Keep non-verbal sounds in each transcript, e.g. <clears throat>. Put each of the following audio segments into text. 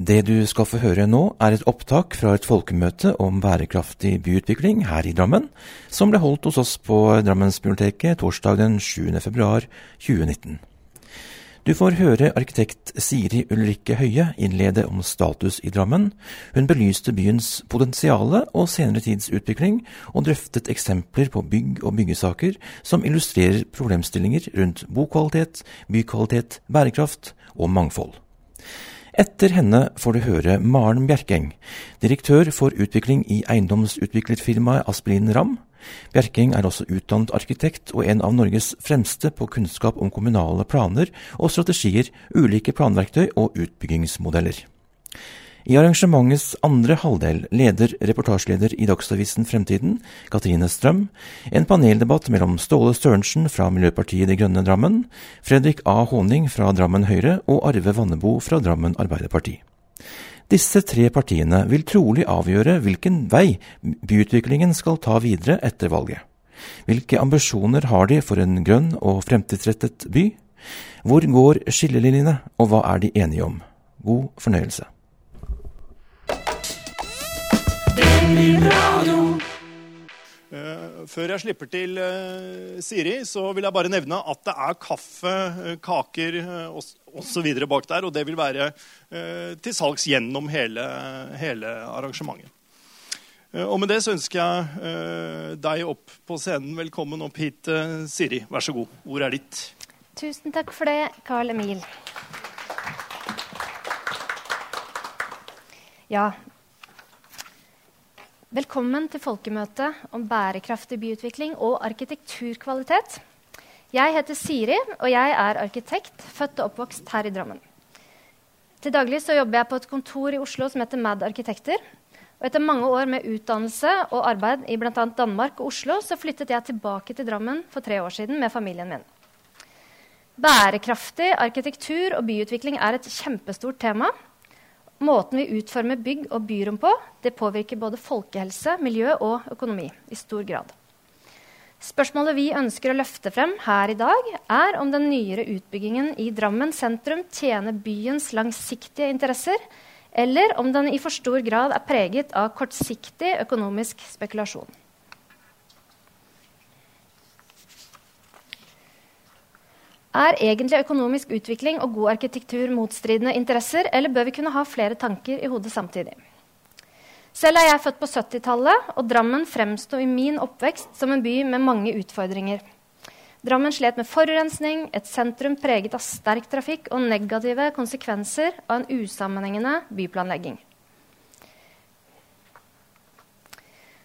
Det du skal få høre nå, er et opptak fra et folkemøte om bærekraftig byutvikling her i Drammen, som ble holdt hos oss på Drammensbiblioteket torsdag den 7. februar 2019. Du får høre arkitekt Siri Ulrikke Høie innlede om status i Drammen. Hun belyste byens potensiale og senere tids utvikling, og drøftet eksempler på bygg og byggesaker som illustrerer problemstillinger rundt bokvalitet, bykvalitet, bærekraft og mangfold. Etter henne får du høre Maren Bjerkeng, direktør for utvikling i eiendomsutviklerfirmaet Aspelin Ram. Bjerkeng er også utdannet arkitekt og en av Norges fremste på kunnskap om kommunale planer og strategier, ulike planverktøy og utbyggingsmodeller. I arrangementets andre halvdel leder reportasjeleder i Dagsavisen Fremtiden, Katrine Strøm, en paneldebatt mellom Ståle Størensen fra Miljøpartiet De Grønne Drammen, Fredrik A. Håning fra Drammen Høyre og Arve Vannebo fra Drammen Arbeiderparti. Disse tre partiene vil trolig avgjøre hvilken vei byutviklingen skal ta videre etter valget. Hvilke ambisjoner har de for en grønn og fremtidsrettet by? Hvor går skillelinjene, og hva er de enige om? God fornøyelse. Før jeg slipper til uh, Siri, så vil jeg bare nevne at det er kaffe, uh, kaker osv. bak der. Og det vil være til salgs gjennom hele, hele arrangementet. og med det så ønsker jeg deg opp på scenen. Velkommen opp hit, Siri. Vær så god. Ordet er ditt. Tusen takk for det, Carl Emil. Ja, Velkommen til folkemøtet om bærekraftig byutvikling og arkitekturkvalitet. Jeg heter Siri, og jeg er arkitekt, født og oppvokst her i Drammen. Til daglig jobber jeg på et kontor i Oslo som heter MAD Arkitekter. Og etter mange år med utdannelse og arbeid i bl.a. Danmark og Oslo så flyttet jeg tilbake til Drammen for tre år siden med familien min. Bærekraftig arkitektur og byutvikling er et kjempestort tema Måten vi utformer bygg og byrom på, det påvirker både folkehelse, miljø og økonomi i stor grad. Spørsmålet vi ønsker å løfte frem her i dag, er om den nyere utbyggingen i Drammen sentrum tjener byens langsiktige interesser, eller om den i for stor grad er preget av kortsiktig økonomisk spekulasjon. Er egentlig økonomisk utvikling og god arkitektur motstridende interesser, eller bør vi kunne ha flere tanker i hodet samtidig? Selv er jeg født på 70-tallet, og Drammen fremsto i min oppvekst som en by med mange utfordringer. Drammen slet med forurensning, et sentrum preget av sterk trafikk og negative konsekvenser av en usammenhengende byplanlegging.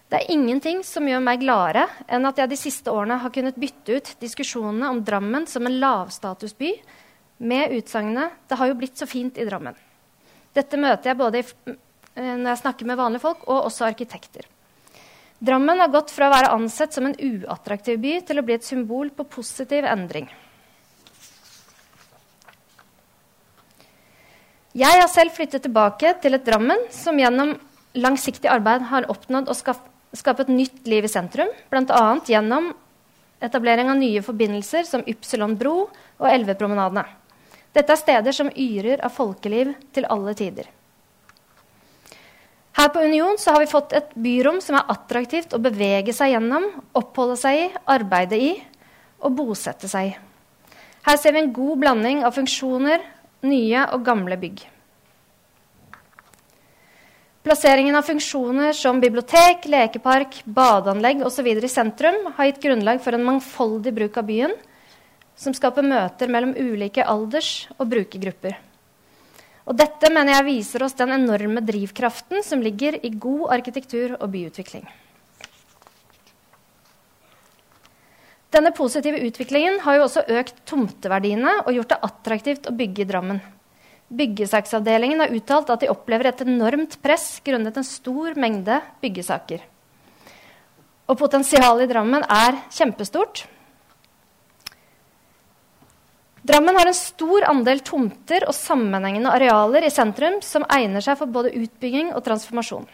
Det er ingenting som gjør meg gladere enn at jeg de siste årene har kunnet bytte ut diskusjonene om Drammen som en lavstatusby med utsagnet 'Det har jo blitt så fint i Drammen'. Dette møter jeg både eh, når jeg snakker med vanlige folk, og også arkitekter. Drammen har gått fra å være ansett som en uattraktiv by til å bli et symbol på positiv endring. Jeg har selv flyttet tilbake til et Drammen som gjennom langsiktig arbeid har oppnådd å skaffe skape et nytt liv i sentrum, bl.a. gjennom etablering av nye forbindelser som Ypsilon bro og Elvepromenadene. Dette er steder som yrer av folkeliv til alle tider. Her på Union har vi fått et byrom som er attraktivt å bevege seg gjennom, oppholde seg i, arbeide i og bosette seg i. Her ser vi en god blanding av funksjoner, nye og gamle bygg. Plasseringen av funksjoner som bibliotek, lekepark, badeanlegg osv. i sentrum har gitt grunnlag for en mangfoldig bruk av byen, som skaper møter mellom ulike alders- og brukergrupper. Og dette mener jeg viser oss den enorme drivkraften som ligger i god arkitektur og byutvikling. Denne positive utviklingen har jo også økt tomteverdiene og gjort det attraktivt å bygge i Drammen. Byggesaksavdelingen har uttalt at de opplever et enormt press grunnet en stor mengde byggesaker. Og potensialet i Drammen er kjempestort. Drammen har en stor andel tomter og sammenhengende arealer i sentrum som egner seg for både utbygging og transformasjon.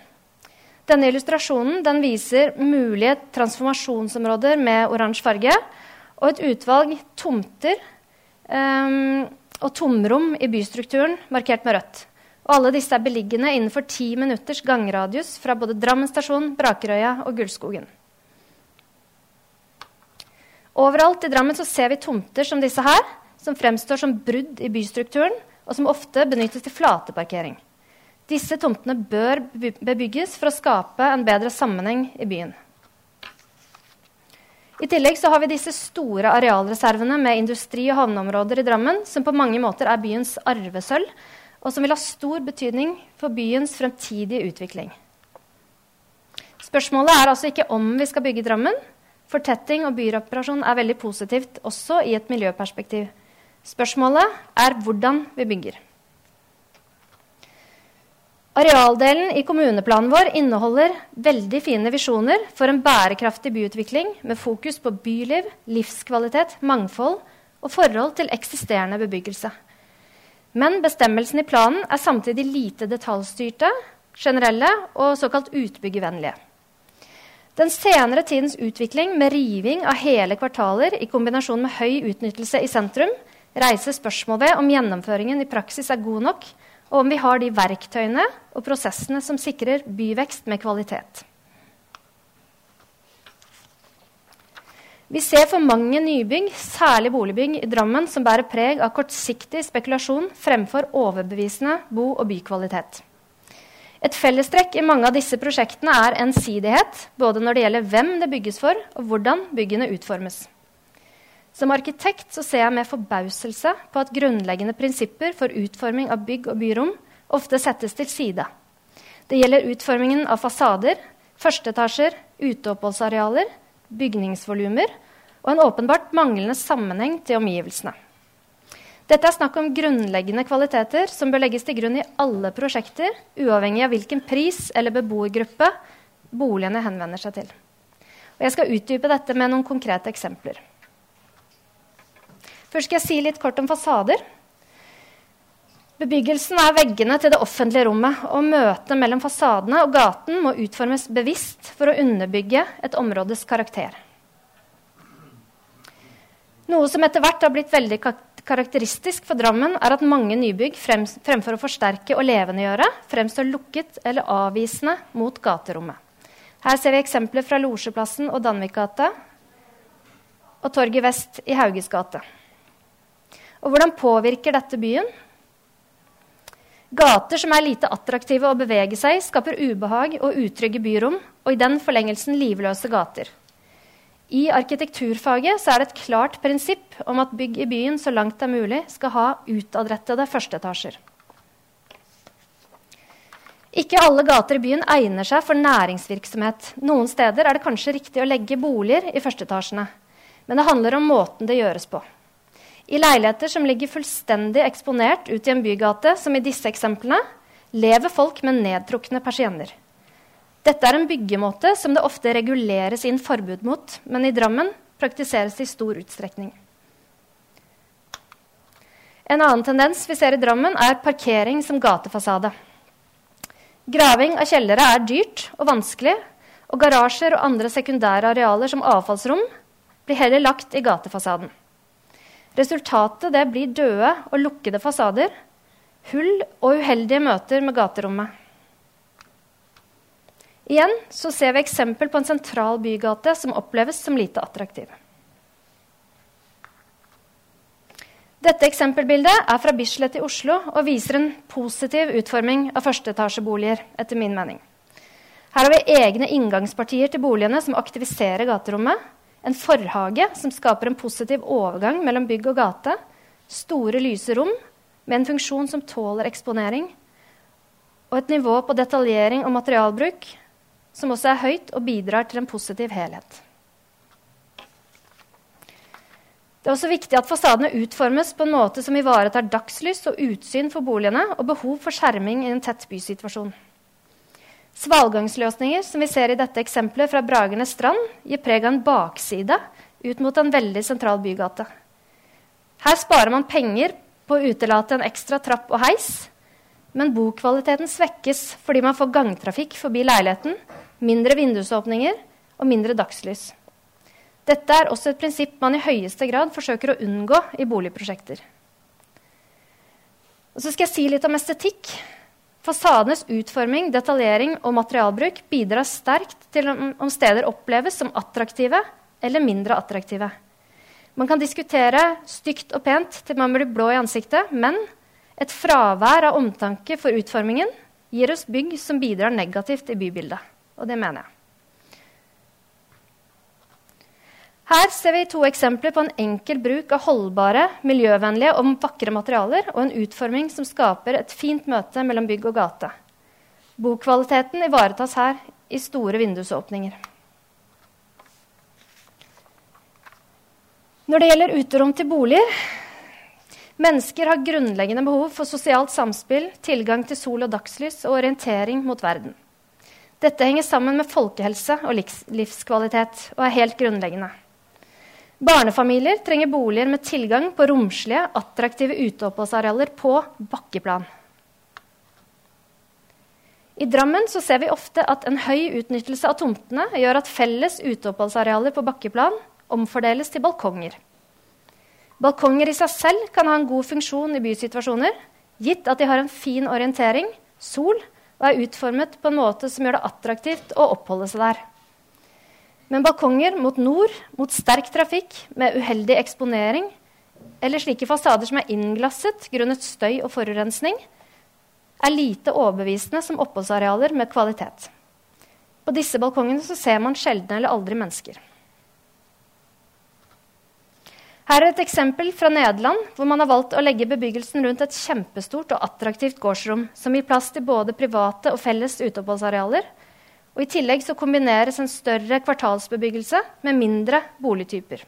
Denne illustrasjonen den viser mulige transformasjonsområder med oransje farge og et utvalg tomter um, og tomrom i bystrukturen markert med rødt. Og alle disse er beliggende innenfor ti minutters gangradius fra både Drammen stasjon, Brakerøya og Gullskogen. Overalt i Drammen ser vi tomter som disse her, som fremstår som brudd i bystrukturen, og som ofte benyttes til flateparkering. Disse tomtene bør bebygges for å skape en bedre sammenheng i byen. I tillegg har vi disse store arealreservene med industri- og havneområder i Drammen, som på mange måter er byens arvesølv, og som vil ha stor betydning for byens fremtidige utvikling. Spørsmålet er altså ikke om vi skal bygge Drammen. Fortetting og byreparasjon er veldig positivt også i et miljøperspektiv. Spørsmålet er hvordan vi bygger. Arealdelen i kommuneplanen vår inneholder veldig fine visjoner for en bærekraftig byutvikling med fokus på byliv, livskvalitet, mangfold og forhold til eksisterende bebyggelse. Men bestemmelsene i planen er samtidig lite detaljstyrte, generelle og såkalt utbyggevennlige. Den senere tidens utvikling med riving av hele kvartaler i kombinasjon med høy utnyttelse i sentrum reiser spørsmål ved om gjennomføringen i praksis er god nok, og om vi har de verktøyene og prosessene som sikrer byvekst med kvalitet. Vi ser for mange nybygg, særlig boligbygg, i Drammen som bærer preg av kortsiktig spekulasjon fremfor overbevisende bo- og bykvalitet. Et fellestrekk i mange av disse prosjektene er ensidighet, både når det gjelder hvem det bygges for, og hvordan byggene utformes. Som arkitekt ser jeg med forbauselse på at grunnleggende prinsipper for utforming av bygg og byrom ofte settes til side. Det gjelder utformingen av fasader, førsteetasjer, uteoppholdsarealer, bygningsvolumer og en åpenbart manglende sammenheng til omgivelsene. Dette er snakk om grunnleggende kvaliteter som bør legges til grunn i alle prosjekter, uavhengig av hvilken pris eller beboergruppe boligene henvender seg til. Og jeg skal utdype dette med noen konkrete eksempler. Først skal jeg si litt kort om fasader. Bebyggelsen er veggene til det offentlige rommet, og møtet mellom fasadene og gaten må utformes bevisst for å underbygge et områdes karakter. Noe som etter hvert har blitt veldig karakteristisk for Drammen, er at mange nybygg frem, fremfor å forsterke og levendegjøre, fremstår lukket eller avvisende mot gaterommet. Her ser vi eksempler fra Losjeplassen og Danvikgata og Torget vest i Hauges gate. Og hvordan påvirker dette byen? Gater som er lite attraktive å bevege seg i, skaper ubehag og utrygge byrom, og i den forlengelsen livløse gater. I arkitekturfaget er det et klart prinsipp om at bygg i byen så langt det er mulig, skal ha utadrettede førsteetasjer. Ikke alle gater i byen egner seg for næringsvirksomhet. Noen steder er det kanskje riktig å legge boliger i førsteetasjene. Men det handler om måten det gjøres på. I leiligheter som ligger fullstendig eksponert ut i en bygate, som i disse eksemplene, lever folk med nedtrukne persienner. Dette er en byggemåte som det ofte reguleres inn forbud mot, men i Drammen praktiseres det i stor utstrekning. En annen tendens vi ser i Drammen, er parkering som gatefasade. Graving av kjellere er dyrt og vanskelig, og garasjer og andre sekundære arealer som avfallsrom blir heller lagt i gatefasaden. Resultatet blir døde og lukkede fasader, hull og uheldige møter med gaterommet. Igjen ser vi eksempel på en sentral bygate som oppleves som lite attraktiv. Dette eksempelbildet er fra Bislett i Oslo og viser en positiv utforming av førsteetasjeboliger. etter min mening. Her har vi egne inngangspartier til boligene som aktiviserer gaterommet, en forhage som skaper en positiv overgang mellom bygg og gate. Store, lyse rom med en funksjon som tåler eksponering. Og et nivå på detaljering og materialbruk som også er høyt og bidrar til en positiv helhet. Det er også viktig at fasadene utformes på en måte som ivaretar dagslys og utsyn for boligene og behov for skjerming i en tett bysituasjon. Svalgangsløsninger, som vi ser i dette eksempelet fra Bragernes strand, gir preg av en bakside ut mot en veldig sentral bygate. Her sparer man penger på å utelate en ekstra trapp og heis, men bokvaliteten svekkes fordi man får gangtrafikk forbi leiligheten, mindre vindusåpninger og mindre dagslys. Dette er også et prinsipp man i høyeste grad forsøker å unngå i boligprosjekter. Og så skal jeg si litt om estetikk. Fasadenes utforming, detaljering og materialbruk bidrar sterkt til om steder oppleves som attraktive eller mindre attraktive. Man kan diskutere stygt og pent til man blir blå i ansiktet, men et fravær av omtanke for utformingen gir oss bygg som bidrar negativt i bybildet. Og det mener jeg. Her ser vi to eksempler på en enkel bruk av holdbare, miljøvennlige og vakre materialer og en utforming som skaper et fint møte mellom bygg og gate. Bokvaliteten ivaretas her i store vindusåpninger. Når det gjelder uterom til boliger Mennesker har grunnleggende behov for sosialt samspill, tilgang til sol og dagslys og orientering mot verden. Dette henger sammen med folkehelse og livskvalitet og er helt grunnleggende. Barnefamilier trenger boliger med tilgang på romslige, attraktive uteoppholdsarealer på bakkeplan. I Drammen ser vi ofte at en høy utnyttelse av tomtene gjør at felles uteoppholdsarealer på bakkeplan omfordeles til balkonger. Balkonger i seg selv kan ha en god funksjon i bysituasjoner, gitt at de har en fin orientering, sol, og er utformet på en måte som gjør det attraktivt å oppholde seg der. Men balkonger mot nord, mot sterk trafikk, med uheldig eksponering, eller slike fasader som er innglasset grunnet støy og forurensning, er lite overbevisende som oppholdsarealer med kvalitet. På disse balkongene ser man sjelden eller aldri mennesker. Her er et eksempel fra Nederland, hvor man har valgt å legge bebyggelsen rundt et kjempestort og attraktivt gårdsrom, som gir plass til både private og felles uteoppholdsarealer, og I tillegg så kombineres en større kvartalsbebyggelse med mindre boligtyper.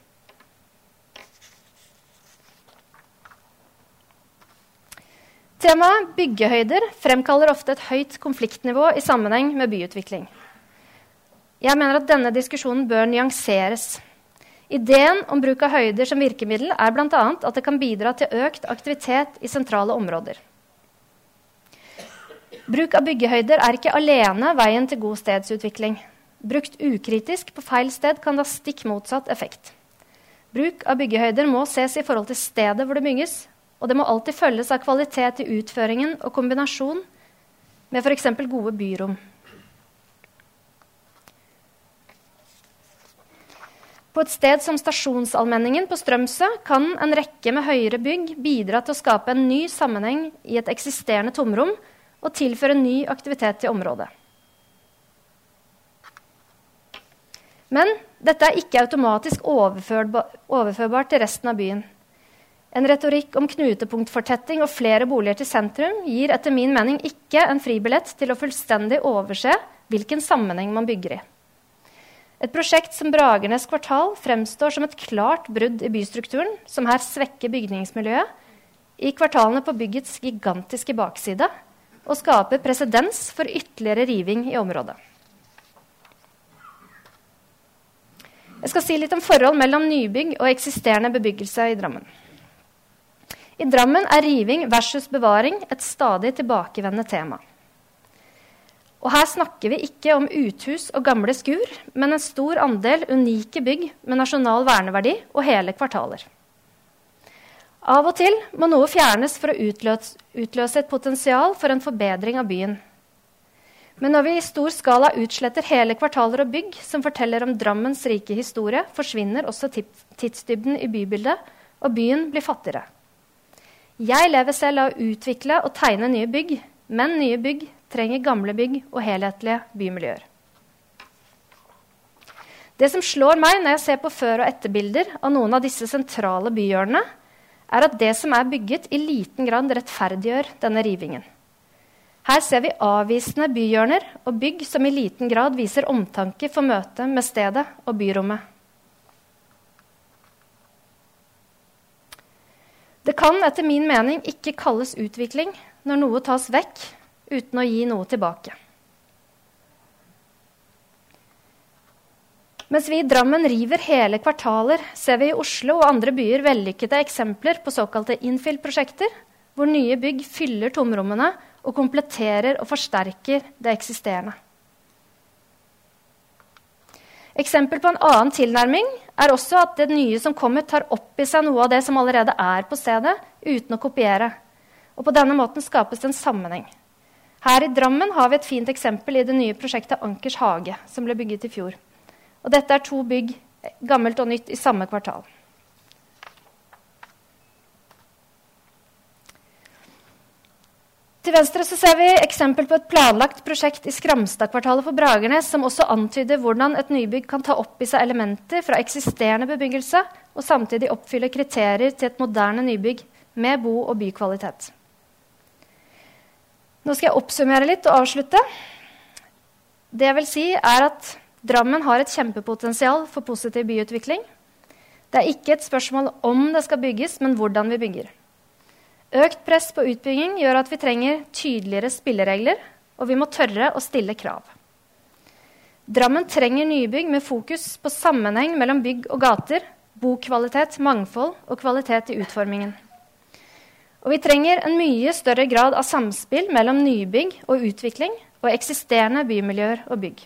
Temaet byggehøyder fremkaller ofte et høyt konfliktnivå i sammenheng med byutvikling. Jeg mener at denne diskusjonen bør nyanseres. Ideen om bruk av høyder som virkemiddel er bl.a. at det kan bidra til økt aktivitet i sentrale områder. Bruk av byggehøyder er ikke alene veien til god stedsutvikling. Brukt ukritisk på feil sted kan det ha stikk motsatt effekt. Bruk av byggehøyder må ses i forhold til stedet hvor det bygges, og det må alltid følges av kvalitet i utføringen og kombinasjon med f.eks. gode byrom. På et sted som Stasjonsalmenningen på Strømsø kan en rekke med høyere bygg bidra til å skape en ny sammenheng i et eksisterende tomrom og tilføre ny aktivitet til området. Men dette er ikke automatisk overførbart til resten av byen. En retorikk om knutepunktfortetting og flere boliger til sentrum gir etter min mening ikke en fribillett til å fullstendig overse hvilken sammenheng man bygger i. Et prosjekt som Bragernes kvartal fremstår som et klart brudd i bystrukturen, som her svekker bygningsmiljøet, i kvartalene på byggets gigantiske bakside, og skaper presedens for ytterligere riving i området. Jeg skal si litt om forhold mellom nybygg og eksisterende bebyggelse i Drammen. I Drammen er riving versus bevaring et stadig tilbakevendende tema. Og her snakker vi ikke om uthus og gamle skur, men en stor andel unike bygg med nasjonal verneverdi og hele kvartaler. Av og til må noe fjernes for å utløse, utløse et potensial for en forbedring av byen. Men når vi i stor skala utsletter hele kvartaler og bygg som forteller om Drammens rike historie, forsvinner også tidsdybden i bybildet, og byen blir fattigere. Jeg lever selv av å utvikle og tegne nye bygg, men nye bygg trenger gamle bygg og helhetlige bymiljøer. Det som slår meg når jeg ser på før- og etterbilder av noen av disse sentrale byhjørnene, er at det som er bygget, i liten grad rettferdiggjør denne rivingen. Her ser vi avvisende byhjørner og bygg som i liten grad viser omtanke for møtet med stedet og byrommet. Det kan etter min mening ikke kalles utvikling når noe tas vekk uten å gi noe tilbake. Mens vi i Drammen river hele kvartaler, ser vi i Oslo og andre byer vellykkede eksempler på såkalte infill-prosjekter, hvor nye bygg fyller tomrommene og kompletterer og forsterker det eksisterende. Eksempel på en annen tilnærming er også at det nye som kommer, tar opp i seg noe av det som allerede er på stedet, uten å kopiere. Og på denne måten skapes det en sammenheng. Her i Drammen har vi et fint eksempel i det nye prosjektet Ankers hage, som ble bygget i fjor. Og dette er to bygg, gammelt og nytt, i samme kvartal. Til venstre så ser vi eksempel på et planlagt prosjekt i Skramstadkvartalet for Bragernes, som også antyder hvordan et nybygg kan ta opp i seg elementer fra eksisterende bebyggelse og samtidig oppfylle kriterier til et moderne nybygg med bo- og bykvalitet. Nå skal jeg oppsummere litt og avslutte. Det jeg vil si, er at Drammen har et kjempepotensial for positiv byutvikling. Det er ikke et spørsmål om det skal bygges, men hvordan vi bygger. Økt press på utbygging gjør at vi trenger tydeligere spilleregler, og vi må tørre å stille krav. Drammen trenger nybygg med fokus på sammenheng mellom bygg og gater, bokvalitet, mangfold og kvalitet i utformingen. Og vi trenger en mye større grad av samspill mellom nybygg og utvikling og eksisterende bymiljøer og bygg.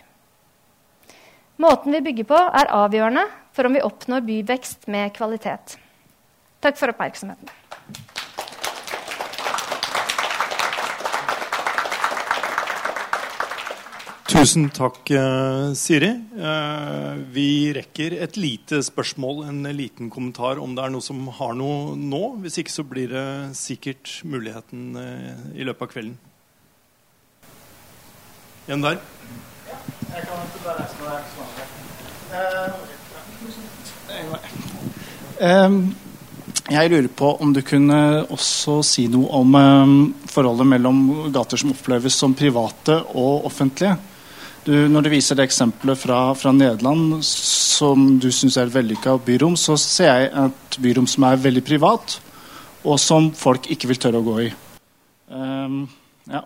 Måten vi bygger på, er avgjørende for om vi oppnår byvekst med kvalitet. Takk for oppmerksomheten. Tusen takk, eh, Siri. Eh, vi rekker et lite spørsmål, en liten kommentar, om det er noe som har noe nå. Hvis ikke så blir det sikkert muligheten eh, i løpet av kvelden. En der. Jeg kan. Jeg lurer på om du kunne også si noe om forholdet mellom gater som oppleves som private og offentlige. Du, når du viser det eksempelet fra, fra Nederland som du syns er et vellykka byrom, så ser jeg et byrom som er veldig privat, og som folk ikke vil tørre å gå i. Um, ja.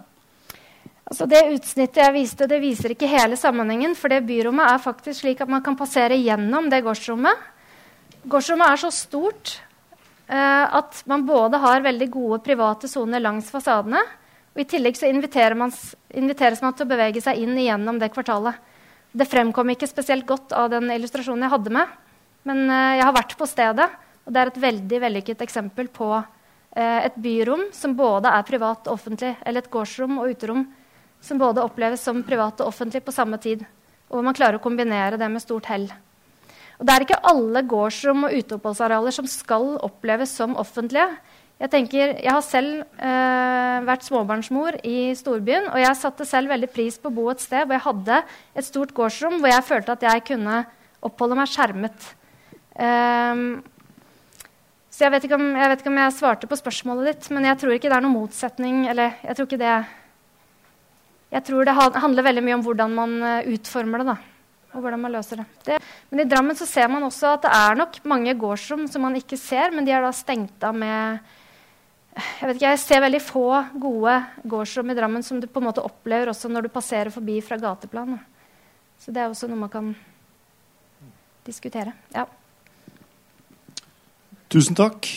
Altså Det utsnittet jeg viste, det viser ikke hele sammenhengen. For det byrommet er faktisk slik at man kan passere gjennom det gårdsrommet. Gårdsrommet er så stort eh, at man både har veldig gode private soner langs fasadene, og I tillegg så man, inviteres man til å bevege seg inn igjennom det kvartalet. Det fremkom ikke spesielt godt av den illustrasjonen jeg hadde med. Men eh, jeg har vært på stedet, og det er et veldig vellykket eksempel på eh, et byrom som både er privat og offentlig, eller et gårdsrom og uterom som både oppleves som privat og offentlig på samme tid. Og hvor man klarer å kombinere det med stort hell. Og det er ikke alle gårdsrom og uteoppholdsarealer som skal oppleves som offentlige. Jeg tenker, jeg har selv eh, vært småbarnsmor i storbyen, og jeg satte selv veldig pris på å bo et sted hvor jeg hadde et stort gårdsrom hvor jeg følte at jeg kunne oppholde meg skjermet. Um, så jeg vet, om, jeg vet, ikke om, jeg svarte på spørsmålet ditt, men jeg tror ikke det er noen motsetning. Eller jeg tror ikke det Jeg tror det handler veldig mye om hvordan man eh, utformer det. da og hvordan man løser det. det. Men i Drammen så ser man også at det er nok mange gårdsrom som man ikke ser, men de er da stengt av med jeg vet ikke, jeg ser veldig få gode gårdsrom i Drammen som du på en måte opplever også når du passerer forbi fra gateplan. Så det er også noe man kan diskutere. Ja. Tusen takk.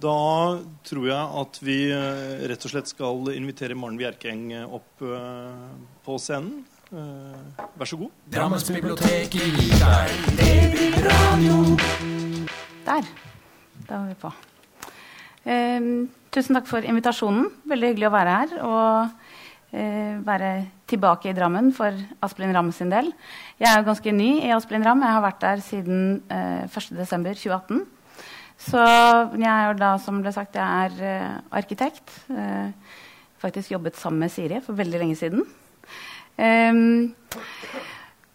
Da tror jeg at vi eh, rett og slett skal invitere Maren Bjerkeng opp eh, på scenen. Eh, vær så god. Drammensbiblioteket gir deg Der. Da var vi på. Um, tusen takk for invitasjonen. Veldig hyggelig å være her. Og uh, være tilbake i Drammen for Asplin Ramm sin del. Jeg er jo ganske ny i Asplin Ramm. Jeg har vært der siden uh, 1.12.2018. Så jeg er da, som ble sagt, jeg er uh, arkitekt. Uh, faktisk jobbet sammen med Siri for veldig lenge siden. Um,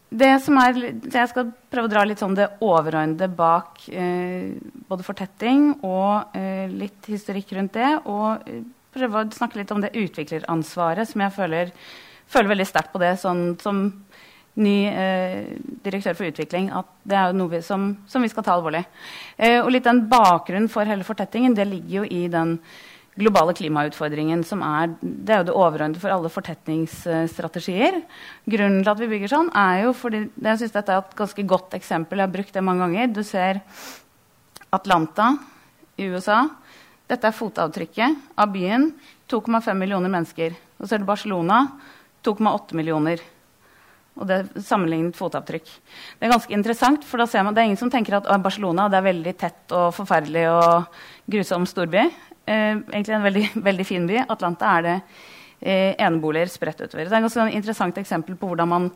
det som er, jeg skal prøve å dra litt sånn det overordnede bak uh, både fortetting og litt historikk rundt det. Og prøve å snakke litt om det utvikleransvaret som jeg føler, føler veldig sterkt på det sånn, som ny eh, direktør for utvikling. At det er noe vi, som, som, vi skal ta alvorlig. Eh, og litt den bakgrunnen for hele fortettingen det ligger jo i den globale klimautfordringen, som er, det er jo det overordnede for alle fortetningsstrategier. Grunnen til at vi bygger sånn, er jo fordi jeg synes dette er et ganske godt eksempel. Jeg har brukt det mange ganger. Du ser Atlanta i USA. Dette er fotavtrykket av byen. 2,5 millioner mennesker. Og så er det Barcelona. 2,8 millioner. Og det er sammenlignet fotavtrykk. Det er ganske interessant, for da ser man, det er ingen som tenker at Barcelona det er veldig tett og forferdelig og grusom storby eh, egentlig en veldig, <laughs> veldig, fin by. Atlanta er det eh, eneboliger spredt utover. Det er et ganske sånn interessant eksempel på hvordan man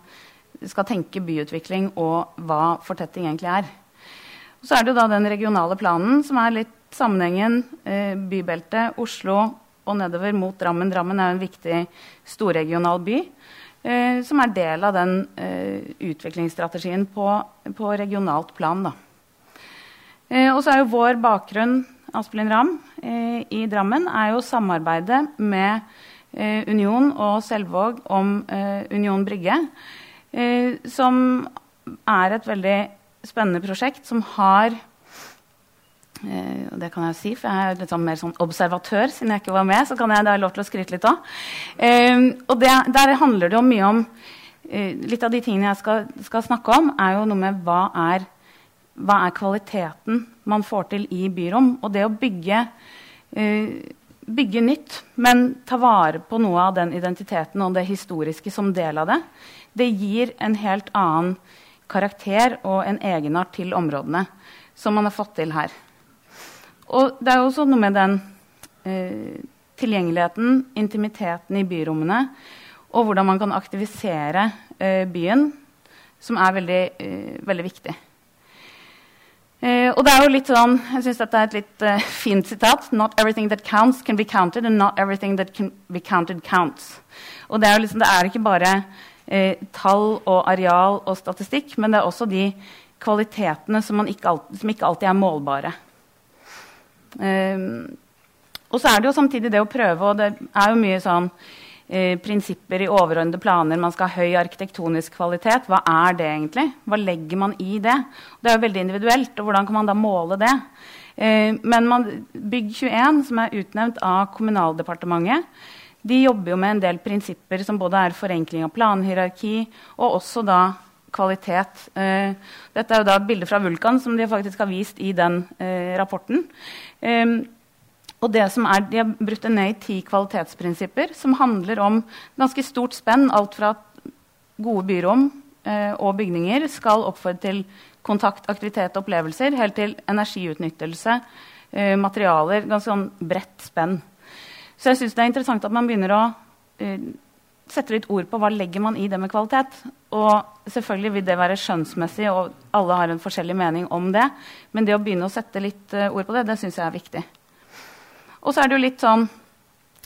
skal tenke byutvikling og hva fortetting egentlig er. Og så er det jo da den regionale planen som er litt sammenhengen eh, bybelte, Oslo og nedover mot Drammen. Drammen er en viktig storregional by eh, som er del av den eh, utviklingsstrategien på, på, regionalt plan. Eh, og så er jo vår bakgrunn Aspelin Ramm eh, i Drammen er jo samarbeidet med eh, Union og Selvåg om Union Brygge. Eh, som er et veldig spennende prosjekt som har eh, og det kan jeg jo si, for jeg er litt sånn mer sånn observatør, siden jeg ikke var med. så kan jeg da ha lov til å skryte litt av. Eh, og det, Der handler det jo mye om eh, Litt av de tingene jeg skal, skal, snakke om, er jo noe med hva er, hva er kvaliteten man får til i byrom. Og det å bygge, bygge nytt, men ta vare på noe av den identiteten og det historiske som del av det, det gir en helt annen karakter og en egenart til områdene som man har fått til her. Og det er også noe med den eh, tilgjengeligheten, intimiteten i byrommene, og hvordan man kan aktivisere eh, byen, som er veldig, eh, veldig viktig. Eh, og det er jo litt sånn, Jeg syns dette er et litt eh, fint sitat. Not everything that counts can be counted, and not everything that can be counted counts. Og det er jo liksom, det er ikke bare eh, tall og areal og statistikk, men det er også de kvalitetene som, ikke, alltid, som ikke, alltid er målbare. Eh, og så er det jo samtidig det å prøve, og det er jo mye sånn eh, prinsipper i overordnede planer. Man skal ha høy arkitektonisk kvalitet. Hva er det egentlig? Hva legger man i det? Det er jo veldig individuelt, og hvordan kan man da måle det? Eh, men man, Bygg21, som er utnevnt av Kommunaldepartementet, de jobber jo med en del prinsipper som både er forenkling av planhierarki og også da kvalitet. Eh, dette er jo da et bilde fra Vulkan som de faktisk har vist i den eh, rapporten. Eh, og det som er, De har brutt ned i ti kvalitetsprinsipper som handler om ganske stort spenn. Alt fra at gode byrom eh, og bygninger skal oppfordre til kontakt, aktivitet og opplevelser, helt til energiutnyttelse, materialer. Ganske sånn bredt spenn. Så jeg syns det er interessant at man begynner å sette litt ord på hva legger man i det med kvalitet. Og selvfølgelig vil det være skjønnsmessig, og alle har en forskjellig mening om det. Men det å begynne å sette litt uh, ord på det, det syns jeg er viktig. Og så er det jo litt sånn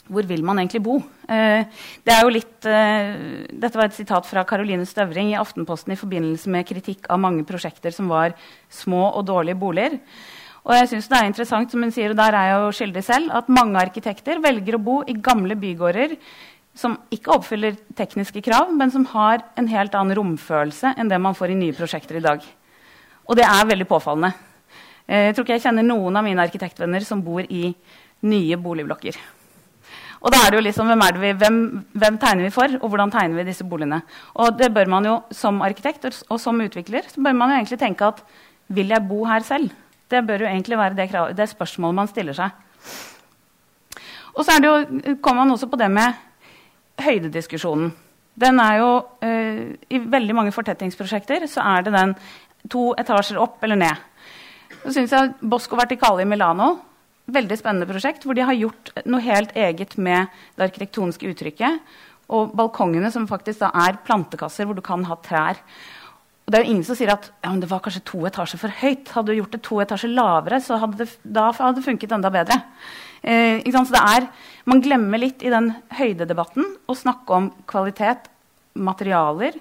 hvor vil man egentlig bo? Uh, det er jo litt, dette var et sitat fra Caroline Støvring i Aftenposten i forbindelse med kritikk av mange prosjekter som var små og dårlige boliger. Og jeg synes det er interessant, som hun sier, og der er jeg jo skyldig selv, at mange arkitekter velger å bo i gamle bygårder som ikke oppfyller tekniske krav, men som har en helt annen romfølelse enn det man får i nye prosjekter i dag. Og det er veldig påfallende. Eh, jeg tror ikke jeg kjenner noen av mine arkitektvenner som bor i nye boligblokker. Og da er det jo liksom, hvem, det vi, hvem, hvem, tegner vi for, og hvordan tegner vi disse boligene? Og det bør man jo Som arkitekt og som utvikler så bør man jo egentlig tenke at vil jeg bo her selv? Det bør jo egentlig være det, krav, det spørsmålet man stiller seg. Og så jo, kommer man også på det med høydediskusjonen. Den er jo, uh, I veldig mange fortettingsprosjekter så er det den to etasjer opp eller ned. Så synes jeg Bosco Verticale i Milano veldig spennende prosjekt, hvor de har gjort noe helt eget med det arkitektoniske uttrykket. Og balkongene som faktisk da er plantekasser hvor du kan ha trær. Og det er jo ingen som sier at ja, det var kanskje to etasjer for høyt. Hadde du gjort det to etasjer lavere, så hadde det, da hadde det funket enda bedre. Eh, er, Man glemmer litt i den høydedebatten å snakke om kvalitet, materialer.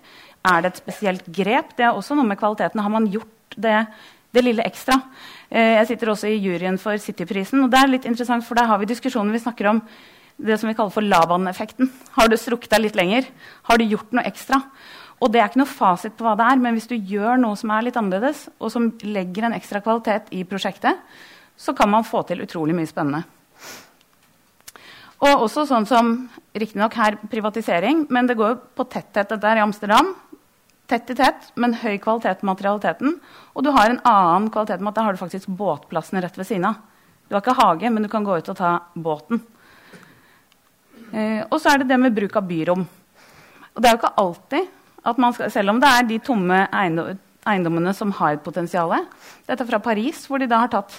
Er det et spesielt grep? Det er også noe med kvaliteten. Har man gjort det, det lille ekstra? Eh, jeg sitter også i juryen for Cityprisen. og det er litt interessant, for Der har vi diskusjoner vi snakker om det som vi kaller for Laban-effekten. Har du strukket deg litt lenger? Har du gjort noe ekstra? Og det er ikke noe fasit på hva det er, men hvis du gjør noe som er litt annerledes, og som legger en ekstra kvalitet i prosjektet, så kan man få til utrolig mye spennende. Og også sånn som riktignok her privatisering, men det går jo på tetthet. Dette er i Amsterdam. Tett i tett, men høy kvalitet på materialiteten. Og du har en annen kvalitet med at da har du faktisk båtplassene rett ved siden av. Du har ikke hage, men du kan gå ut og ta båten. Eh, og så er det det med bruk av byrom. Og det er jo ikke alltid at man skal, selv om det er de tomme eiendommene som har et potensial Dette er fra Paris, hvor de da har tatt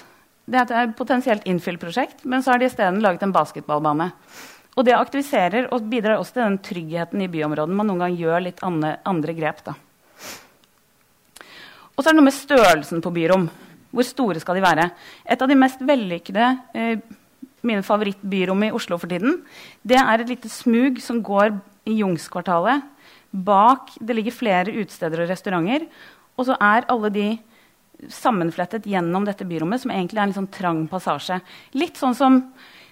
det er et potensielt innfyllprosjekt, men så har de isteden laget en basketballbane. Og det aktiviserer og bidrar også til den tryggheten i byområdene. Man noen gang gjør litt andre, andre grep. Da. Og så er det noe med størrelsen på byrom. Hvor store skal de være? Et av de mest vellykkede eh, mine favorittbyrom i Oslo for tiden, det er et lite smug som går i Jungskvartalet. Bak det ligger flere utesteder og restauranter. Og så er alle de sammenflettet gjennom dette byrommet, som egentlig er en litt sånn trang passasje. Litt sånn som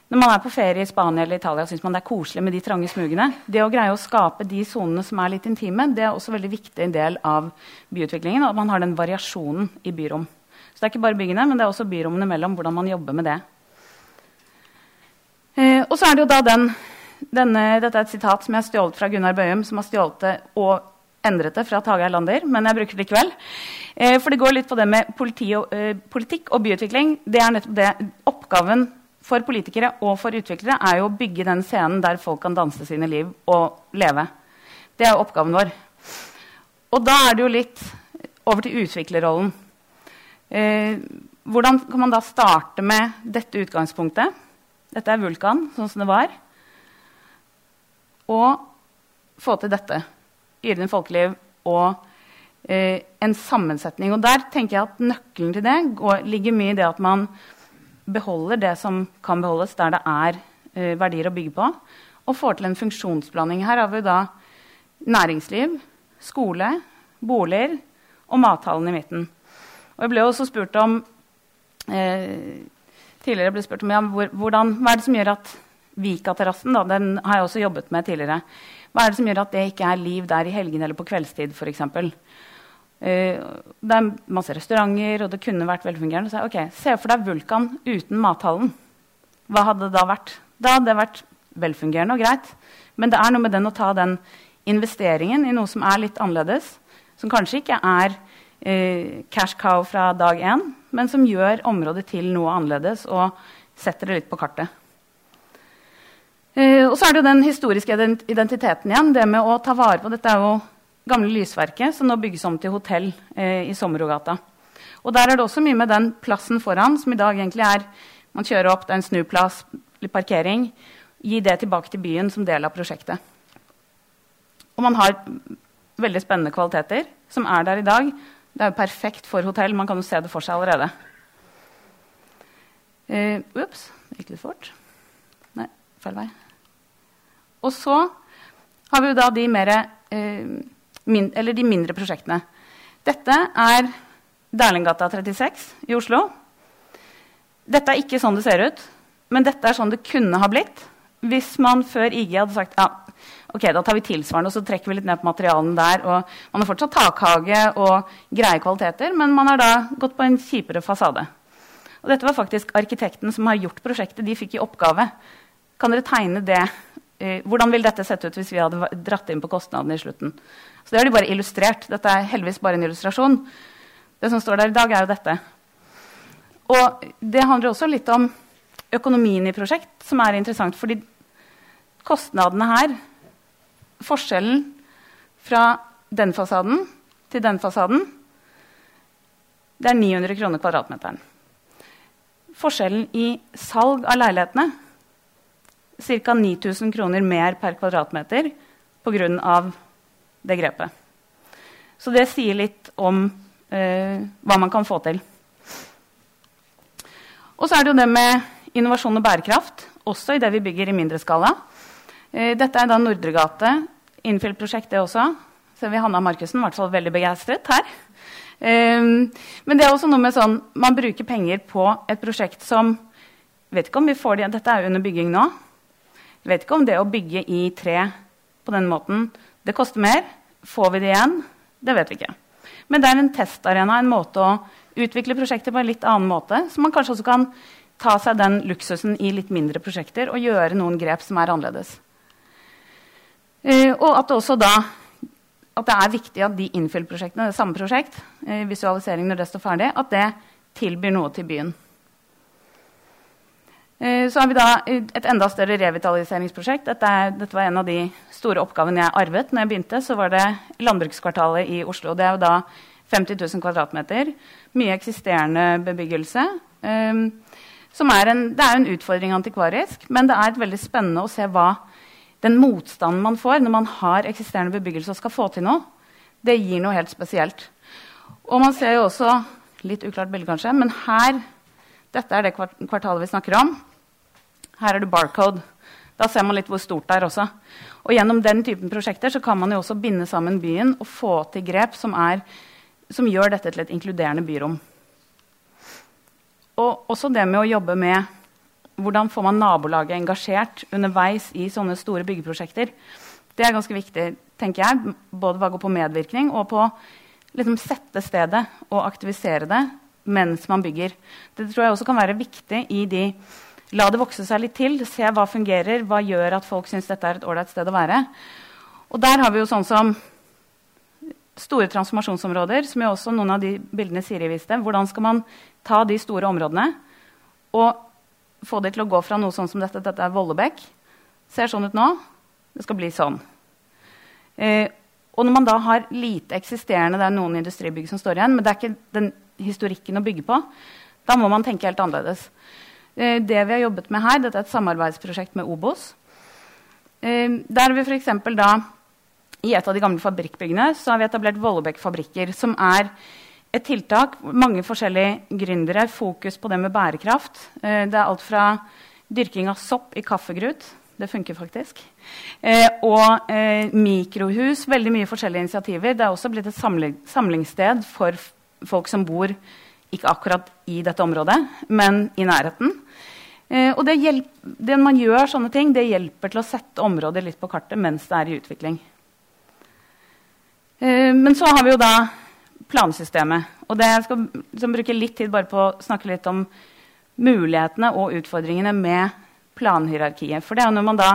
når man er på ferie i Spania eller Italia syns man det er koselig med de trange smugene. Det å greie å skape de sonene som er litt intime, det er også veldig viktig del av byutviklingen. At man har den variasjonen i byrom. Så det er ikke bare byggene, men det er også byrommene mellom. hvordan man jobber med det. Eh, og så er det jo da den, denne, Dette er et sitat som jeg har stjålet fra Gunnar Bøhum, som har stjålet det og endret det fra Tage Erlander, men jeg bruker det likevel. Eh, for det går litt på det med og, eh, politikk og byutvikling. Det er nettopp det oppgaven for politikere og for utviklere er jo å bygge den scenen der folk kan danse sine liv og leve. Det er jo oppgaven vår. Og da er det jo litt over til utviklerrollen. Eh, hvordan kan man da starte med dette utgangspunktet? Dette er Vulkan, sånn som det var. Og få til dette. Yrende folkeliv og eh, en sammensetning. Og der tenker jeg at nøkkelen til det går, ligger mye i det at man beholder det som kan beholdes der det er eh, verdier å bygge på, og får til en funksjonsblanding. Her har vi da næringsliv, skole, boliger og mathallen i midten. Og jeg ble også spurt om eh, tidligere ble spurt om ja, hvor, hvordan, hva er det som gjør at Vikaterrassen den har jeg også jobbet med tidligere. Hva er det som gjør at det ikke er liv der i helgen eller på kveldstid f.eks.? Uh, det er masse restauranter, og det kunne vært velfungerende. Så ok, Se for deg Vulkan uten mathallen. Hva hadde det da vært? Da hadde det vært velfungerende og greit. Men det er noe med den å ta den investeringen i noe som er litt annerledes. Som kanskje ikke er uh, cash cow fra dag én, men som gjør området til noe annerledes og setter det litt på kartet. Uh, og så er det jo den historiske identiteten igjen. Det med å ta vare på Dette er jo gamle Lysverket, som nå bygges om til hotell eh, i Sommerogata. Og der er det også mye med den plassen foran, som i dag egentlig er Man kjører opp, det er en snuplass, litt parkering. Gi det tilbake til byen som del av prosjektet. Og man har veldig spennende kvaliteter som er der i dag. Det er jo perfekt for hotell. Man kan jo se det for seg allerede. Uh, ups, det gikk litt fort. Nei, feil vei. Og så har vi jo da de mere, uh, min, de mindre prosjektene. Dette er Derlinggata 36 i Oslo. Dette er ikke sånn det ser ut, men dette er sånn det kunne ha blitt hvis man før IG hadde sagt ja, ok, da tar vi tilsvarende og så trekker vi litt ned på materialen der. og Man har fortsatt takhage og greie kvaliteter, men man har da gått på en kjipere fasade. Og dette var faktisk arkitekten som har gjort prosjektet. De fikk i oppgave. Kan dere tegne det? Eh, hvordan ville dette sett ut hvis vi hadde dratt inn på kostnadene i slutten? Så det har de bare illustrert. Dette er heldigvis bare en illustrasjon. Det som står der i dag, er jo dette. Og det handler også litt om økonomien i prosjekt, som er interessant. Fordi kostnadene her, forskjellen fra den fasaden til den fasaden, det er 900 kroner kvadratmeteren. Forskjellen i salg av leilighetene ca. 9000 kroner mer per kvadratmeter pga det grepet. Så det sier litt om eh, hva man kan få til. Og så er det jo det med innovasjon og bærekraft, også i det vi bygger i mindre skala. Eh, dette er da Nordregate, Infill-prosjekt, det også. Ser vi Hanna Markussen, i hvert fall veldig begeistret her. Eh, men det er også noe med sånn, man bruker penger på et prosjekt som vet ikke om vi får det, Dette er jo under bygging nå. Jeg vet ikke om det å bygge i tre på den måten det koster mer. Får vi det igjen? Det vet vi ikke. Men det er en testarena, en måte å utvikle prosjekter på en litt annen måte. Så man kanskje også kan ta seg den luksusen i litt mindre prosjekter og gjøre noen grep som er annerledes. Uh, og at det også da at det er viktig at de infill-prosjektene, det samme prosjekt, uh, visualisering når det står ferdig, at det tilbyr noe til byen. Eh, så har vi da et enda større revitaliseringsprosjekt. Dette, er, dette, var en av de store oppgavene jeg arvet. når jeg begynte, så var det Landbrukskvartalet i Oslo. Det er jo da 50 000 kvadratmeter. Mye eksisterende bebyggelse. Um, er en, det er en utfordring antikvarisk, men det er veldig spennende å se hva den motstanden man får når man har eksisterende bebyggelse og skal få til noe, det gir noe helt spesielt. Og man ser jo også Litt uklart bilde, kanskje, men her Dette er det kvartalet vi snakker om. Her er det barcode. Da ser man litt hvor stort det er også. Og gjennom den typen prosjekter så kan man jo også binde sammen byen og få til grep som, er, som gjør dette til et inkluderende byrom. Og også det med å jobbe med hvordan får man nabolaget engasjert underveis i sånne store byggeprosjekter. Det er ganske viktig, tenker jeg, både hva går på medvirkning og på liksom sette stedet og aktivisere det mens man bygger. Det tror jeg også kan være viktig i de La det vokse seg litt til. Se hva fungerer, hva gjør at folk syns dette er et ålreit sted å være. Og der har vi jo sånn som store transformasjonsområder, som jo også noen av de bildene Siri viste. Hvordan skal man ta de store områdene og få de til å gå fra noe sånn som dette, dette er Vollebekk, ser sånn ut nå, det skal bli sånn. Eh, og når man da har lite eksisterende, det er noen industribygg som står igjen, men det er ikke den historikken å bygge på, da må man tenke helt annerledes. Eh, det vi har jobbet med her, dette er et samarbeidsprosjekt med Obos. Eh, der vi f.eks. da i et av de gamle fabrikkbyggene så har vi etablert Vollebekk fabrikker, som er et tiltak. Mange forskjellige gründere, fokus på det med bærekraft. Eh, det er alt fra dyrking av sopp i kaffegrut det funker faktisk. Eh, og eh, mikrohus. Veldig mye forskjellige initiativer. Det er også blitt et samling, samlingssted for folk som bor ikke akkurat i dette området, men i nærheten. Eh, og det, det man gjør sånne ting, det hjelper til å sette området litt på kartet mens det er i utvikling. Eh, men så har vi jo da plansystemet. Og det jeg skal liksom, bruke litt tid bare på å snakke litt om mulighetene og utfordringene med planhierarkiet. For det er når man da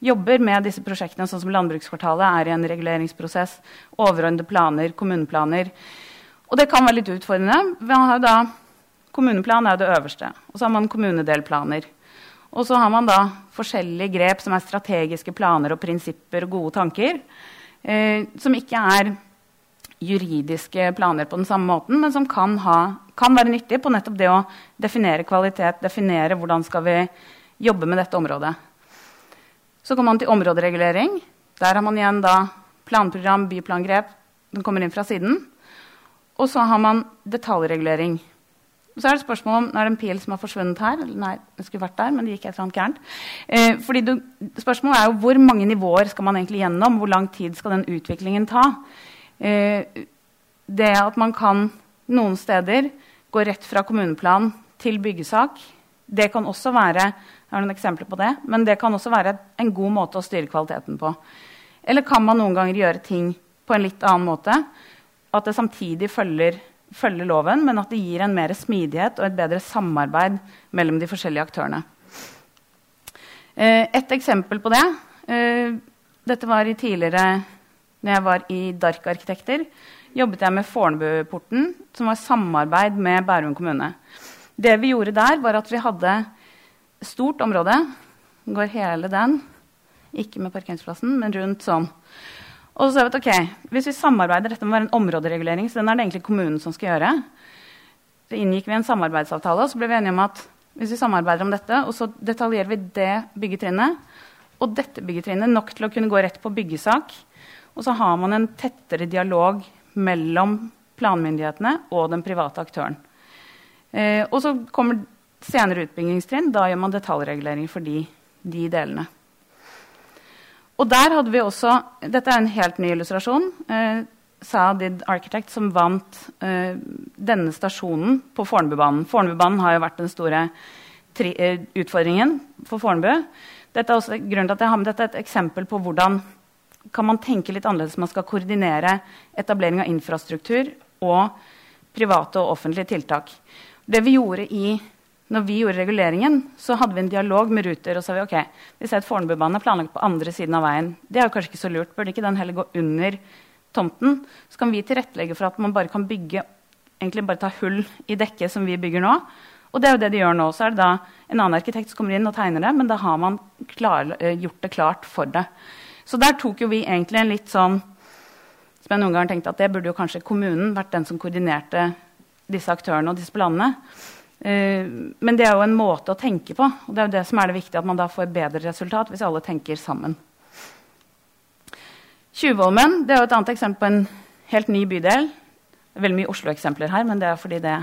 jobber med disse prosjektene, sånn som Landbrukskvartalet er i en reguleringsprosess, overordnede planer, kommuneplaner. Og det kan være litt utfordrende. Da, kommuneplan er det øverste. Og så har man kommunedelplaner. Og så har man da forskjellige grep som er strategiske planer og prinsipper og gode tanker. Eh, som ikke er juridiske planer på den samme måten, men som kan, ha, kan være nyttige på nettopp det å definere kvalitet, definere hvordan skal vi jobbe med dette området. Så kommer man til områderegulering. Der har man igjen da planprogram, byplangrep. Den kommer inn fra siden. Og så har man detaljregulering. så er det spørsmål om er det en pil som har forsvunnet her. Nei, den skulle vært der, men det gikk et eller annet gærent. Eh, fordi du, spørsmålet er jo hvor mange nivåer skal man egentlig gjennom? Hvor lang tid skal den utviklingen ta? Eh, det at man kan noen steder gå rett fra kommuneplan til byggesak, det kan også være jeg har noen eksempler på det. Men det kan også være en god måte å styre kvaliteten på. Eller kan man noen ganger gjøre ting på en litt annen måte? At det samtidig følger, følger loven, men at det gir en mer smidighet og et bedre samarbeid mellom de forskjellige aktørene. Eh, et eksempel på det eh, Dette var i tidligere når jeg var i Dark Arkitekter. jobbet jeg med Fornebuporten, som var samarbeid med Bærum kommune. Det vi gjorde der, var at vi hadde stort område. Går hele den. Ikke med parkeringsplassen, men rundt sånn. Og så sa vi at ok, Hvis vi samarbeider, dette må være en områderegulering, så den er det egentlig kommunen som skal gjøre. Så inngikk vi en samarbeidsavtale, og så ble vi enige om at hvis vi samarbeider om dette, og så detaljerer vi det byggetrinnet og dette byggetrinnet nok til å kunne gå rett på byggesak, og så har man en tettere dialog mellom planmyndighetene og den private aktøren. Eh, og så kommer senere utbyggingstrinn, da gjør man detaljregulering for de, de, delene. Og der hadde vi også Dette er en helt ny illustrasjon. Eh, Saadid Architect som vant eh, denne stasjonen på Fornebubanen. Fornebubanen har jo vært den store tri, eh, utfordringen for Fornebu. Dette er også grunnen til at jeg har med dette et eksempel på hvordan kan man tenke litt annerledes man skal koordinere etablering av infrastruktur og private og offentlige tiltak. Det vi gjorde i når vi gjorde reguleringen, så hadde vi en dialog med Ruter. og sa vi, ok, Vi ser at Fornebubanen er planlagt på andre siden av veien. Det er jo kanskje ikke så lurt. Burde ikke den heller gå under tomten? Så kan vi tilrettelegge for at man bare kan bygge, egentlig bare ta hull i dekket som vi bygger nå. Og det er jo det de gjør nå. Så er det da en annen arkitekt som kommer inn og tegner det, men da har man klar, eh, gjort det klart for det. Så der tok jo vi egentlig en litt sånn som jeg noen ganger tenkte at det burde jo kanskje kommunen vært den som koordinerte disse aktørene og disse planene. Eh, men det er jo en måte å tenke på, og det er jo det som er det viktige, at man da får bedre resultat hvis alle tenker sammen. Tjuvholmen det er jo et annet eksempel på en helt ny bydel. Det er veldig mye Oslo-eksempler her, men det er fordi det,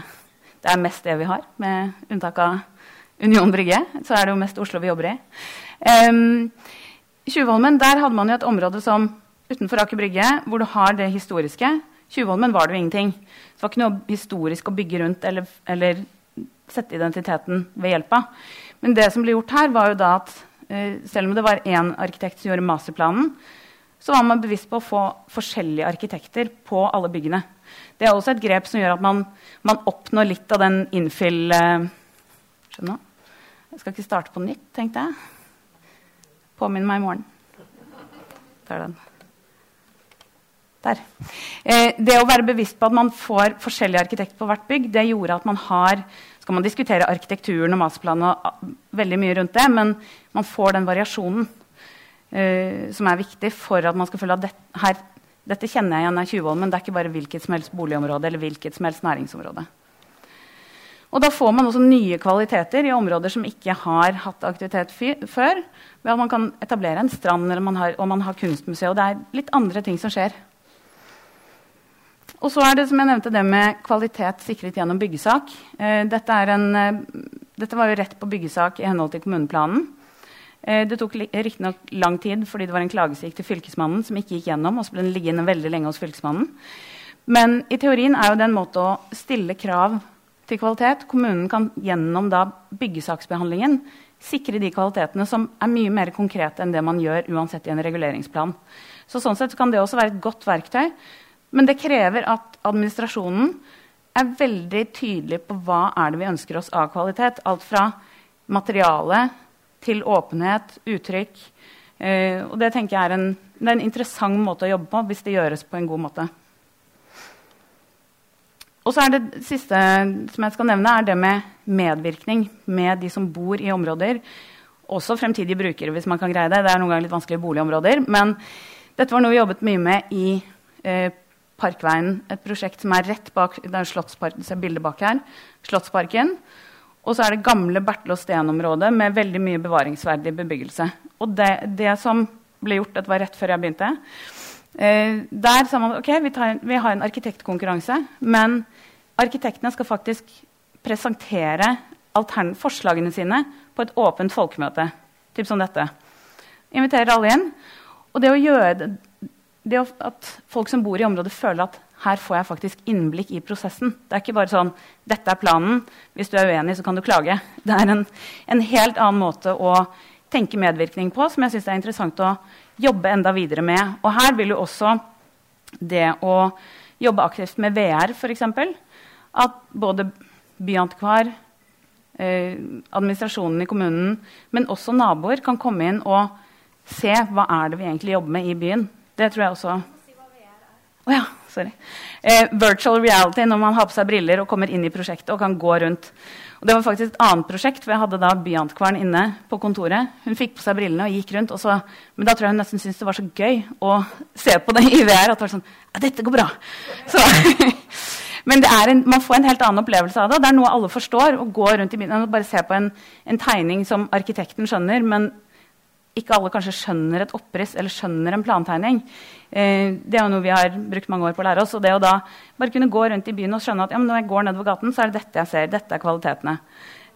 det, er mest det vi har. Med unntak av Union Brygge, så er det jo mest Oslo vi jobber i. Um, Tjuvholmen der hadde man jo et område som utenfor Aker Brygge, hvor du har det historiske. Tjuvholmen var det jo ingenting. Det var ikke noe historisk å bygge rundt eller, eller sette identiteten ved hjelp av. Men det som ble gjort her, var jo da at uh, selv om det var én arkitekt som gjorde masterplanen, så var man bevisst på å få forskjellige arkitekter på alle byggene. Det er også et grep som gjør at man, man oppnår litt av den innfill... Uh, skjønner? Jeg skal ikke starte på nytt, tenkte jeg. Påminn meg i morgen. Der den. Der. Eh, det å være bevisst på at man får forskjellige arkitekter på hvert bygg, det gjorde at man har skal man diskutere arkitekturen og masterplanen ah, veldig mye rundt det, men man får den variasjonen uh, som er viktig for at man skal føle at det, her, dette kjenner jeg igjen av Tjuvholmen. det er ikke bare hvilket som helst boligområde eller hvilket som helst næringsområde. Og da får man også nye kvaliteter i områder som ikke har hatt aktivitet før. Ved at man kan etablere en strand eller man har, og man har kunstmuseet. Og det er litt andre ting som skjer. Og så er det som jeg nevnte, det med kvalitet sikret gjennom byggesak. Eh, dette, en, eh, dette, var jo rett på byggesak i henhold til kommuneplanen. Eh, det tok riktignok lang tid fordi det var en klage til Fylkesmannen, som ikke gikk gjennom, og så ble den liggende veldig lenge hos Fylkesmannen. Men i teorien er jo det en måte å stille krav til kvalitet. Kommunen kan gjennom da byggesaksbehandlingen sikre de kvalitetene som er mye mer konkrete enn det man gjør uansett i en reguleringsplan. Så sånn sett kan det også være et godt verktøy. Men det krever at administrasjonen er veldig tydelig på hva er det vi ønsker oss av kvalitet. Alt fra materiale til åpenhet, uttrykk. Eh, og det tenker jeg er en, er en interessant måte å jobbe på hvis det gjøres på en god måte. Og så er det siste som jeg skal nevne, er det med medvirkning med de som bor i områder. Også fremtidige brukere, hvis man kan greie det. Det er noen ganger litt vanskelige boligområder. Men dette var noe vi jobbet mye med i eh, Parkveien. Et prosjekt som er rett bak det er Slottsparken, se bildet bak her, Slottsparken. Og så er det gamle Bertel og Steen-området med veldig mye bevaringsverdig bebyggelse. Og det, det, som ble gjort, dette var rett før jeg begynte, eh, der sa man ok, vi, tar, vi har en arkitektkonkurranse, men arkitektene skal faktisk presentere forslagene sine på et åpent folkemøte. Typ som dette. Inviterer alle inn. Og det å gjøre det, at folk som bor i området, føler at her får jeg faktisk innblikk i prosessen. Det er ikke bare sånn 'Dette er planen. Hvis du er uenig, så kan du klage.' Det er en, en helt annen måte å tenke medvirkning på som jeg syns er interessant å jobbe enda videre med. Og her vil jo også det å jobbe aktivt med VR, f.eks at både byantikvar, eh, administrasjonen i kommunen, men også naboer kan komme inn og se hva er det vi egentlig jobber med i byen. Det tror jeg også oh, ja, sorry. Eh, virtual reality når man har på seg briller og kommer inn i prosjektet og kan gå rundt. Og det var faktisk et annet prosjekt, for jeg hadde da byantikvaren inne på kontoret. Hun fikk på seg brillene og gikk rundt. Og så, men da tror jeg hun nesten syntes det var så gøy å se på det <laughs> i VR. at det var sånn, ja, dette går bra. Så, <laughs> Men en, man får en helt annen opplevelse av det. Det er noe alle forstår. å gå rundt i byen og bare se på en, en, tegning som arkitekten skjønner, men ikke alle kanskje skjønner et oppriss eller skjønner en plantegning. Eh, det er jo noe vi har brukt mange år på å lære oss. Og det å da bare kunne gå rundt i byen og skjønne at ja, når jeg går nedover gaten, så er det dette jeg ser. Dette er kvalitetene.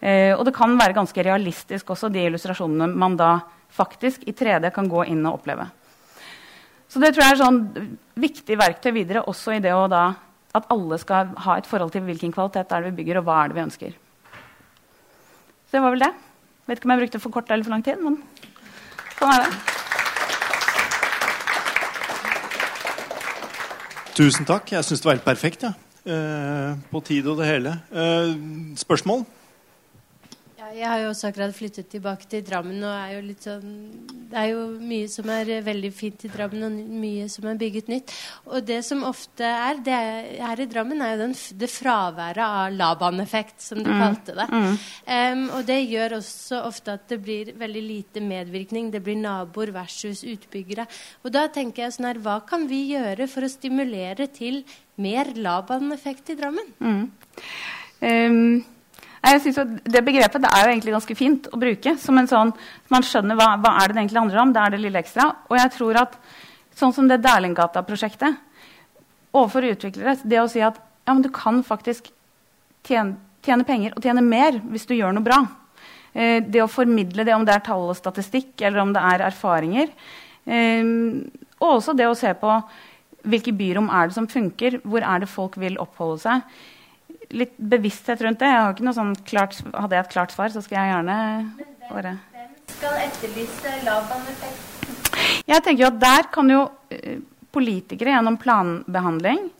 Eh, og det kan være ganske realistisk også, de illustrasjonene man da faktisk i 3D kan gå inn og oppleve. Så det tror jeg er sånn viktig verktøy videre også i det å da at alle skal ha et forhold til hvilken kvalitet er det vi bygger, og hva er det vi ønsker. Så det var vel det. Vet ikke om jeg brukte for kort eller for lang tid, men sånn er. Tusen takk. Jeg syns det var helt perfekt. Ja. Eh, på tide og det hele. Eh, spørsmål? Jeg har jo også akkurat flyttet tilbake til Drammen. og er jo litt sånn, Det er jo mye som er veldig fint i Drammen, og mye som er bygget nytt. Og det som ofte er, det er her i Drammen, er jo den, det fraværet av Laban-effekt, som du mm. kalte det. Mm. Um, og det gjør også ofte at det blir veldig lite medvirkning. Det blir naboer versus utbyggere. Og da tenker jeg sånn her, hva kan vi gjøre for å stimulere til mer Laban-effekt i Drammen? Mm. Um Jeg synes jo Det begrepet det er jo egentlig ganske fint å bruke. som en sånn, Man skjønner hva, hva er det egentlig handler om. Det er det lille ekstra. Og jeg tror at sånn som det Dæhlinggata-prosjektet overfor utviklere Det å si at ja, men du kan faktisk tjene, tjene penger og tjene mer hvis du gjør noe bra. Eh, det å formidle det, om det er tall og statistikk eller om det er erfaringer. Eh, og også det å se på hvilke byrom er det som funker. Hvor er det folk vil oppholde seg? Litt bevissthet rundt det. Jeg har ikke noe sånn klart, hadde jeg et klart svar, så skal jeg gjerne bare Hvem skal etterlyse Laban-effekten? Jeg tenker jo at Der kan jo eh, politikere gjennom planbehandling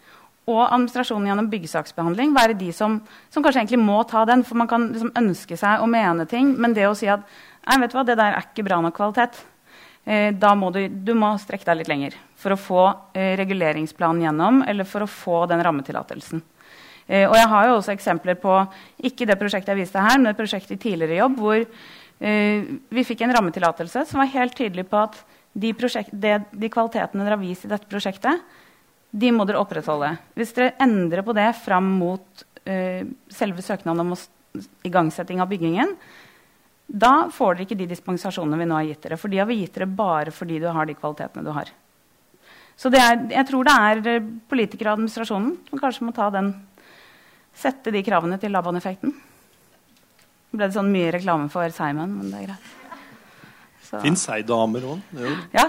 og administrasjonen gjennom byggesaksbehandling være de som, som, kanskje egentlig må ta den. For man kan liksom ønske seg å mene ting, men det å si at Nei, vet du hva, det der er ikke bra nok kvalitet. Eh, da må du, du må strekke deg litt lenger for å få eh, reguleringsplanen gjennom, eller for å få den rammetillatelsen. Eh, og jeg har jo også eksempler på ikke det prosjektet jeg viste her, men et prosjekt i tidligere jobb hvor eh, vi fikk en rammetillatelse som var helt tydelig på at de, det, de, kvalitetene dere har vist i dette prosjektet, de må dere opprettholde. Hvis dere endrer på det fram mot uh, selve søknaden om igangsetting av byggingen, da får dere ikke de dispensasjonene vi nå har gitt dere. For de har vi gitt dere bare fordi du har de kvalitetene du har. Så er, jeg tror det er politikere og administrasjonen som kanskje må ta den sette de kravene til Laban-effekten. ble det sånn mye reklame for Simon, men det er greit. Fins ei damer òg? Ja,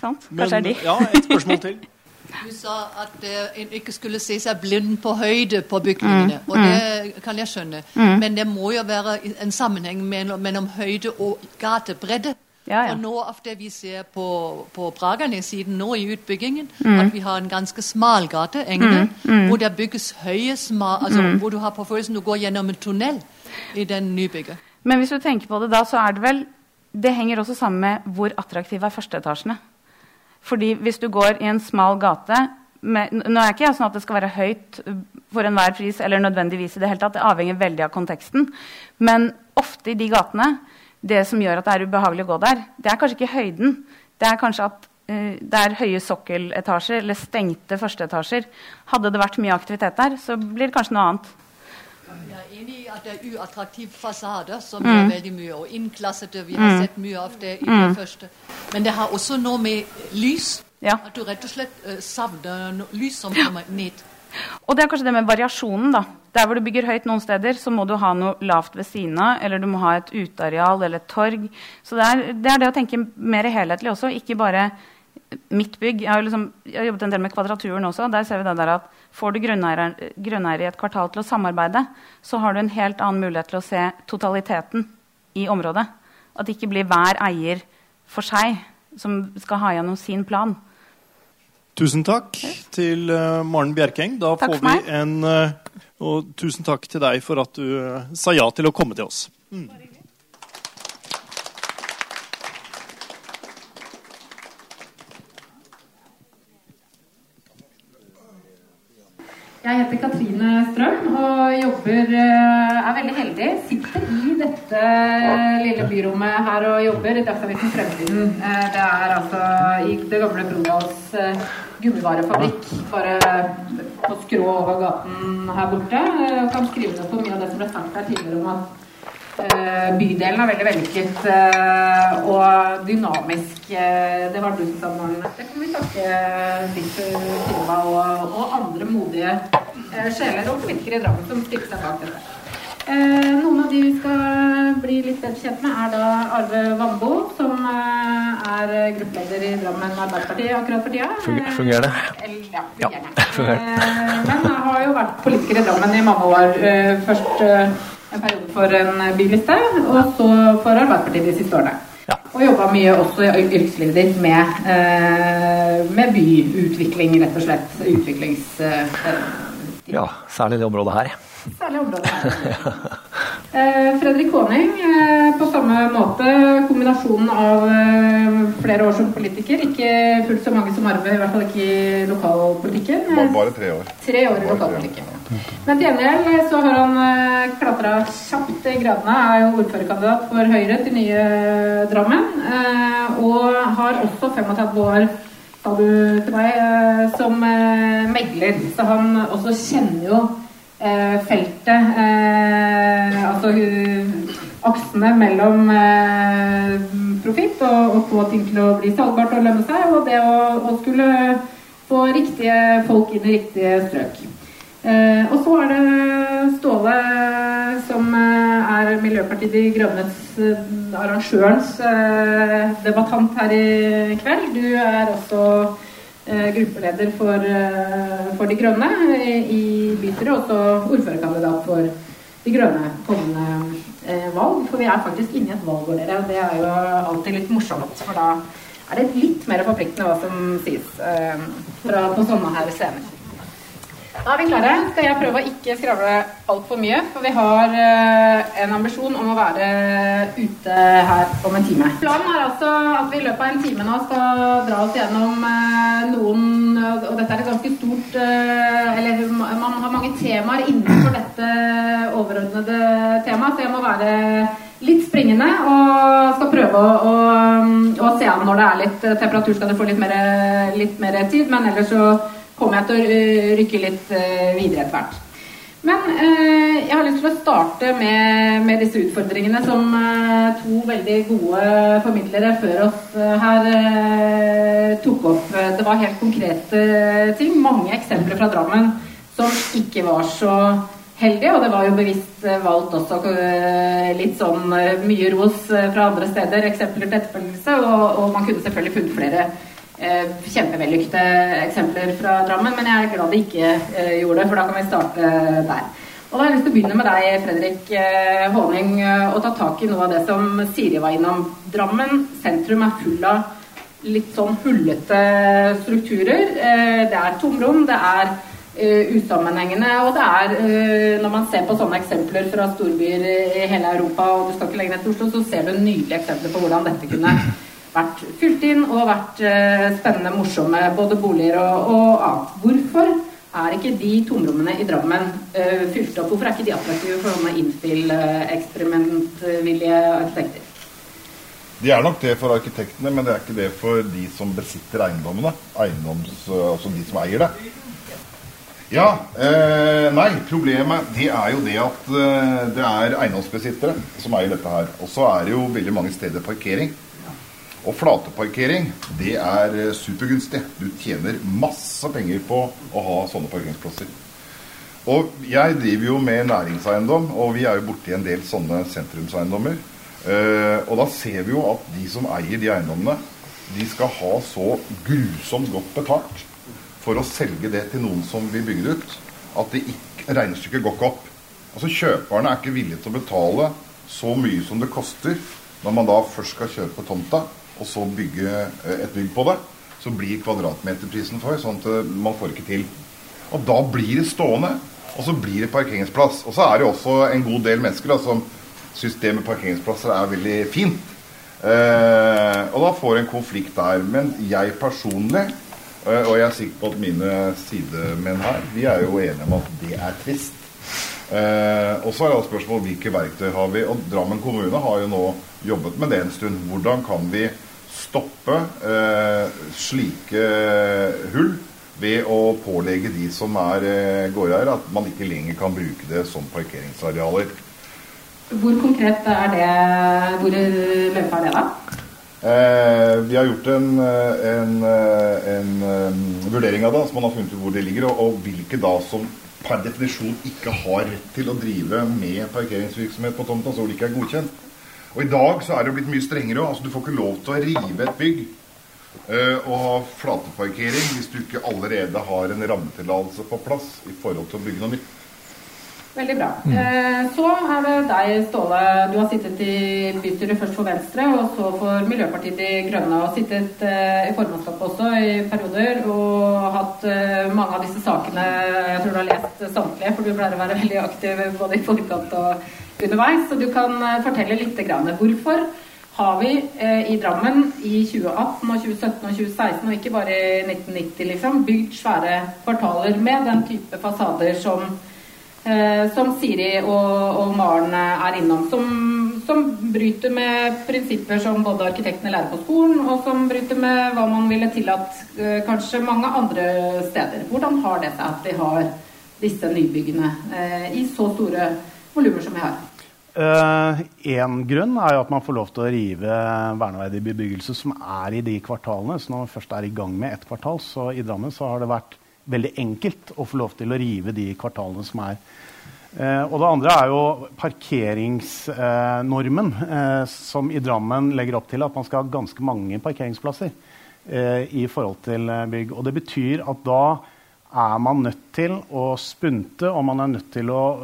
sant. Kanskje er de. ja, et spørsmål til. <laughs> Du sa at uh, en ikke skulle se seg blind på høyde på bygningene. Mm, og det mm. kan jeg skjønne. Mm. Men det må jo være en sammenheng mellom høyde og gatebredde. Ja, ja. Og nå av det vi ser på, på Braganes-siden nå i utbyggingen, mm. at vi har en ganske smal gate, Engene, mm. Mm. hvor det bygges høye smal, altså mm. hvor du har på følelsen du går gjennom en tunnel i den nybygget. Men hvis du tenker på det da, så er det vel Det henger også sammen med hvor attraktive er førsteetasjene. Fordi hvis du går i en smal gate med, Nå er ikke jeg sånn at det skal være høyt for enhver pris, eller nødvendigvis i det hele tatt, det avhenger veldig av konteksten. Men ofte i de gatene det som gjør at det er ubehagelig å gå der, det er kanskje ikke høyden. Det er kanskje at uh, det er høye sokkeletasjer eller stengte førsteetasjer. Hadde det vært mye aktivitet der, så blir det kanskje noe annet. Jeg er enig i at det er uattraktive fasader som mm. gjør veldig mye. Og innklassede. Vi har mm. sett mye av det i mm. det første. Men det har også noe med lys. Ja. At du rett og slett uh, savner lys som kommer ned. Og det er kanskje det med variasjonen. da. Der hvor du bygger høyt noen steder, så må du ha noe lavt ved siden av, eller du må ha et uteareal eller et torg. Så det er, det er, det å tenke mer helhetlig også, ikke bare mitt bygg. Jeg har, liksom, jeg har jobbet en del med Kvadraturen også. Der ser vi det der at får du grunneiere i et kvartal til å samarbeide, så har du en helt annen mulighet til å se totaliteten i området. At det ikke blir hver eier for seg som skal ha gjennom sin plan. Tusen takk til uh, Maren Bjerkeng. Da takk får vi en uh, Og tusen takk til deg for at du uh, sa ja til å komme til oss. Mm. Jeg heter Katrine Strøm og jobber, er veldig heldig. Sitter i dette lille byrommet her og jobber i Dagsavisen Fremtiden. Det er altså i det gamle Brodals gummivarefabrikk bare på skrå over gaten her borte. Og kan skrive ned på mye av det som ble sagt her tidligere om at uh, bydelen er veldig vellykket uh, og dynamisk. Uh, det var du som sa, Magne. Det kan vi takke Silva og, og, andre modige sjeler og politikere i Drammen som stilte seg bak dette. Eh, noen av de vi skal bli litt bedre kjent med, er da Arve Vambo, som eh, er gruppeleder i Drammen Arbeiderparti akkurat for tida. Fungerer det? Eh, ja, fungerer. <laughs> Eh, men har jo vært politiker i Drammen i mange år. Eh, først eh, en periode for en byliste, og så for Arbeiderpartiet de siste årene. Ja. Og jobba mye også i yrkeslivet ditt med, med byutvikling, rett og slett. Utviklings... ja, særlig det området her. Særlig området her. Eh, Fredrik Kåning, eh, på samme måte. Kombinasjonen av eh, flere år som politiker. Ikke fullt så mange som Arve, i hvert fall ikke i lokalpolitikken. Bare, bare tre år. Tre år i lokalpolitikken. Men til gjengjeld så har han klatra kjapt i gradene. Er jo ordførerkandidat for Høyre til nye Drammen. Og har også 35 år sa du til meg, som megler. Så han også kjenner jo Eh, feltet, eh, altså altså aksene mellom profitt og å få ting til å bli salgbart og lønne seg, og det å, å skulle få riktige folk inn i riktige strøk. Eh, og så er det Ståle, som eh, er Miljøpartiet De Grønnes eh, arrangørens eh, debattant her i kveld. Du er også eh, gruppeleder for, eh, for, De Grønne i, bystyret, og så ordførerkandidat for De Grønne kommende valg. For vi er faktisk inne i et valgår, dere, og det er jo alltid litt morsomt. For da er det litt mer forpliktende hva som sies fra, på sånne her scener. Da er vi klare. Skal jeg prøve å ikke skravle altfor mye. For vi har uh, en ambisjon om å være ute her om en time. Planen er altså at vi i løpet av en time nå skal dra oss gjennom uh, noen ganske stort uh, Eller man har mange temaer innenfor dette overordnede temaet, så jeg må være litt springende og skal prøve å, å, å se an når det er litt temperatur, skal du få litt mer, litt mer tid. Men ellers så kommer jeg til å eh, rykke litt eh, videre etter hvert. Men eh, jeg har lyst til å starte med, med disse utfordringene som eh, to veldig gode formidlere før oss eh, her eh, tok opp. Det var helt konkrete ting. Mange eksempler fra Drammen som ikke var så heldige. Og det var jo bevisst valgt også litt sånn mye ros fra andre steder, eksempler til etterfølgelse. Og, og man kunne selvfølgelig funnet flere eh, kjempevellykkede eksempler fra Drammen, men jeg er glad de ikke eh, gjorde det, for da kan vi starte der. Og da har jeg lyst til å begynne med deg, Fredrik eh, Håning, og ta tak i noe av det som Siri var innom. Drammen sentrum er full av litt sånn hullete strukturer. Eh, det er tomrom, det er Uh, usammenhengende. Og det er, uh, når man ser på sånne eksempler fra storbyer i hele Europa, og du skal ikke lenger ned til Oslo, så ser du nydelige eksempler på hvordan dette kunne vært fylt inn og vært eh, spennende, morsomme både boliger og, og, annet. Hvorfor er ikke de tomrommene i Drammen eh, fylt opp? Hvorfor er ikke de attraktive for sånne innspill-eksperimentvillige arkitekter? De er nok det for arkitektene, men det er ikke det for de som besitter eiendommene. Eiendoms, altså de som eier det. Ja, eh, nei, problemet det er jo det at eh, det er eiendomsbesittere som eier dette her. Og så er det jo veldig mange steder parkering. Og flateparkering, det er eh, supergunstig. Du tjener masse penger på å ha sånne parkeringsplasser. Og jeg driver jo med næringseiendom, og vi er jo borti en del sånne sentrumseiendommer. Uh, og da ser vi jo at de som eier de eiendommene, de skal ha så grusomt godt betalt for å selge det til noen som vil bygge det ut, at det ikke, regnestykket går ikke opp. Altså Kjøperne er ikke villige til å betale så mye som det koster når man da først skal kjøpe tomta, og så bygge eh, et bygg på det, så blir kvadratmeterprisen for sånn at eh, man får ikke til. Og da blir det stående, og så blir det parkeringsplass. Og så er det også en god del mennesker da, som syns det med parkeringsplasser er veldig fint. Eh, og da får en konflikt der. Men jeg personlig, eh, og jeg er sikker på at mine sidemenn her, vi er jo enige om at det er trist. Eh, og så er det spørsmål hvilke verktøy har vi. Og Drammen kommune har jo nå jobbet med det en stund. Hvordan kan vi stoppe eh, slike hull ved å pålegge de som er eh, gårdeiere, at man ikke lenger kan bruke det som parkeringsarealer. Hvor konkret er det? Hvor løypa er det, da? Eh, vi har gjort en, en, en, en, vurdering av det, så man har funnet ut hvor det ligger, og, og hvilke da som per definisjon ikke har rett til å drive med parkeringsvirksomhet på tomta, så det ikke er godkjent. Og i dag så er det jo blitt mye strengere. altså Du får ikke lov til å rive et bygg uh, og ha flateparkering hvis du ikke allerede har en rammetillatelse på plass i forhold til å bygge noe nytt. Veldig bra. Mm. Eh, så er det deg, Ståle. Du har sittet i bystyret først for Venstre og så for Miljøpartiet De Grønne. Og sittet eh, i formannskapet også i perioder og hatt eh, mange av disse sakene Jeg tror du har lest samtlige, for du pleier å være veldig aktiv både i forkant og underveis. Så du kan eh, fortelle litt. Hvorfor har vi eh, i Drammen i 2018 og 2017 og 2016, og ikke bare i 1990, liksom, bygd svære kvartaler med den type fasader som, eh, som Siri og, og, Maren er innom. Som, som, bryter med prinsipper som både arkitektene lærer på skolen, og som bryter med hva man ville tillatt kanskje mange andre steder. Hvordan har det seg at vi har disse nybyggene i så store volumer som vi har? Én uh, grunn er jo at man får lov til å rive verneverdig bebyggelse som er i de kvartalene. Så når man først er i gang med ett kvartal, så i Drammen så har det vært veldig enkelt å få lov til å rive de kvartalene som er. Uh, og det andre er jo parkeringsnormen, uh, som i Drammen legger opp til at man skal ha ganske mange parkeringsplasser i forhold til bygg. Og det betyr at da er man nødt til å spunte, og man er nødt til å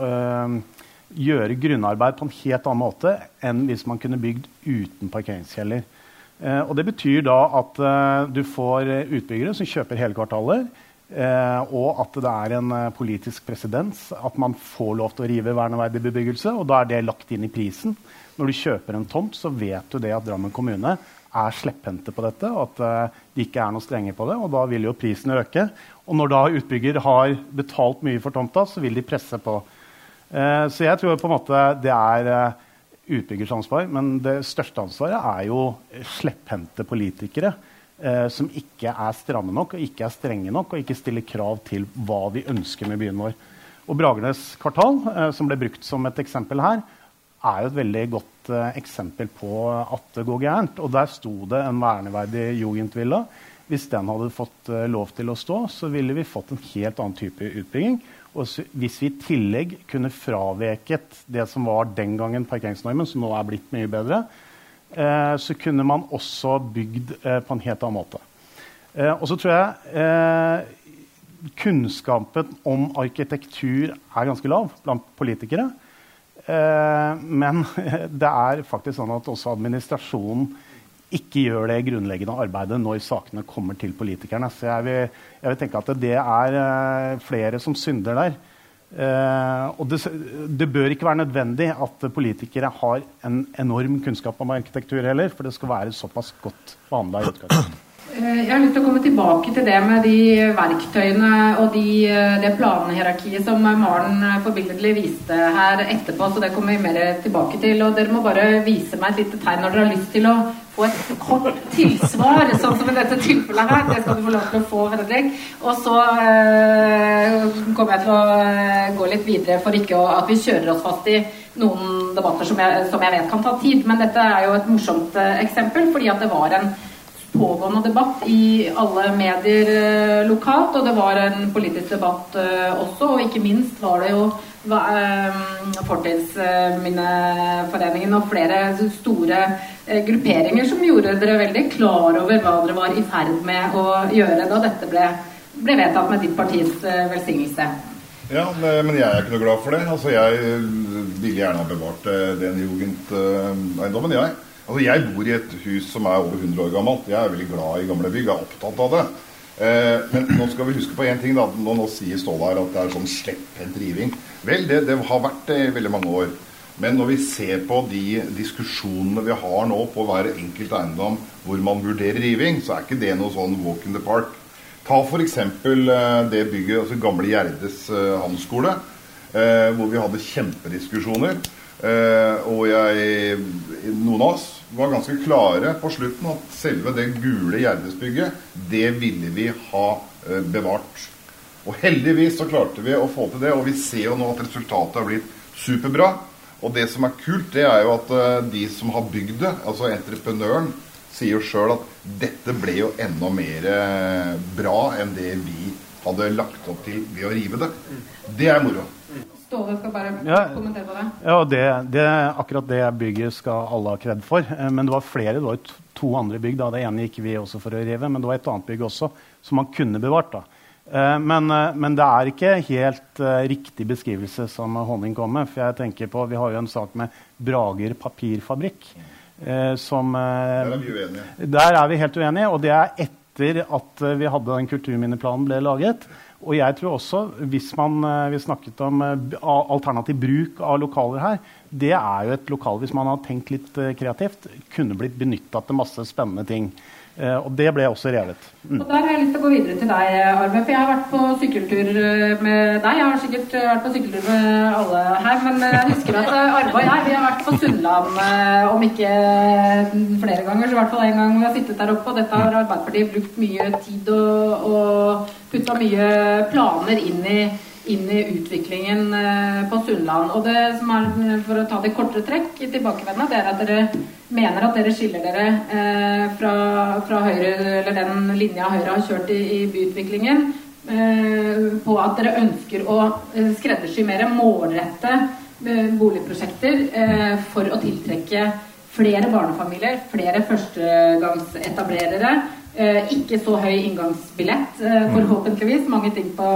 gjøre grunnarbeid på en helt annen måte enn hvis man kunne bygd uten parkeringskjeller. Eh, og det betyr da at eh, du får utbyggere som kjøper hele kvartaler, eh, og at det er en eh, politisk presedens at man får lov til å rive verneverdig bebyggelse. Og da er det lagt inn i prisen. Når du kjøper en tomt, så vet du det at Drammen kommune er slepphendte på dette, og at uh, de ikke er noe strenge på det. og Da vil jo prisen øke. Og når da utbygger har betalt mye for tomta, så vil de presse på Eh, så jeg tror på en måte det er eh, utbyggers ansvar. Men det største ansvaret er jo slepphendte politikere eh, som ikke er stramme nok og ikke er strenge nok og ikke stiller krav til hva vi ønsker med byen vår. Og Bragernes kvartal, eh, som ble brukt som et eksempel her, er jo et veldig godt eh, eksempel på at det går gærent. Og der sto det en verneverdig jugendvilla. Hvis den hadde fått eh, lov til å stå, så ville vi fått en helt annen type utbygging. Og hvis vi i tillegg kunne fraveket det som var den gangen parkeringsnormen, som nå er blitt mye bedre, eh, så kunne man også bygd eh, på en helt annen måte. Eh, og så tror jeg eh, kunnskapen om arkitektur er ganske lav blant politikere. Eh, men <laughs> det er faktisk sånn at også administrasjonen ikke gjør det grunnleggende arbeidet når sakene kommer til politikerne. Så jeg vil, jeg vil tenke at det er uh, flere som synder der. Uh, og det, det, bør ikke være nødvendig at politikere har en enorm kunnskap om arkitektur heller, for det skal være såpass godt behandla i utgangspunktet. Eh, jeg har lyst til å komme tilbake til det med de verktøyene og de, det planhierarkiet som Maren forbilledlig viste her etterpå. så Det kommer vi mer tilbake til. og Dere må bare vise meg et lite tegn når dere har lyst til å få et kort tilsvar, sånn som i dette tilfellet her. Det skal du få lov til å få, Fredrik. Og så øh, kommer jeg til å eh, gå litt videre for ikke å, at vi kjører oss fast i noen debatter som jeg, som jeg, vet kan ta tid. Men dette er jo et morsomt øh, eksempel, fordi at det var en pågående debatt i alle medier lokalt, og det var en politisk debatt også, og ikke minst var det jo Fortidsminneforeningen og flere store Eh, grupperinger som gjorde dere veldig klar over hva dere var i ferd med å gjøre da dette ble, ble vedtatt med ditt partis eh, velsignelse. Ja, men jeg er ikke noe glad for det. Altså, Jeg ville gjerne ha bevart eh, den jugendeiendommen, jeg. Altså, Jeg bor i et hus som er over 100 år gammelt. Jeg er veldig glad i gamle bygg, jeg er opptatt av det. Men nå skal vi huske på én ting. da, Nå, nå sier Ståle at det er sånn slepphendt riving. Vel, det, det har vært det i veldig mange år. Men når vi ser på de diskusjonene vi har nå på hver enkelt eiendom hvor man vurderer riving, så er ikke det noe sånn walk in the park. Ta f.eks. Eh, det bygget, altså gamle Gjerdes eh, handelsskole, eh, hvor vi hadde kjempediskusjoner. Og jeg, noen av oss var ganske klare på slutten at selve det gule Gjerdesbygget, det ville vi ha bevart. Og heldigvis så klarte vi å få til det, og vi ser jo nå at resultatet har blitt superbra. Og det som er kult, det er jo at uh, de som har bygd det, altså entreprenøren, sier jo sjøl at dette ble jo enda mer uh, bra enn det vi hadde lagt opp til ved å rive det. Det er moro. Ståle skal bare ja, kommentere på det. Ja, det, det, Akkurat det bygget skal alle ha kred for. Eh, men det var flere, det var to andre bygg. da, Det ene gikk vi også for å rive, men det var et annet bygg også som man kunne bevart. da. Eh, men, eh, men, det er ikke helt uh, riktig beskrivelse som Honning kom med. For jeg tenker på, Vi har jo en sak med Brager papirfabrikk. Som, der er vi uenige. Der er vi helt uenige, og det er etter at vi hadde den kulturminneplanen ble laget. Og jeg tror også, hvis man vi snakket om alternativ bruk av lokaler her, det er jo et lokal, hvis man har tenkt litt kreativt, kunne blitt benytta til masse spennende ting. Eh, og det ble også revet. Mm. Og Der har jeg lyst til å gå videre til deg, Arve. For jeg har vært på sykkeltur eh, med deg. Jeg har sikkert eh, vært på sykkeltur med alle her. Men jeg husker at Arve og jeg vi har vært på Sunnland om ikke flere ganger, så i hvert fall en gang vi har sittet der oppe. Og dette har Arbeiderpartiet brukt mye tid og, og putta mye planer inn i inn i utviklingen eh, på Sunnland. Og det som er, for å ta det kortere trekk tilbakevendende, det er at dere mener at dere skiller dere eh, fra, fra, Høyre, eller den linja Høyre har kjørt i, i byutviklingen, eh, på at dere ønsker å eh, skreddersy mer målrette eh, boligprosjekter eh, for å tiltrekke flere barnefamilier, flere førstegangsetablerere. ikke så høy inngangsbillett, forhåpentligvis. Mange ting på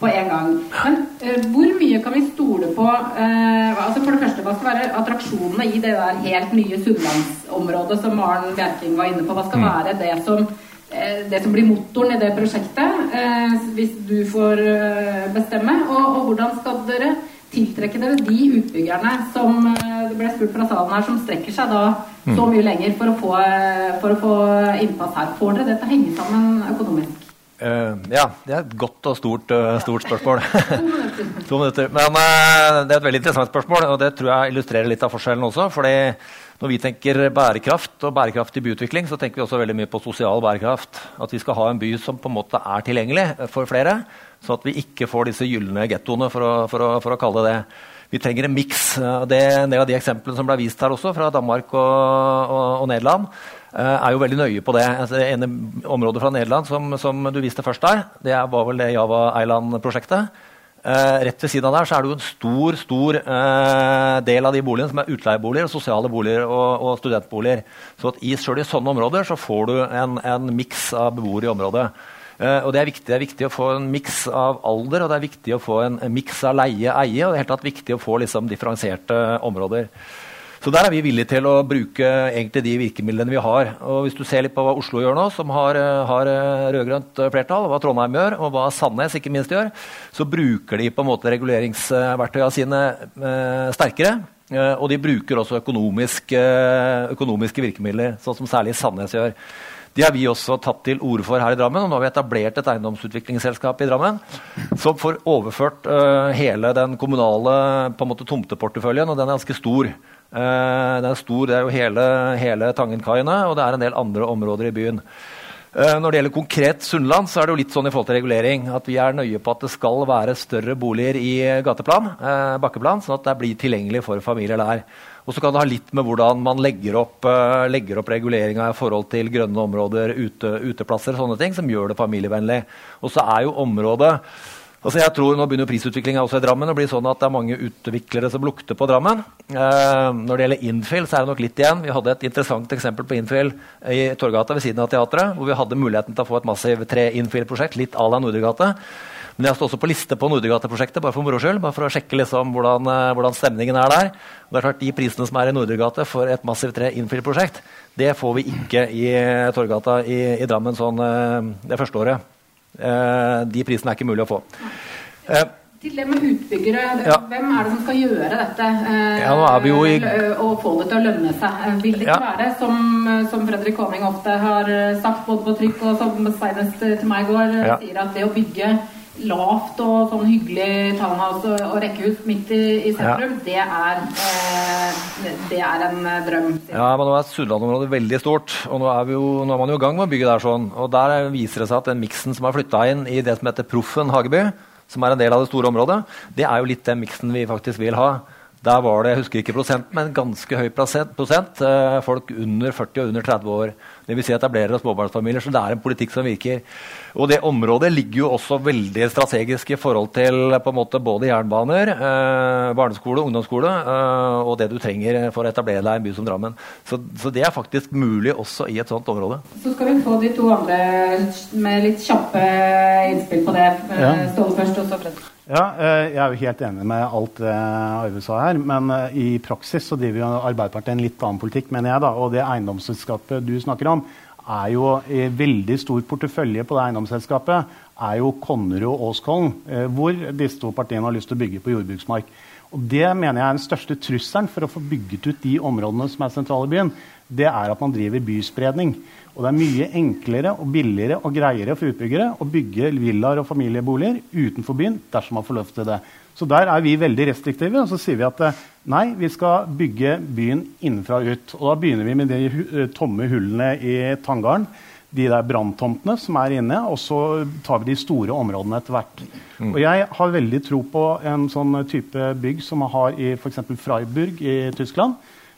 på en gang. Men uh, hvor mye kan vi stole på uh, altså For det første, hva skal være attraksjonene i det der helt nye sunnlandsområdet som Maren Bjerking var inne på? Hva skal mm. være det som, uh, det som blir motoren i det prosjektet, hvis du får bestemme? Og, og, hvordan skal dere tiltrekke dere de utbyggerne som det ble spurt fra salen her, som strekker seg da så mm. mye lenger for å få, for å få innpass her? Får dere det til å henge sammen økonomisk? Uh, ja, det er et godt og stort, uh, stort spørsmål. <laughs> to minutter. Men uh, det er et veldig interessant spørsmål, og det tror jeg illustrerer litt av forskjellen også. fordi når vi tenker bærekraft og bærekraftig byutvikling, så tenker vi også veldig mye på sosial bærekraft. At vi skal ha en by som på en måte er tilgjengelig for flere, så at vi ikke får disse gylne gettoene, for for, for å, kalle det det. Vi trenger en miks. Det er en del av de eksemplene som ble vist her også, fra Danmark og, og, og Nederland er jo veldig nøye på det. Altså, det ene området fra Nederland som, som, du viste først der, det var vel det Java Island-prosjektet. Eh, rett ved siden av der så er det jo en stor stor eh, del av de boligene som er utleieboliger, sosiale boliger og, og studentboliger. Så at i, selv i sånne områder så får du en, en miks av beboere i området. Eh, og det er, viktig, det er viktig å få en miks av alder og det er viktig å få en, en miks av leie-eie. og det er helt tatt viktig å få liksom, differensierte områder. Så der er vi villige til å bruke egentlig de virkemidlene vi har. Og hvis du ser litt på hva Oslo gjør nå, som har, eh, har eh, rød-grønt flertall, hva Trondheim gjør, og hva Sandnes ikke minst gjør, så bruker de på en måte reguleringsverktøyene sine eh, sterkere. Eh, og de bruker også økonomiske, eh, økonomiske virkemidler, sånn som særlig Sandnes gjør. De har vi også tatt til orde for her i Drammen. og Nå har vi etablert et eiendomsutviklingsselskap i Drammen som får overført uh, hele den kommunale måte, tomteporteføljen, og den er ganske stor. Uh, den er stor, Det er jo hele, hele Tangenkaiene, og det er en del andre områder i byen. Uh, når det gjelder konkret Sunnland, så er det jo litt sånn i forhold til regulering at vi er nøye på at det skal være større boliger i gateplan, uh, bakkeplan, sånn at det blir tilgjengelig for familier der. Og så kan det ha litt med hvordan man legger opp, legger opp reguleringa i forhold til grønne områder, ute, uteplasser sånne ting, som gjør det familievennlig. Og så er jo området Altså jeg tror Nå begynner prisutviklinga også i Drammen å bli sånn at det er mange utviklere som lukter på Drammen. Eh, når det gjelder infill, så er det nok litt igjen. Vi hadde et interessant eksempel på infill i Torgata ved siden av teatret, hvor vi hadde muligheten til å få et massivt tre-infill-prosjekt, litt à la Nordregate. Men jeg står også på liste på Nordregate-prosjektet bare for moro skyld, bare for å sjekke liksom hvordan, eh, hvordan, stemningen er der. Og det er klart De prisene som er i Nordregate for et massivt tre-infill-prosjekt, det får vi ikke i Torgata i, i Drammen sånn eh, det første året. Eh, de prisene er ikke mulig å få. Eh, til det med utbyggere, ja. hvem er det som skal gjøre dette? Eh, ja, nå er vi jo i... Og få det til å lønne seg. Vil det ikke ja. være som, som Fredrik Kåning ofte har sagt, både på trykk og som senest til meg i går, sier at det å bygge lavt og sånn hyggelig townhouse og, rekkehus midt i, i sentrum, ja. det, er, eh, det, er, en drøm. Ja, men nå er Sunnland-området veldig stort, og nå er, jo, nå er, man jo i gang med å bygge der. sånn, og Der viser det seg at den miksen som er flytta inn i det som heter Proffen Hageby, som er en del av det store området, det er jo litt den miksen vi faktisk vil ha. Der var det jeg husker ikke prosent, men ganske høy prosent, prosent folk under 40 og under 30 år. Dvs. Si etablerere og småbarnsfamilier. Så det er en politikk som virker. Og det området ligger jo også veldig strategisk i forhold til på en måte både jernbaner, eh, barneskole, ungdomsskole eh, og det du trenger for å etablere deg i en by som Drammen. Så, så, det er faktisk mulig også i et sånt område. Så skal vi få de to andre med litt kjappe innspill på det. Ja. Ståle først, og så Fredrik. Ja, eh, jeg er jo helt enig med alt det Arve sa her. Men eh, i praksis så driver jo Arbeiderpartiet en litt annen politikk, mener jeg. da, Og det eiendomsselskapet du snakker om, er jo i veldig stor portefølje på det eiendomsselskapet er jo Konnerud og Åskollen, eh, hvor disse to partiene har lyst til å bygge på jordbruksmark. Og Det mener jeg er den største trusselen for å få bygget ut de områdene som er sentrale i byen. Det er at man driver byspredning. Og det er mye enklere og billigere og greiere for utbyggere å bygge villaer og familieboliger utenfor byen dersom man får lov til det. Så der er vi veldig restriktive. Og så sier vi at eh, nei, vi skal bygge byen innenfra og ut. Og da begynner vi med de tomme hullene i Tangarden. de der branntomtene som er inne, og så tar vi de store områdene etter hvert. Mm. Og jeg har veldig tro på en sånn type bygg som man har i f.eks. Freiburg i Tyskland,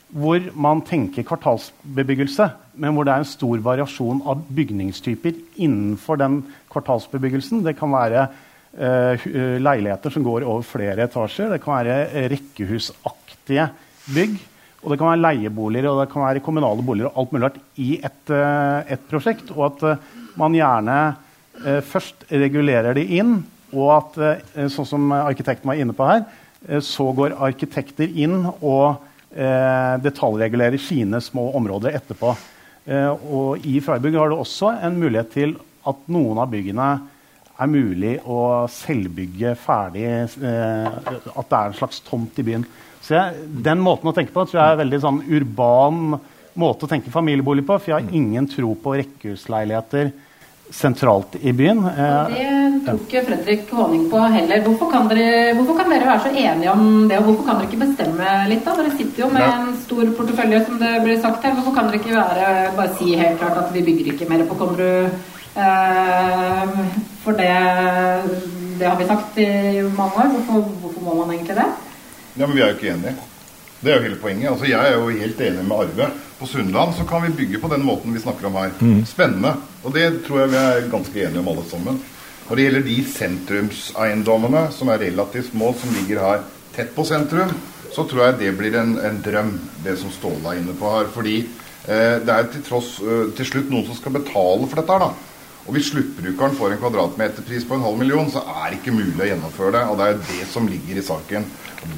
hvor man tenker kvartalsbebyggelse, men hvor det er en stor variasjon av bygningstyper innenfor den kvartalsbebyggelsen. Det kan være eh, leiligheter som går over flere etasjer, det kan være rekkehusaktige bygg. Og det kan være leieboliger og det kan være kommunale boliger og alt mulig rart i et, uh, et, prosjekt. Og at man gjerne eh, først regulerer de inn, og at sånn som arkitekten var inne på her, så går arkitekter inn og detaljregulerer sine små områder etterpå. Og i Freiburg har du også en mulighet til at noen av byggene er mulig å selvbygge ferdig. at det er en slags tomt i byen. Så jeg, Den måten å tenke på tror jeg er veldig sånn urban måte å tenke familiebolig på. For jeg har ingen tro på rekkehusleiligheter sentralt i byen. Og det tror ikke Fredrik Håning på heller. Hvorfor kan, dere, hvorfor kan, dere, være så enige om det, og hvorfor kan dere ikke bestemme litt? da? Dere sitter jo med en stor portefølje, som det blir sagt her. Hvorfor kan dere ikke være, bare si helt klart at vi bygger ikke mer på Konnerud? Eh, for det, det, har vi sagt i mange år. Hvorfor, hvorfor må man egentlig det? Ja, Men vi er jo ikke enige. Det er jo hele poenget. Altså, Jeg er jo helt enig med Arve. På Sunnland så kan vi bygge på den måten vi snakker om her. Mm. Spennende. Og det tror jeg vi er ganske enige om alle sammen. Når det gjelder de sentrumseiendommene som er relativt små, som ligger her tett på sentrum, så tror jeg det blir en, en drøm, det som Ståle er inne på her. Fordi eh, det er til, tross, eh, til slutt noen som skal betale for dette her, da. Og hvis sluttbrukeren får en kvadratmeterpris på en halv million, så er det ikke mulig å gjennomføre det. Og det er jo det som ligger i saken.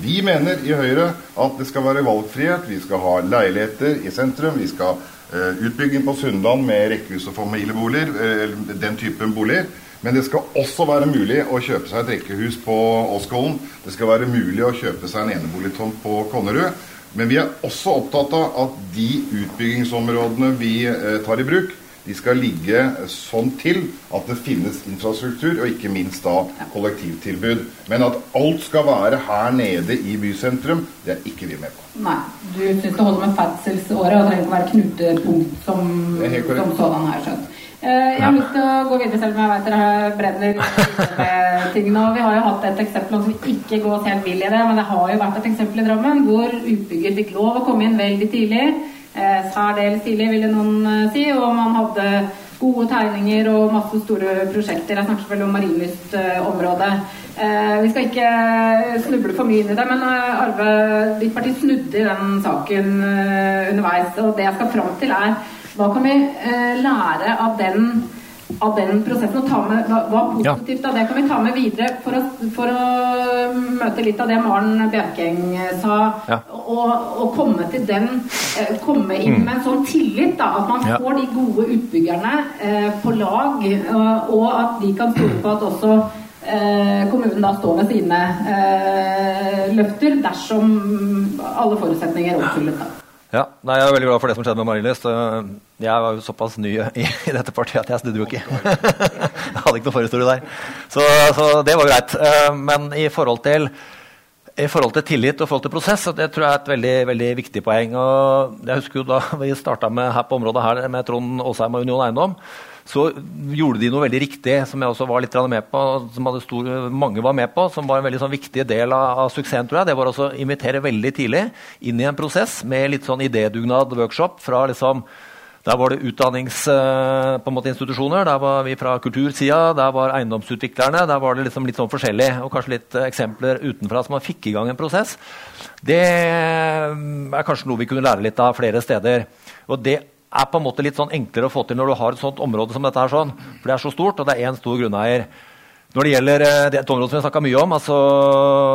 Vi mener i Høyre at det skal være valgfrihet. Vi skal ha leiligheter i sentrum. Vi skal uh, utbygging på Sundland med rekkehus og familieboliger. Uh, den typen boliger. Men det skal også være mulig å kjøpe seg et rekkehus på Åskollen. Det skal være mulig å kjøpe seg en eneboligtomt på Konnerud. Men vi er også opptatt av at de utbyggingsområdene vi uh, tar i bruk, de skal ligge sånn til at det finnes infrastruktur, og ikke minst da kollektivtilbud. Men at alt skal være her nede i bysentrum, det er ikke vi med på. Nei. Du syns det holder med ferdselsåret, og det trenger ikke være knutepunkt som, som sådan, har skjønt. Eh, jeg har lyst til å gå videre, selv om jeg vet dere brenner med ting nå. Vi har jo hatt et eksempel som vi ikke går oss helt vill i det, men det har jo vært et eksempel i Drammen hvor utbygger fikk lov å komme inn veldig tidlig særdeles tidlig, ville noen eh, si. Og man hadde gode tegninger og masse store prosjekter. Jeg snakker selvfølgelig om marinlystområdet. Eh, vi skal ikke snuble for mye inn i det, men eh, Arve, ditt parti snudde i den saken eh, underveis. Og det jeg skal fram til, er hva kan vi eh, lære av den av den prosessen og ta med hva, hva positivt av det kan vi ta med videre for å, for å møte litt av det Maren Bjerkeng sa, ja. og, og, komme til den eh, komme inn mm. med en sånn tillit, da, at man ja. får de gode utbyggerne eh, på lag, og, og at de kan stole på at også eh, kommunen da står ved sine eh, løfter dersom alle forutsetninger er oppfyllet. Da. Ja, nei, Jeg er veldig glad for det som skjedde med Marienlyst. Jeg var jo såpass ny i, i dette partiet at jeg snudde jo ikke. <laughs> jeg hadde ikke noe forhistorie der. Så, så, det var greit. Eh, men i forhold til i forhold til tillit og forhold til prosess, det tror jeg er et veldig, veldig viktig poeng. Og jeg husker jo da <laughs> vi starta her på området her med Trond Aasheim og Union Eiendom så gjorde de noe veldig riktig, som jeg også var litt med på, som stor, mange var med på, som var en veldig sånn viktig del av, av, suksessen. tror jeg. Det var å invitere veldig tidlig inn i en prosess med litt sånn idédugnad, workshop, fra liksom der var det utdanningsinstitusjoner, eh, der var vi fra kultursida, der var eiendomsutviklerne. Der var det liksom litt sånn forskjellig, og kanskje litt eh, eksempler utenfra som man fikk i gang en prosess. Det er kanskje noe vi kunne lære litt av flere steder. Og det er på en måte litt sånn enklere å få til når du har et sånt område som dette. her sånn, For det er så stort, og det er én stor grunneier. Når det gjelder eh, det, et område som vi har mye om, altså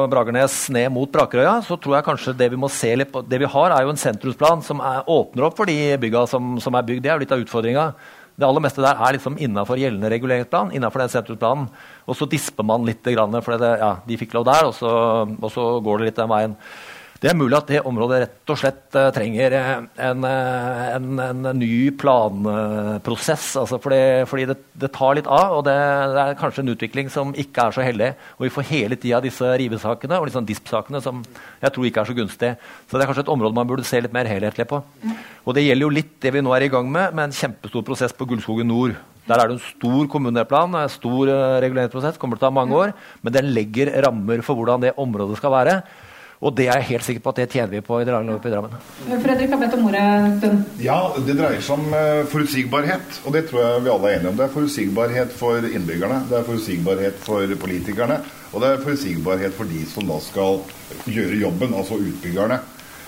Bragernes ned mot Brakerøya, så tror jeg kanskje det vi må se litt på, det vi har, er jo en sentrumsplan som er, åpner opp for de bygga som, som, er bygd. Det er jo litt av utfordringa. Det aller meste der er liksom innafor gjeldende reguleringsplan. innenfor den sentrumsplanen, Og så disper man litt, for det, ja, de fikk lov der, og så, og så går det litt den veien. Det er mulig at det området rett og slett uh, trenger en, en, en, ny planprosess. Altså fordi, fordi det, det, tar litt av, og det, det, er kanskje en utvikling som ikke er så heldig. Og vi får hele tida disse rivesakene og liksom DISP-sakene som jeg tror ikke er så gunstige. Så det er kanskje et område man burde se litt mer helhetlig på. Og det gjelder jo litt det vi nå er i gang med, med en kjempestor prosess på Gullskogen nord. Der er det en stor kommuneplan, en stor reguleringsprosess, kommer til å ta mange år, men den legger rammer for hvordan det området skal være. Og det er jeg helt sikker på at det tjener vi på i Drammen. i Drammen. Fredrik har bedt om ordet en stund. Ja, det dreier seg om uh, forutsigbarhet. Og det tror jeg vi alle er enige om. Det er forutsigbarhet for innbyggerne, det er forutsigbarhet for politikerne, og det er forutsigbarhet for de som da skal gjøre jobben, altså utbyggerne.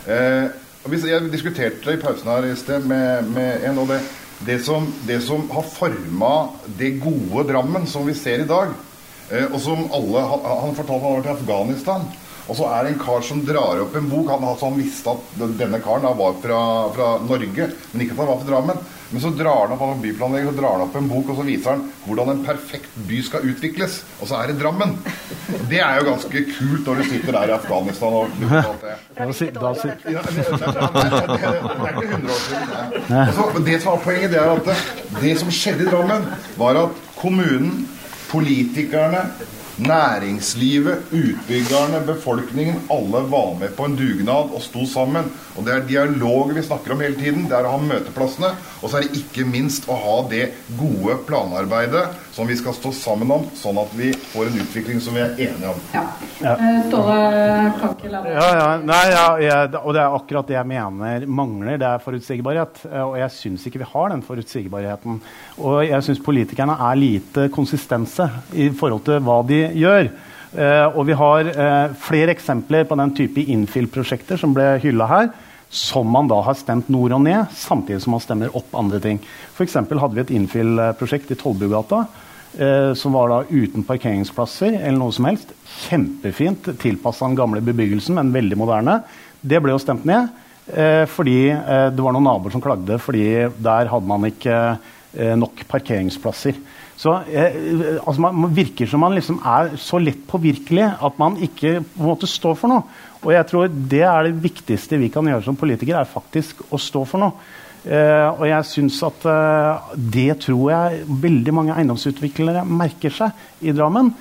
Uh, jeg diskuterte i pausen her i sted med, med en, og det, det, som, det som har forma det gode Drammen som vi ser i dag, uh, og som alle Han fortalte han vært i Afghanistan. Og så er det en kar som drar opp en bok. Han, altså, han visste at denne karen var fra, fra, Norge, men ikke at han var fra Drammen. Men så drar han opp han byplanlegger, så drar han opp en bok og så viser han hvordan en perfekt by skal utvikles. Og så er det Drammen. Det er jo ganske kult når du sitter der i Afghanistan og Det er ikke 100 år siden. Det som var poenget, det er at det, det som skjedde i Drammen, var at kommunen, politikerne Næringslivet, utbyggerne, befolkningen, alle var med på en dugnad og sto sammen. Og Det er dialog vi snakker om hele tiden. Det er å ha møteplassene. Og så er det ikke minst å ha det gode planarbeidet som vi skal stå sammen om, sånn at vi får en utvikling som vi er enige om. Ja. ja. Eh, Ståle Kankel ja, ja. Nei, ja, Og det er akkurat det jeg mener mangler. Det er forutsigbarhet. Eh, og jeg syns ikke vi har den forutsigbarheten. Og jeg syns politikerne er lite konsistense i forhold til hva de gjør. Uh, og vi har uh, flere eksempler på den type infill-prosjekter som ble hylla her, som man da har stemt nord og ned, samtidig som man stemmer opp andre ting. F.eks. hadde vi et infill-prosjekt i Tollbugata. Uh, som var da uten parkeringsplasser eller noe som helst. Kjempefint, tilpassa den gamle bebyggelsen, men veldig moderne. Det ble jo stemt ned fordi det var noen naboer som klagde fordi der hadde man ikke nok parkeringsplasser. Så eh, altså man, man, virker som man liksom er så lett påvirkelig at man ikke på en måte står for noe. Og jeg tror det er det viktigste vi kan gjøre som politikere, er faktisk å stå for noe. Eh, og jeg syns at eh, det tror jeg veldig mange eiendomsutviklere merker seg i Drammen.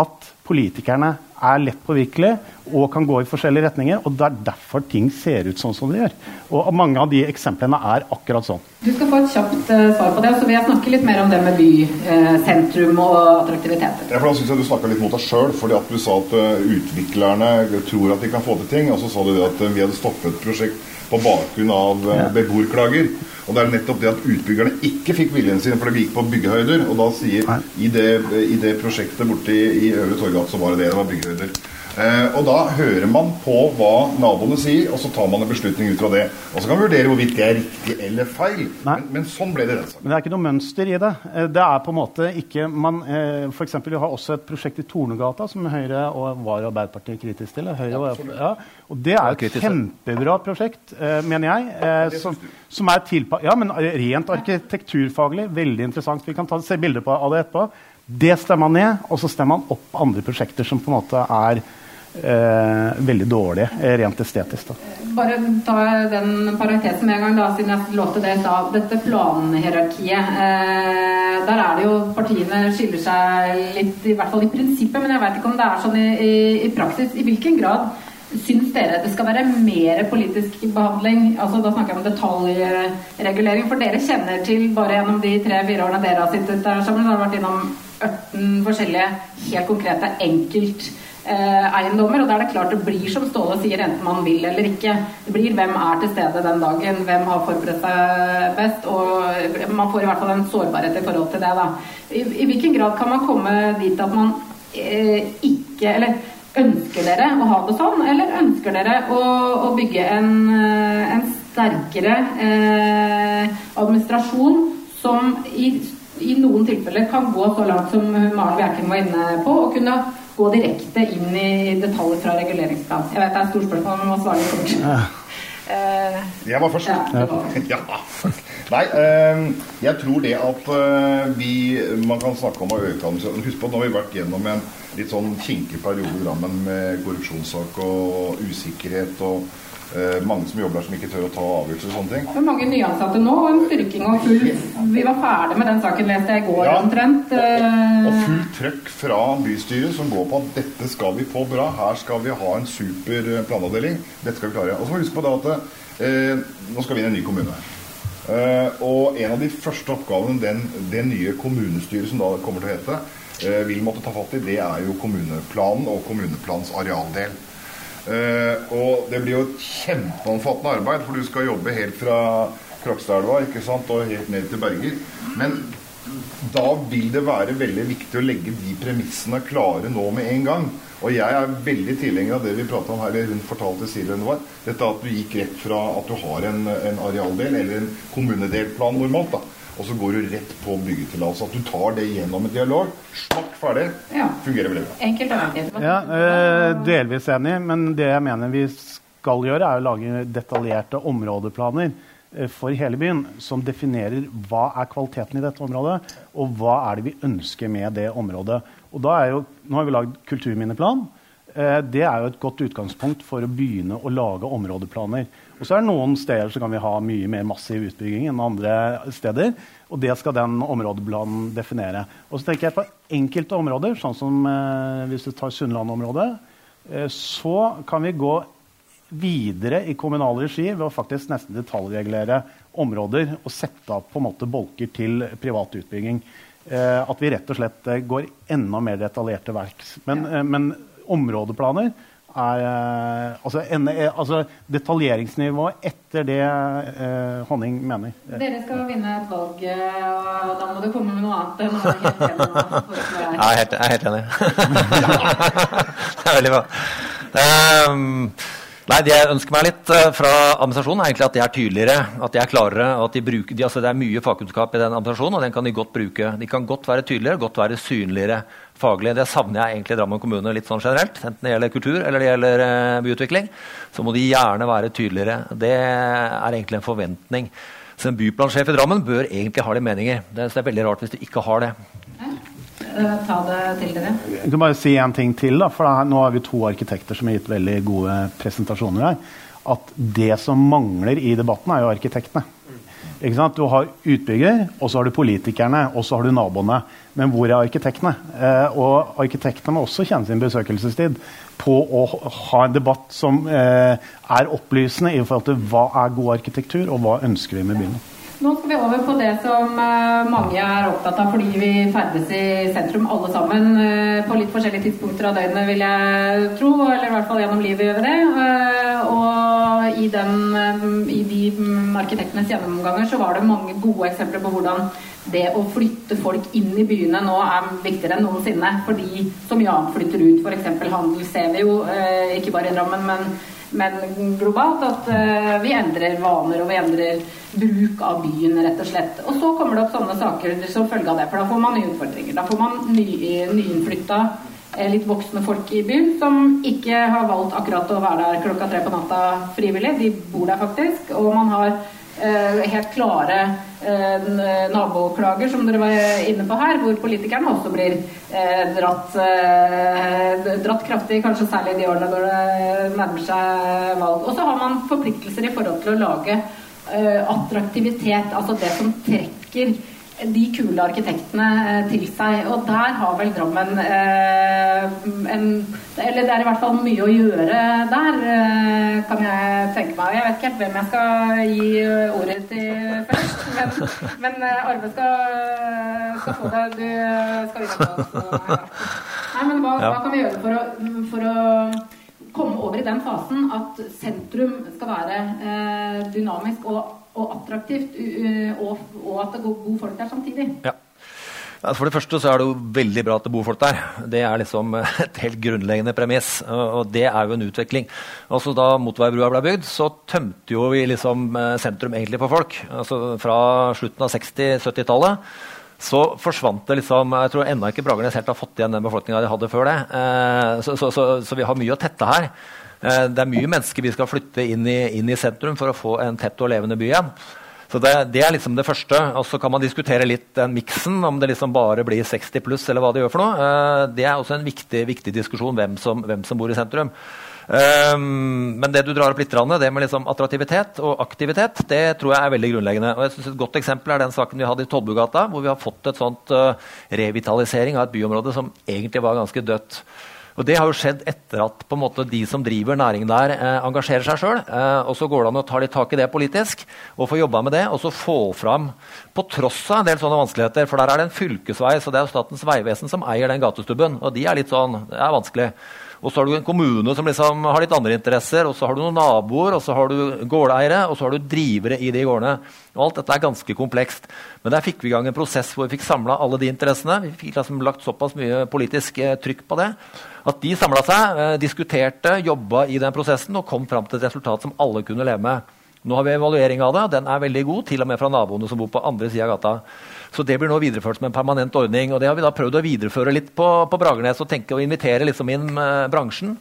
At politikerne er lett påvirkelig og kan gå i forskjellige retninger. og Det er derfor ting ser ut sånn som de gjør. Og Mange av de eksemplene er akkurat sånn. Du skal få et kjapt uh, svar på det, så vil jeg snakke litt mer om det med bysentrum uh, og attraktivitet. Ja, for Da synes jeg du snakka litt mot deg sjøl, fordi at du sa at uh, utviklerne tror at de kan få til ting. Og så sa du det at vi hadde stoppet et prosjekt på bakgrunn av ja. beboerklager. Og det er nettopp det at utbyggerne ikke fikk viljen sin, for det gikk på byggehøyder. Og da sier i det, i det, prosjektet borte i, i Øvre Torgat så var det det. Det var byggehøyder. Eh, og da hører man på hva naboene sier, og så tar man en beslutning ut fra det. Og så kan man vurdere hvorvidt det er riktig eller feil. Men, men, sånn ble det den saken. Men det er ikke noe mønster i det. Eh, det er på en måte ikke man, eh, for eksempel, Vi har også et prosjekt i Tornegata som Høyre og var Arbeiderpartiet kritisk til. Høyre, og, ja, og det er et kjempebra prosjekt, eh, mener jeg. Eh, som, som, er tilpa ja, men rent arkitekturfaglig veldig interessant. Vi kan ta, se bilder på, av det etterpå. Det stemmer man ned, og så stemmer man opp andre prosjekter som på en måte er veldig dårlige eh, rent estetisk. Da. Bare ta den parentesen med en gang, da, siden jeg lovte det i stad. Dette planhierarkiet. Eh, der er det jo partiene skiller seg litt, i hvert fall i prinsippet, men jeg vet ikke om det er sånn i, i, i praksis. I hvilken grad Syns dere det skal være mer politisk behandling? altså Da snakker jeg om detaljregulering. For dere kjenner til, bare gjennom de tre-fire årene dere har sittet der sammen, har vært innom 18 forskjellige helt konkrete enkelt Eh, eiendommer. Og da er det klart det blir som Ståle sier, enten man vil eller ikke. Det blir hvem er til stede den dagen, hvem har forberedt seg best. Og man får i hvert fall en sårbarhet i forhold til det. da. I, i hvilken grad kan man komme dit at man eh, ikke Eller ønsker dere å ha det sånn, eller ønsker dere å, å bygge en, eh, en sterkere eh, administrasjon som i, i, noen tilfeller kan gå så langt som Maren Bjerken var inne på, og kunne gå direkte inn i detaljer fra reguleringsplan? Jeg vet det er et stort spørsmål, men må svare kort. Ja. Uh, jeg var først. Ja, ja. Nei, uh, jeg tror det at uh, vi Man kan snakke om å øke administrasjonen. Husk på at nå har vi vært gjennom en litt sånn kinkig periode i Drammen med korrupsjonssak og usikkerhet og mange som jobber der som ikke tør å ta avgjørelser og sånne ting. Det er mange nyansatte nå, og en styrking og full Vi var ferdig med den saken, leste jeg i går Ja. omtrent. Og og fullt trøkk fra bystyret som går på at dette skal vi få bra. Her skal vi ha en super eh, planavdeling. Dette skal vi klare. Og så må vi huske på det at eh, nå skal vi inn i en ny kommune. Eh, og en av de første oppgavene den, det nye kommunestyret som da kommer til å hete, eh, vil måtte ta fatt i, det er jo kommuneplanen og kommuneplanens arealdel. Eh, og det blir jo et kjempeomfattende arbeid, for du skal jobbe helt fra Krokstadelva ikke sant, og helt ned til Berger. Men da vil det være veldig viktig å legge de premissene klare nå med en gang. Og jeg er veldig tilhenger av det vi prata om her, eller hun fortalte Silje det var. Dette at du gikk rett fra at du har en, en arealdel, eller en kommunedelplan normalt, da. Og så går du rett på byggetillatelse. At du tar det gjennom en dialog. Smakk ferdig. Ja. Fungerer veldig bra. Enkelt og enkelt. Ja, øh, delvis enig, men det jeg mener vi skal gjøre, er å lage detaljerte områdeplaner eh, for hele byen som definerer hva er kvaliteten i dette området, og hva er det vi ønsker med det området. Og da er jo, Nå har vi lagd kulturminneplan. Eh, det er jo et godt utgangspunkt for å begynne å lage områdeplaner. Og så er det noen steder så kan vi ha mye mer massiv utbygging enn andre steder. Og det skal den områdeplanen definere. Og så tenker jeg på enkelte områder, sånn som eh, hvis du tar Sunnland-området, eh, så kan vi gå videre i kommunal regi ved å faktisk nesten detaljregulere områder og sette av på en måte bolker til privat utbygging. Eh, at vi rett og slett eh, går enda mer detaljerte verks. Men, eh, men områdeplaner er eh, altså, ende, eh, altså detaljeringsnivået etter det eh, Honning mener. Dere skal vinne et valg, eh, og da må du komme med noe annet enn som <laughs> er Jeg er helt, jeg er helt enig. <laughs> det er veldig bra. Um, nei, Det jeg ønsker meg litt fra administrasjonen, er egentlig at de er tydeligere, at de er klarere. at de bruker, de, altså Det er mye fagkunnskap i den administrasjonen, og den kan de godt bruke. De kan godt være tydeligere, godt være synligere faglig. Det savner jeg egentlig i Drammen kommune litt sånn generelt. Enten det gjelder kultur eller det gjelder eh, byutvikling. Så må de gjerne være tydeligere. Det er egentlig en forventning. Så en byplansjef i Drammen bør egentlig ha de meninger. Det, det er veldig rart hvis de ikke har det. Eh, Ta det til dere. Jeg kan bare si en ting til. Da, for da, Nå har vi to arkitekter som har gitt veldig gode presentasjoner her. At det som mangler i debatten, er jo arkitektene. Du har utbygger, og så har du politikerne, og så har du naboene. Men hvor er arkitektene? Eh, og arkitektene må også kjenne sin besøkelsestid på å ha en debatt som eh, er opplysende i forhold til hva er god arkitektur, og hva ønsker vi med byen. Nå skal vi over på det som eh, mange er opptatt av fordi vi ferdes i sentrum alle sammen eh, på litt forskjellige tidspunkter av døgnet, vil jeg tro. Eller i hvert fall gjennom livet gjør vi det. Eh, og i, den, i de mm, arkitektenes gjennomganger så var det mange gode eksempler på hvordan det å flytte folk inn i byene nå er viktigere enn noensinne. Fordi de som annet flytter ut. F.eks. handel ser vi jo, ikke bare i Drammen, men men globalt at eh, vi endrer vaner og vi endrer bruk av byen, rett og slett. Og så kommer det opp sånne saker som følge av det, for da får man nye utfordringer. Da får man ny, nyinnflytta eh, litt voksne folk i byen som ikke har valgt akkurat å være der klokka tre på natta frivillig. De bor der faktisk. Og man har helt klare eh, naboklager, som dere var inne på her, hvor politikerne også blir eh, dratt, eh, dratt kraftig, kanskje særlig de årene når det nærmer seg valg. Og så har man forpliktelser i forhold til å lage eh, attraktivitet, altså det som trekker de kule arkitektene eh, til seg. Og der har vel Drammen eh, en Eller det er i hvert fall mye å gjøre der, eh, kan jeg tenke meg. Jeg vet ikke helt hvem jeg skal gi eh, ordet til først, men, men Arve skal, skal få det. Du skal på oss. <laughs> Nei, men hva, hva kan vi gjøre for å, for å komme over i den fasen at sentrum skal være eh, dynamisk og, og attraktivt, og, og at det går gode folk der samtidig. Ja. For det første så er det jo veldig bra at det bor folk der. Det er liksom <laughs> et helt grunnleggende premiss. Og det er jo en utvikling. Altså Da motorveibrua ble bygd, så tømte jo vi liksom eh, sentrum egentlig for folk. Altså Fra slutten av 60-70-tallet så forsvant det liksom Jeg tror ennå ikke Bragernes helt har fått igjen den befolkninga de hadde før det. Eh, så, så, så, så vi har mye å tette her. Eh, det er mye mennesker vi skal flytte inn i, inn i sentrum for å få en tett og levende by igjen. Så det, det, er liksom det første. Og så kan man diskutere litt den miksen, om det liksom bare blir 60 pluss, eller hva det gjør for noe. Uh, det er også en viktig, viktig diskusjon, hvem som, hvem som bor i sentrum. Um, men det du drar opp litt, det med liksom attraktivitet og aktivitet, det tror jeg er veldig grunnleggende. Og jeg synes Et godt eksempel er den saken vi hadde i Tollbugata, hvor vi har fått et sånt uh, revitalisering av et byområde som egentlig var ganske dødt. Og Det har jo skjedd etter at på en måte, de som driver næringen der, eh, engasjerer seg sjøl. Eh, og så går det an å ta litt tak i det politisk og få jobba med det. Og så få fram, på tross av en del sånne vanskeligheter, for der er det en fylkesvei, så det er jo Statens vegvesen som eier den gatestubben. Og de er litt sånn, det er vanskelig. Og så har du en kommune som liksom har litt andre interesser, og så har du noen naboer, og så har du gårdeiere, og så har du drivere i de gårdene. Og alt dette er ganske komplekst. Men der fikk vi i gang en prosess hvor vi fikk samla alle de interessene. Vi fikk liksom lagt såpass mye politisk eh, trykk på det at de samla seg, eh, diskuterte, jobba i den prosessen og kom fram til et resultat som alle kunne leve med. Nå har vi evaluering av det, og den er veldig god, til og med fra naboene som bor på andre sida av gata. Så det blir nå videreført som en permanent ordning. og Det har vi da prøvd å videreføre litt på, på Bragernes og tenke å invitere liksom inn uh, bransjen.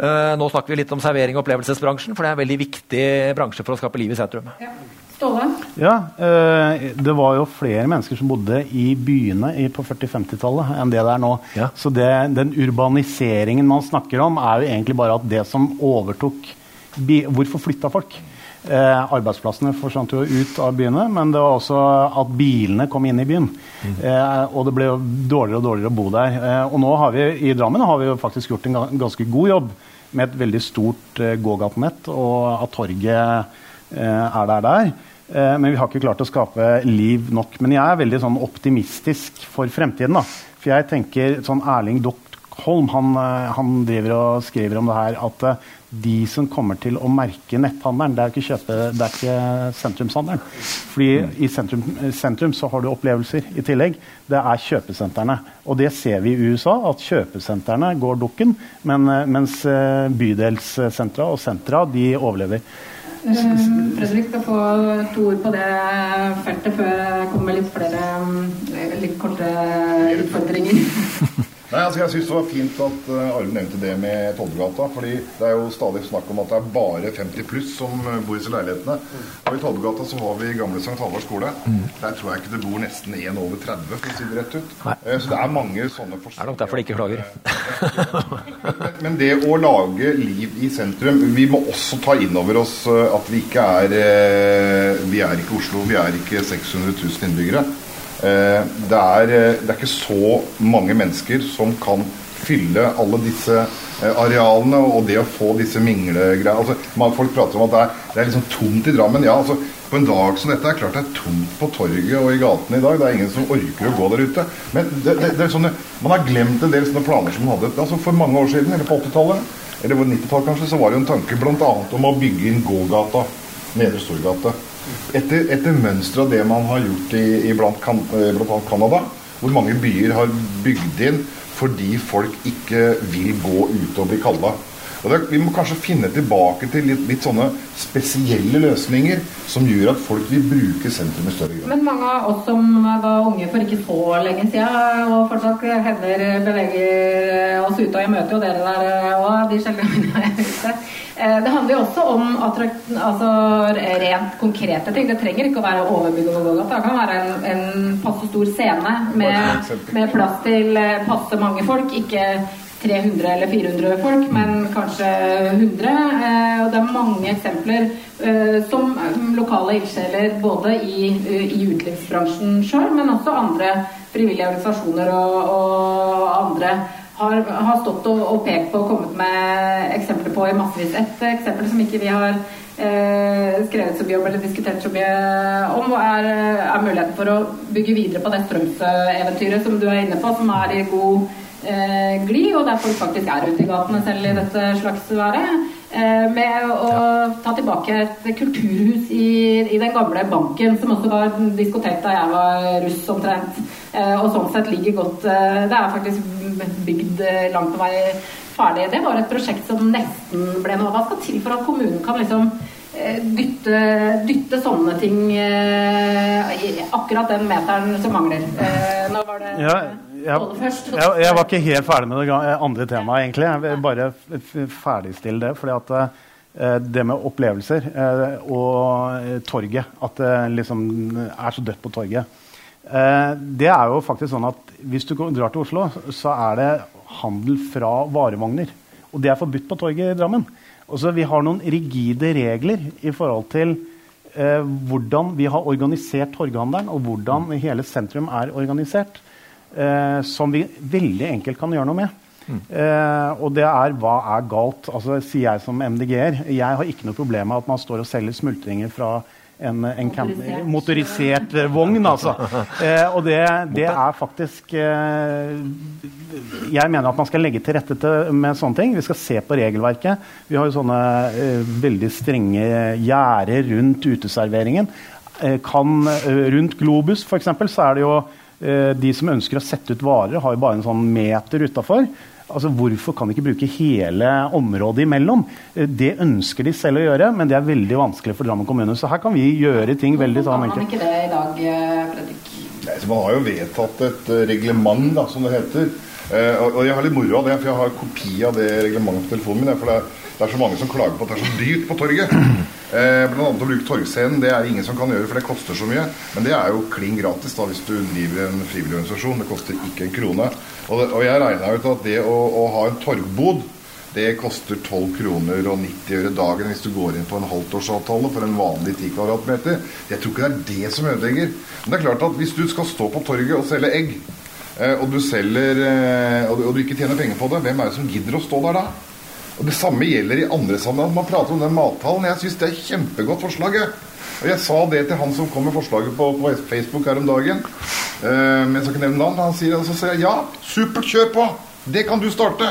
Uh, nå snakker vi litt om servering- og opplevelsesbransjen, for det er en veldig viktig bransje for å skape liv i sentrum. Ja. Ståle? Ja, uh, det var jo flere mennesker som bodde i byene i, på 40-50-tallet enn det det er nå. Ja. Så det, den urbaniseringen man snakker om, er jo egentlig bare at det som overtok Hvorfor flytta folk? Eh, arbeidsplassene forsvant jo ut av byene, men det var også at bilene kom inn i byen. Mm. Eh, og det ble jo dårligere og dårligere å bo der. Eh, og nå har vi i Drammen har vi jo faktisk gjort en ganske god jobb med et veldig stort eh, gågatenett, og at torget eh, er der der. Eh, men vi har ikke klart å skape liv nok. Men jeg er veldig sånn optimistisk for fremtiden. da. For jeg tenker sånn Erling Doktholm han, han driver og skriver om det her at de som kommer til å merke netthandelen, det er ikke, kjøpe, det er ikke sentrumshandelen. Fordi i sentrum, sentrum, så har du opplevelser i tillegg. Det er kjøpesentrene. Og det ser vi i USA, at kjøpesentrene går dukken, men, mens eh, bydelssentra og sentra de overlever. Eh, Fredrik skal få to ord på det feltet før jeg kommer med litt flere eh, litt korte utfordringer. <laughs> Nei, altså Jeg syns det var fint at Arild nevnte det med Tollbugata. fordi det er jo stadig snakk om at det er bare 50 pluss som uh, bor i disse leilighetene. Og i Tollbugata så har vi gamle St. Halvard skole. Mm. Der tror jeg ikke det bor nesten én over 30, for å si det rett ut. Nei. så det er mange sånne forskjellige Det er nok derfor de ikke klager. men, <laughs> men, det å lage liv i sentrum Vi må også ta inn over oss at vi ikke er Vi er ikke Oslo, vi er ikke 600 000 innbyggere. Eh, det er, eh, det er ikke så mange mennesker som kan fylle alle disse eh, arealene og det å få disse minglegreiene altså, Folk prater om at det er, det er liksom tomt i Drammen. Ja, altså, på en dag som dette er klart det er tomt på torget og i gatene i dag. Det er ingen som orker å gå der ute. Men det, er sånne, man har glemt en del sånne planer som man hadde altså for mange år siden, eller på 80-tallet, eller 90-tallet kanskje, så var det jo en tanke bl.a. om å bygge inn gågata. Nedre Storgate. Etter, etter mønster av det man har gjort i, i blant, eh, blant Canada, hvor mange byer har bygd inn fordi folk ikke vil gå ut og bli kalla. Og det, vi må kanskje finne tilbake til litt, litt, sånne spesielle løsninger som gjør at folk vil bruke sentrum i større grad. Men mange av oss som var unge for ikke så lenge siden, og fortsatt hender beveger oss ute, og jeg møter jo dere der òg de sjeldne er ute. Eh, det handler jo også om altså, rent konkrete ting. Det trenger ikke å være overbygg og gågate. Det kan være en, en passe stor scene med, med plass til eh, passe mange folk. Ikke 300 eller 400 folk, men kanskje 100. Eh, og det er mange eksempler eh, som lokale ildsjeler både i, i utelivsbransjen sjøl, men også andre frivillige organisasjoner og, og andre har, har, stått og, og, pekt på og kommet med eksempler på i massevis. Et eksempel som ikke vi har eh, skrevet så mye om eller diskutert så mye om, er, er muligheten for å bygge videre på det strømseventyret som du er inne på, som er i god eh, gli, og der folk faktisk er ute i gatene selv i dette slags været. Eh, med å ta tilbake et kulturhus i, i, den gamle banken, som også var diskotek da jeg var russ omtrent. Eh, og sånn sett ligger godt eh, Det er faktisk bygd langt på vei ferdig. Det var et prosjekt som nesten ble noe. Hva skal til for at kommunen kan liksom eh, dytte, dytte, sånne ting eh, akkurat den meteren som mangler. Eh, nå var det ja jeg, jeg, jeg, var ikke helt ferdig med det andre temaet, egentlig. Jeg vil bare ferdigstille det. fordi at Eh, det med opplevelser eh, og torget. At det liksom er så dødt på torget. Det er jo faktisk sånn at Hvis du drar til Oslo, så er det handel fra varevogner. Og det er forbudt på torget i Drammen. Også vi har noen rigide regler i forhold til eh, hvordan vi har organisert torghandelen, og hvordan hele sentrum er organisert, eh, som vi veldig enkelt kan gjøre noe med. Uh, og det er hva er galt? Altså, sier jeg som MDG-er. Jeg har ikke noe problem med at man står og selger smultringer fra en, en motorisert. motorisert uh, vogn, altså. Uh, og det, det, er faktisk Jeg mener at man skal legge til rette til, med sånne ting. Vi skal se på regelverket. Vi har jo sånne veldig strenge gjerder rundt uteserveringen. Kan, rundt Globus, f.eks., så er det jo de som ønsker å sette ut varer, har jo bare en sånn meter utafor. Altså, Hvorfor kan de ikke bruke hele området imellom? Eh, det ønsker de selv å gjøre, men det er veldig vanskelig for Drammen kommune. Så her kan vi gjøre ting veldig sånn enkelt. Kan man ikke det i dag, eh, Fredrik? Nei, så Man har jo vedtatt et eh, reglement, da, som det heter. og jeg har litt moro av det, for jeg har kopi av det reglementet på telefonen min. for det er det er så mange som klager på at det er så dyrt på torget. <clears throat> Eh, Bl.a. å bruke torgscenen. Det er ingen som kan gjøre, for det koster så mye. Men det er jo klin gratis da hvis du driver en frivillig organisasjon. Det koster ikke en krone. Og, det, og jeg regna ut at det å, å, ha en torgbod det koster 12 kroner og 90 øre dagen hvis du går inn på en halvtårsavtale for en vanlig 10 kvadratmeter. Jeg tror ikke det er det som ødelegger. Men det er klart at hvis du skal stå på torget og selge egg, eh, og du selger eh, og du ikke tjener penger på det, hvem er det som gidder å stå der da? Og Det samme gjelder i andre sammenhenger. Man prater om den mathallen. Jeg syns det er kjempegodt forslag. Og Jeg sa det til han som kom med forslaget på, på Facebook her om dagen. Uh, men jeg skal ikke nevne navn. Han sier, så sier jeg ja, supert, kjør på! Det kan du starte!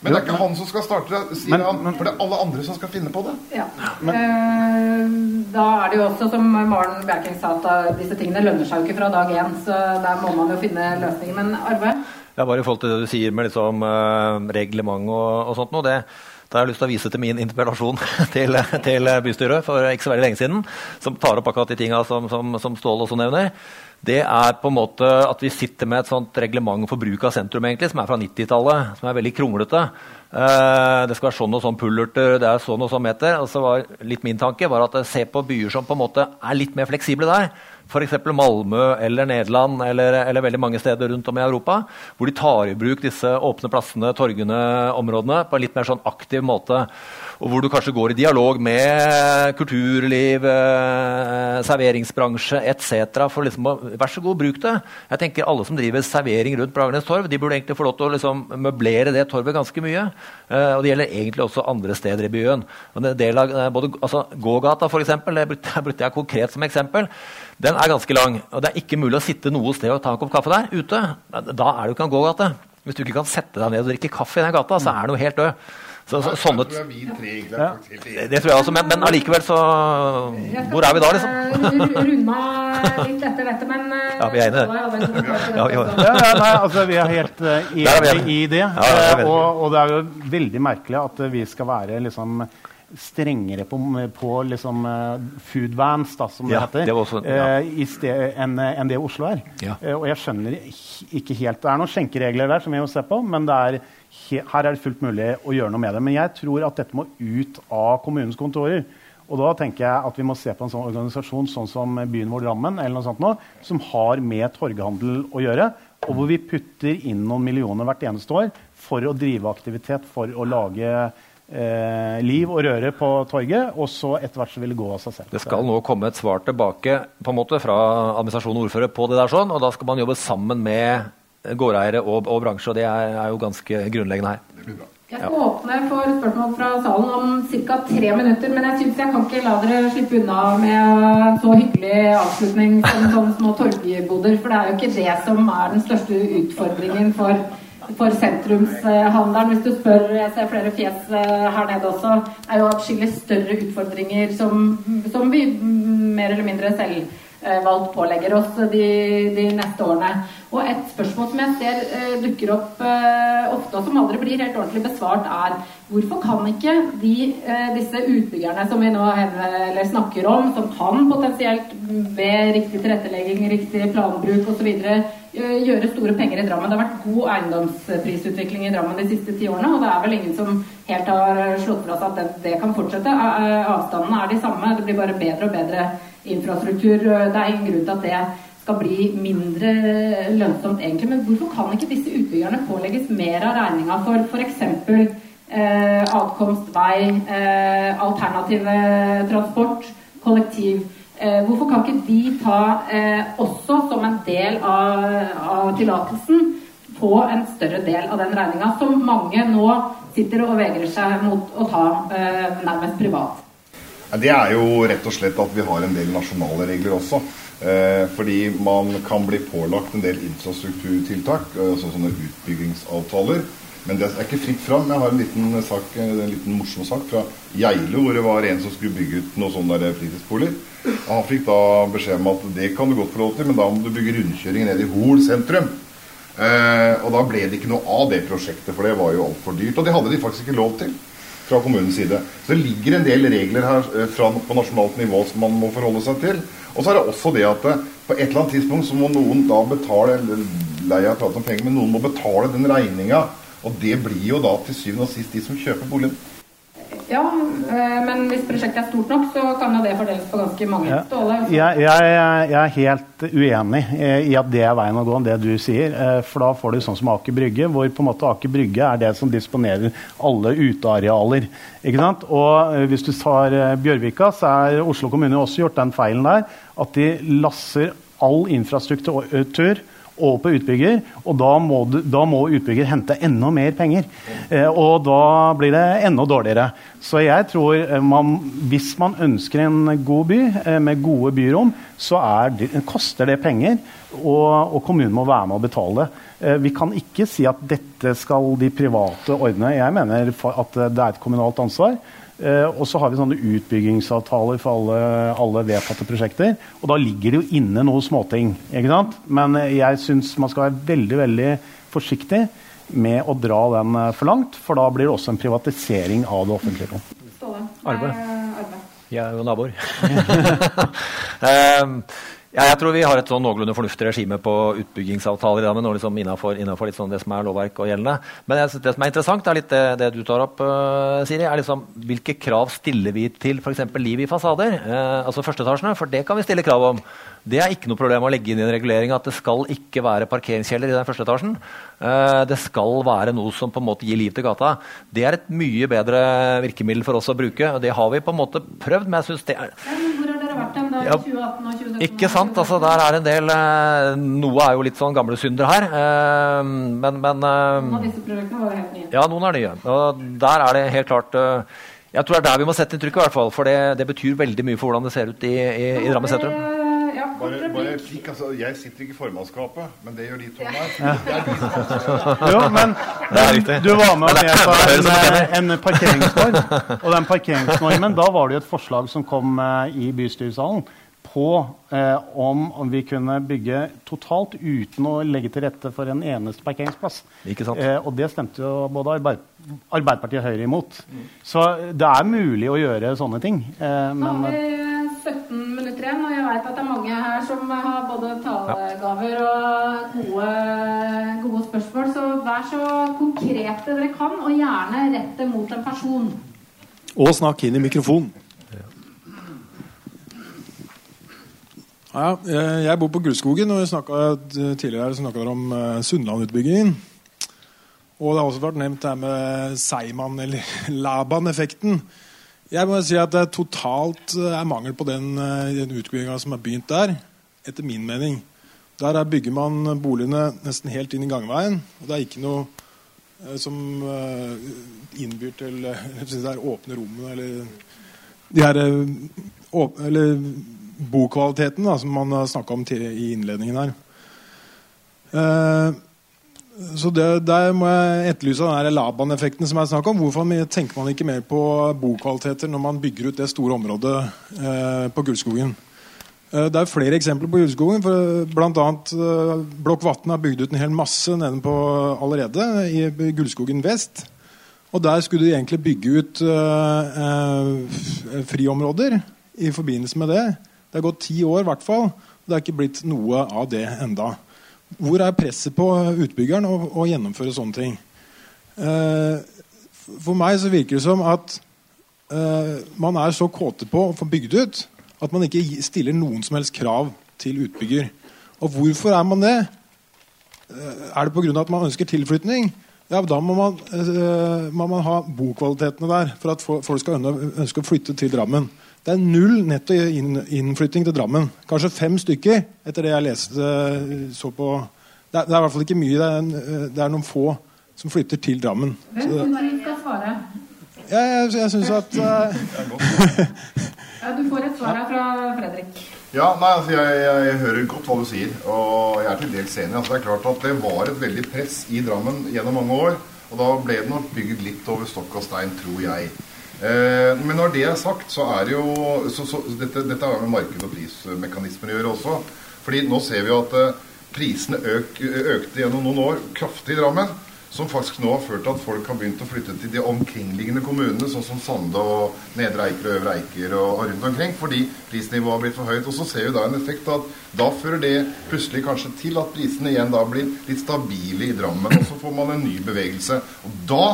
Men det er ikke han som skal starte det, sier men, han, for det er alle andre som skal finne på det. Ja. Eh, da er det jo også, som Maren Bjerking sa, at disse tingene lønner seg jo ikke fra dag én. Så der må man jo finne løsninger. Men Arve? Ja, bare i forhold til det du sier med liksom, uh, reglement og, og sånt noe. Da har jeg lyst til å vise til min interpellasjon <laughs> til, til, bystyret for ikke så veldig lenge siden, som tar opp akkurat de tinga som, som, som Ståle også nevner. Det er på en måte at vi sitter med et sånt reglement for bruk av sentrum egentlig, som er fra 90-tallet, som er veldig kronglete. Uh, det skal være sånn og sånn pullerter, det er sånn og sånn meter. Og så var litt Min tanke var at se på byer som på en måte er litt mer fleksible der f.eks. Malmö eller Nederland eller, eller, veldig mange steder rundt om i Europa, hvor de tar i bruk disse åpne plassene, torgene, områdene på en litt mer sånn aktiv måte. Og hvor du kanskje går i dialog med kulturliv, eh, serveringsbransje etc. For liksom å Vær så god, bruk det. Jeg tenker Alle som driver servering rundt Bragernes torv, de burde egentlig få lov til å liksom møblere det torvet ganske mye. Eh, og det gjelder egentlig også andre steder i byen. Og en del av, eh, både, altså, Gågata, eksempel, det brukte jeg konkret som eksempel. Den er ganske lang, og det er ikke mulig å sitte noe sted og ta en kopp kaffe der ute. Da er det jo ikke en gågate. Hvis du ikke kan sette deg ned og drikke kaffe i den gata, så er jo helt død. Så, så, sånne, ja, det tror jeg også, men, men allikevel så Hvor er vi da, liksom? Runda litt dette, men Ja, vi er enige i det. Ja, ja, nei, altså, vi er helt uh, enige i det. Og, og, det er jo veldig merkelig at vi skal være liksom strengere på, på liksom, uh, food vans, da, som ja, det heter, det også, ja. uh, enn en det Oslo er. Ja. Og jeg skjønner ikke helt Det er noen skjenkeregler der som vi må se på, men er, her er det fullt mulig å gjøre noe med det. Men jeg tror at dette må ut av kommunens kontorer. Og da tenker jeg at vi må se på en sånn organisasjon sånn som byen vår Drammen, eller noe sånt nå, som har med torghandel å gjøre, og hvor vi putter inn noen millioner hvert eneste år for å drive aktivitet, for å lage eh, liv og røre på torget, og så etter hvert så vil det gå av seg selv. Det skal nå komme et svar tilbake på en måte fra administrasjon og ordfører på det der, sånn, og da skal man jobbe sammen med gårdeiere og, og bransje, og det er, er, jo ganske grunnleggende her. Jeg skal ja. åpne for spørsmål fra salen om ca. tre minutter, men jeg syns jeg kan ikke la dere slippe unna med en så hyggelig avslutning som sånne små torgboder, for det er jo ikke det som er den største utfordringen for for sentrumshandelen. Hvis du spør, jeg ser flere fjes eh, her nede også, er jo atskillig større utfordringer som, som vi mer eller mindre selv eh, pålegger oss de, de, neste årene. Og et spørsmål som jeg ser uh, dukker opp ofte, og som aldri blir helt ordentlig besvart, er hvorfor kan ikke de, disse utbyggerne som vi nå snakker om, som kan potensielt ved riktig tilrettelegging, riktig planbruk osv gjøre store penger i Drammen. Det har vært god eiendomsprisutvikling i Drammen de siste ti årene, og det er vel ingen som helt har slått fra seg at det, det kan fortsette. Avstandene er de samme, det blir bare bedre og bedre infrastruktur. Det er ingen grunn til at det skal bli mindre lønnsomt, egentlig. Men hvorfor kan ikke disse utbyggerne pålegges mer av regninga for f.eks. Eh, adkomst, vei, eh, alternative transport, kollektiv? Eh, hvorfor kan ikke de ta eh, også som en del av, av tillatelsen få en større del av den regninga, som mange nå sitter og vegrer seg mot å ta eh, nærmest privat? Det er jo rett og slett at vi har en del nasjonale regler også. Fordi man kan bli pålagt en del infrastrukturtiltak, altså sånne utbyggingsavtaler. Men det er ikke fritt fram. Jeg har en liten, sak, en liten morsom sak fra Geilo, hvor det var en som skulle bygge ut noen sånne fritidsboliger. Han fikk da beskjed om at det kan du godt få lov til, men da må du bygge rundkjøring ned i Hol sentrum. Eh, og da ble det ikke noe av det prosjektet, for det var jo altfor dyrt. Og det hadde de faktisk ikke lov til fra kommunens side. Så det ligger en del regler her eh, fra, på nasjonalt nivå som man må forholde seg til. Og så er det også det at eh, på et eller annet tidspunkt så må noen da betale eller lei av å prate om penger, men noen må betale den regninga og det blir jo da til syvende og sist de som kjøper boligen. Ja, eh, men hvis prosjektet er stort nok, så kan jo det fordeles på ganske mange. Ja. Ståle? Jeg, jeg, jeg, er helt uenig i at det er veien å gå, det du sier. Eh, for da får du sånn som Aker Brygge, hvor på en måte Aker Brygge er det som disponerer alle utearealer. Ikke sant? Og eh, hvis du tar Bjørvika, så er Oslo kommune også gjort den feilen der at de lasser all infrastruktur over på utbygger, og da må, du, da må utbygger hente enda mer penger. Eh, og da blir det enda dårligere. Så jeg tror eh, man, hvis man ønsker en god by eh, med gode byrom, så det, koster det penger, og, og, kommunen må være med å betale. Eh, vi kan ikke si at dette skal de private ordne. Jeg mener at det er et kommunalt ansvar. Eh, og så har vi sånne utbyggingsavtaler for alle, alle, vedtatte prosjekter. Og da ligger det jo inne noe småting. ikke sant? Men eh, jeg syns man skal være veldig veldig forsiktig med å dra den eh, for langt, for da blir det også en privatisering av det offentlige. Ståle. Arbeid. Jeg er jo naboer. <laughs> <laughs> Ja, jeg tror vi har et sånn noenlunde fornuftig regime på utbyggingsavtaler i dag, liksom innenfor, innenfor sånn det som er lovverk og gjeldende. Men jeg, det som er interessant, er litt det, det du tar opp, uh, Siri. er liksom Hvilke krav stiller vi til f.eks. liv i fasader? Uh, altså førsteetasjene, for det kan vi stille krav om. Det er ikke noe problem å legge inn i en regulering at det skal ikke være parkeringskjeller i den første etasjen. Uh, det skal være noe som på en måte gir liv til gata. Det er et mye bedre virkemiddel for oss å bruke. og Det har vi på en måte prøvd, men jeg syns det er 2018 og 2017? Ikke sant. altså Der er en del eh, Noe er jo litt sånn gamle synder her. Eh, men, men eh, Noen av disse prosjektene var jo helt nye. Ja, noen er nye. Og der er det helt klart Jeg tror det er der vi må sette inntrykket, i hvert fall. For det, det, betyr veldig mye for hvordan det ser ut i, i, i Drammen sentrum. Ja, bare, bare fikk, altså, Jeg sitter ikke i formannskapet, men det gjør de to her. Ja. jo, men, men du var med og med på en, en parkeringsnorm. Og den parkeringsnormen, da var det jo et forslag som kom i bystyresalen på eh, om, om, vi kunne bygge totalt uten å legge til rette for en eneste parkeringsplass. Eh, og det stemte jo både Arbeid, Arbeiderpartiet og Høyre imot. Mm. Så det er mulig å gjøre sånne ting. Eh, men, Nå har vi 17 minutter igjen, og jeg vet at det er mange her som har både talegaver og gode, gode spørsmål. Så vær så konkrete dere kan, og gjerne rett det mot en person. Og snakk inn i mikrofonen. Ja, eh, jeg bor på Gullskogen, og vi snakket, eh, tidligere snakka om uh, Sunnland-utbyggingen. Og det har også vært nevnt det med Seiman- eller <laughs> Laban-effekten. Jeg må si at det totalt er mangel på den, den utbygginga som er begynt der, etter min mening. Der bygger man boligene nesten helt inn i gangveien. og Det er ikke noe som innbyr til <laughs> de åpne rommene eller de her eller bokvaliteten da, som man snakka om til, i innledningen her. Uh, så det, Der må jeg etterlyse den Laban-effekten som jeg snakka om. Hvorfor tenker man ikke mer på bokvaliteter når man bygger ut det store området eh, på Gullskogen? Eh, det er flere eksempler på Gullskogen. Bl.a. Eh, Blokk Vatn har bygd ut en hel masse nede på allerede i Gullskogen vest. Og der skulle de egentlig bygge ut friområder i forbindelse med det. Det har gått ti år, i hvert fall. Det har ikke blitt noe av det enda. hvor er presset på utbyggeren å, å gjennomføre sånne ting? Uh, for meg så virker det som at uh, man er så kåte på å få bygd ut at man ikke stiller noen som helst krav til utbygger. Og hvorfor er man det? Uh, er det pga. at man ønsker tilflytning? Ja, Da må man, må man, ha bokvalitetene der for at folk skal ønske å flytte til Drammen. Det er null netto innflytting til Drammen. Kanskje fem stykker, etter det jeg leste så på Det er, det er i hvert fall ikke mye. Det er, det er noen få som flytter til Drammen. Hvem synes skal svare? Ja, jeg, jeg syns at uh... <laughs> ja, Du får et svar her fra Fredrik. Ja, nei, altså jeg, jeg, hører godt hva du sier, og jeg er til dels enig. Altså, det er klart at det var et veldig press i Drammen gjennom mange år. Og da ble det nok bygd litt over stokk og stein, tror jeg. Eh, men når det er sagt, så er det jo så, så, Dette, dette har med marked- og prismekanismer å gjøre også. Fordi nå ser vi jo at eh, prisene øk, økte gjennom noen år kraftig i Drammen som faktisk nå har ført til at folk har begynt å flytte til de omkringliggende kommunene, sånn som Sande og Nedre Eiker og Øvre Eiker og, rundt omkring, fordi prisnivået har blitt for høyt. Og så ser vi da en effekt at da fører det plutselig kanskje til at prisene igjen da blir litt stabile i Drammen, og så får man en ny bevegelse. Og da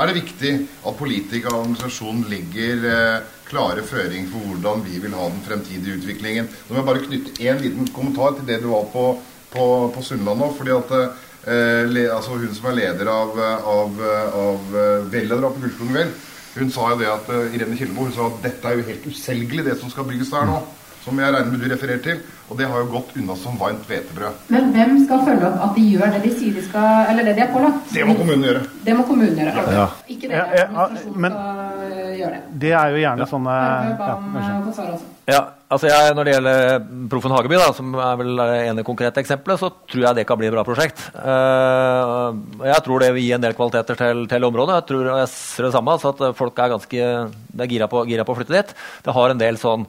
er det viktig at politikere og administrasjonen legger eh, klare føringer for hvordan vi vil ha den fremtidige utviklingen. Nå må jeg bare knytte én liten kommentar til det du var på, på, på Sunnland nå. fordi at eh, Eh, le, altså hun som er leder av, av, av Veldrap på Gullskogen Vel, hun sa jo det at uh, Irene Kildemo hun sa at dette er jo helt uselgelig, det som skal bygges der nå. Som jeg regner med du refererer til. Og det har jo gått unna som varmt hvetebrød. Men hvem skal følge opp at de gjør det de sier de skal, eller det de er pålagt? Det må kommunen gjøre. Det må kommunen gjøre. Ja. Ikke det ja, ja, men, skal gjøre det. Det er jo gjerne sånne ja, ja, altså jeg, Når det gjelder Proffen Hageby, da, som er vel det ene konkrete eksempelet, så tror jeg det kan bli et bra prosjekt. Uh, jeg tror det vil gi en del kvaliteter til, til området. Jeg tror jeg ser det samme, altså at folk er ganske er gira på, gira på å flytte dit. Det har en del sånn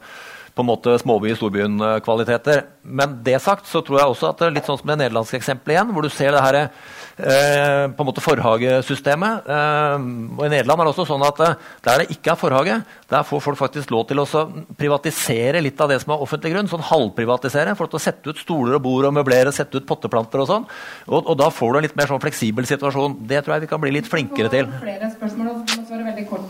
på en måte småby-storbyen-kvaliteter. Men det sagt så tror jeg også at det er litt sånn som det nederlandske eksempelet igjen, hvor du ser det her eh, på en måte forhagesystemet. Eh, og I Nederland er det også sånn at eh, der det ikke er forhage, der får folk faktisk lov til å privatisere litt av det som er offentlig grunn. sånn Halvprivatisere. Få til å sette ut stoler og bord og møblere, sette ut potteplanter og sånn. Og, og, da får du en litt mer sånn fleksibel situasjon. Det tror jeg vi kan bli litt flinkere til. Flere spørsmål, og må svare veldig kort,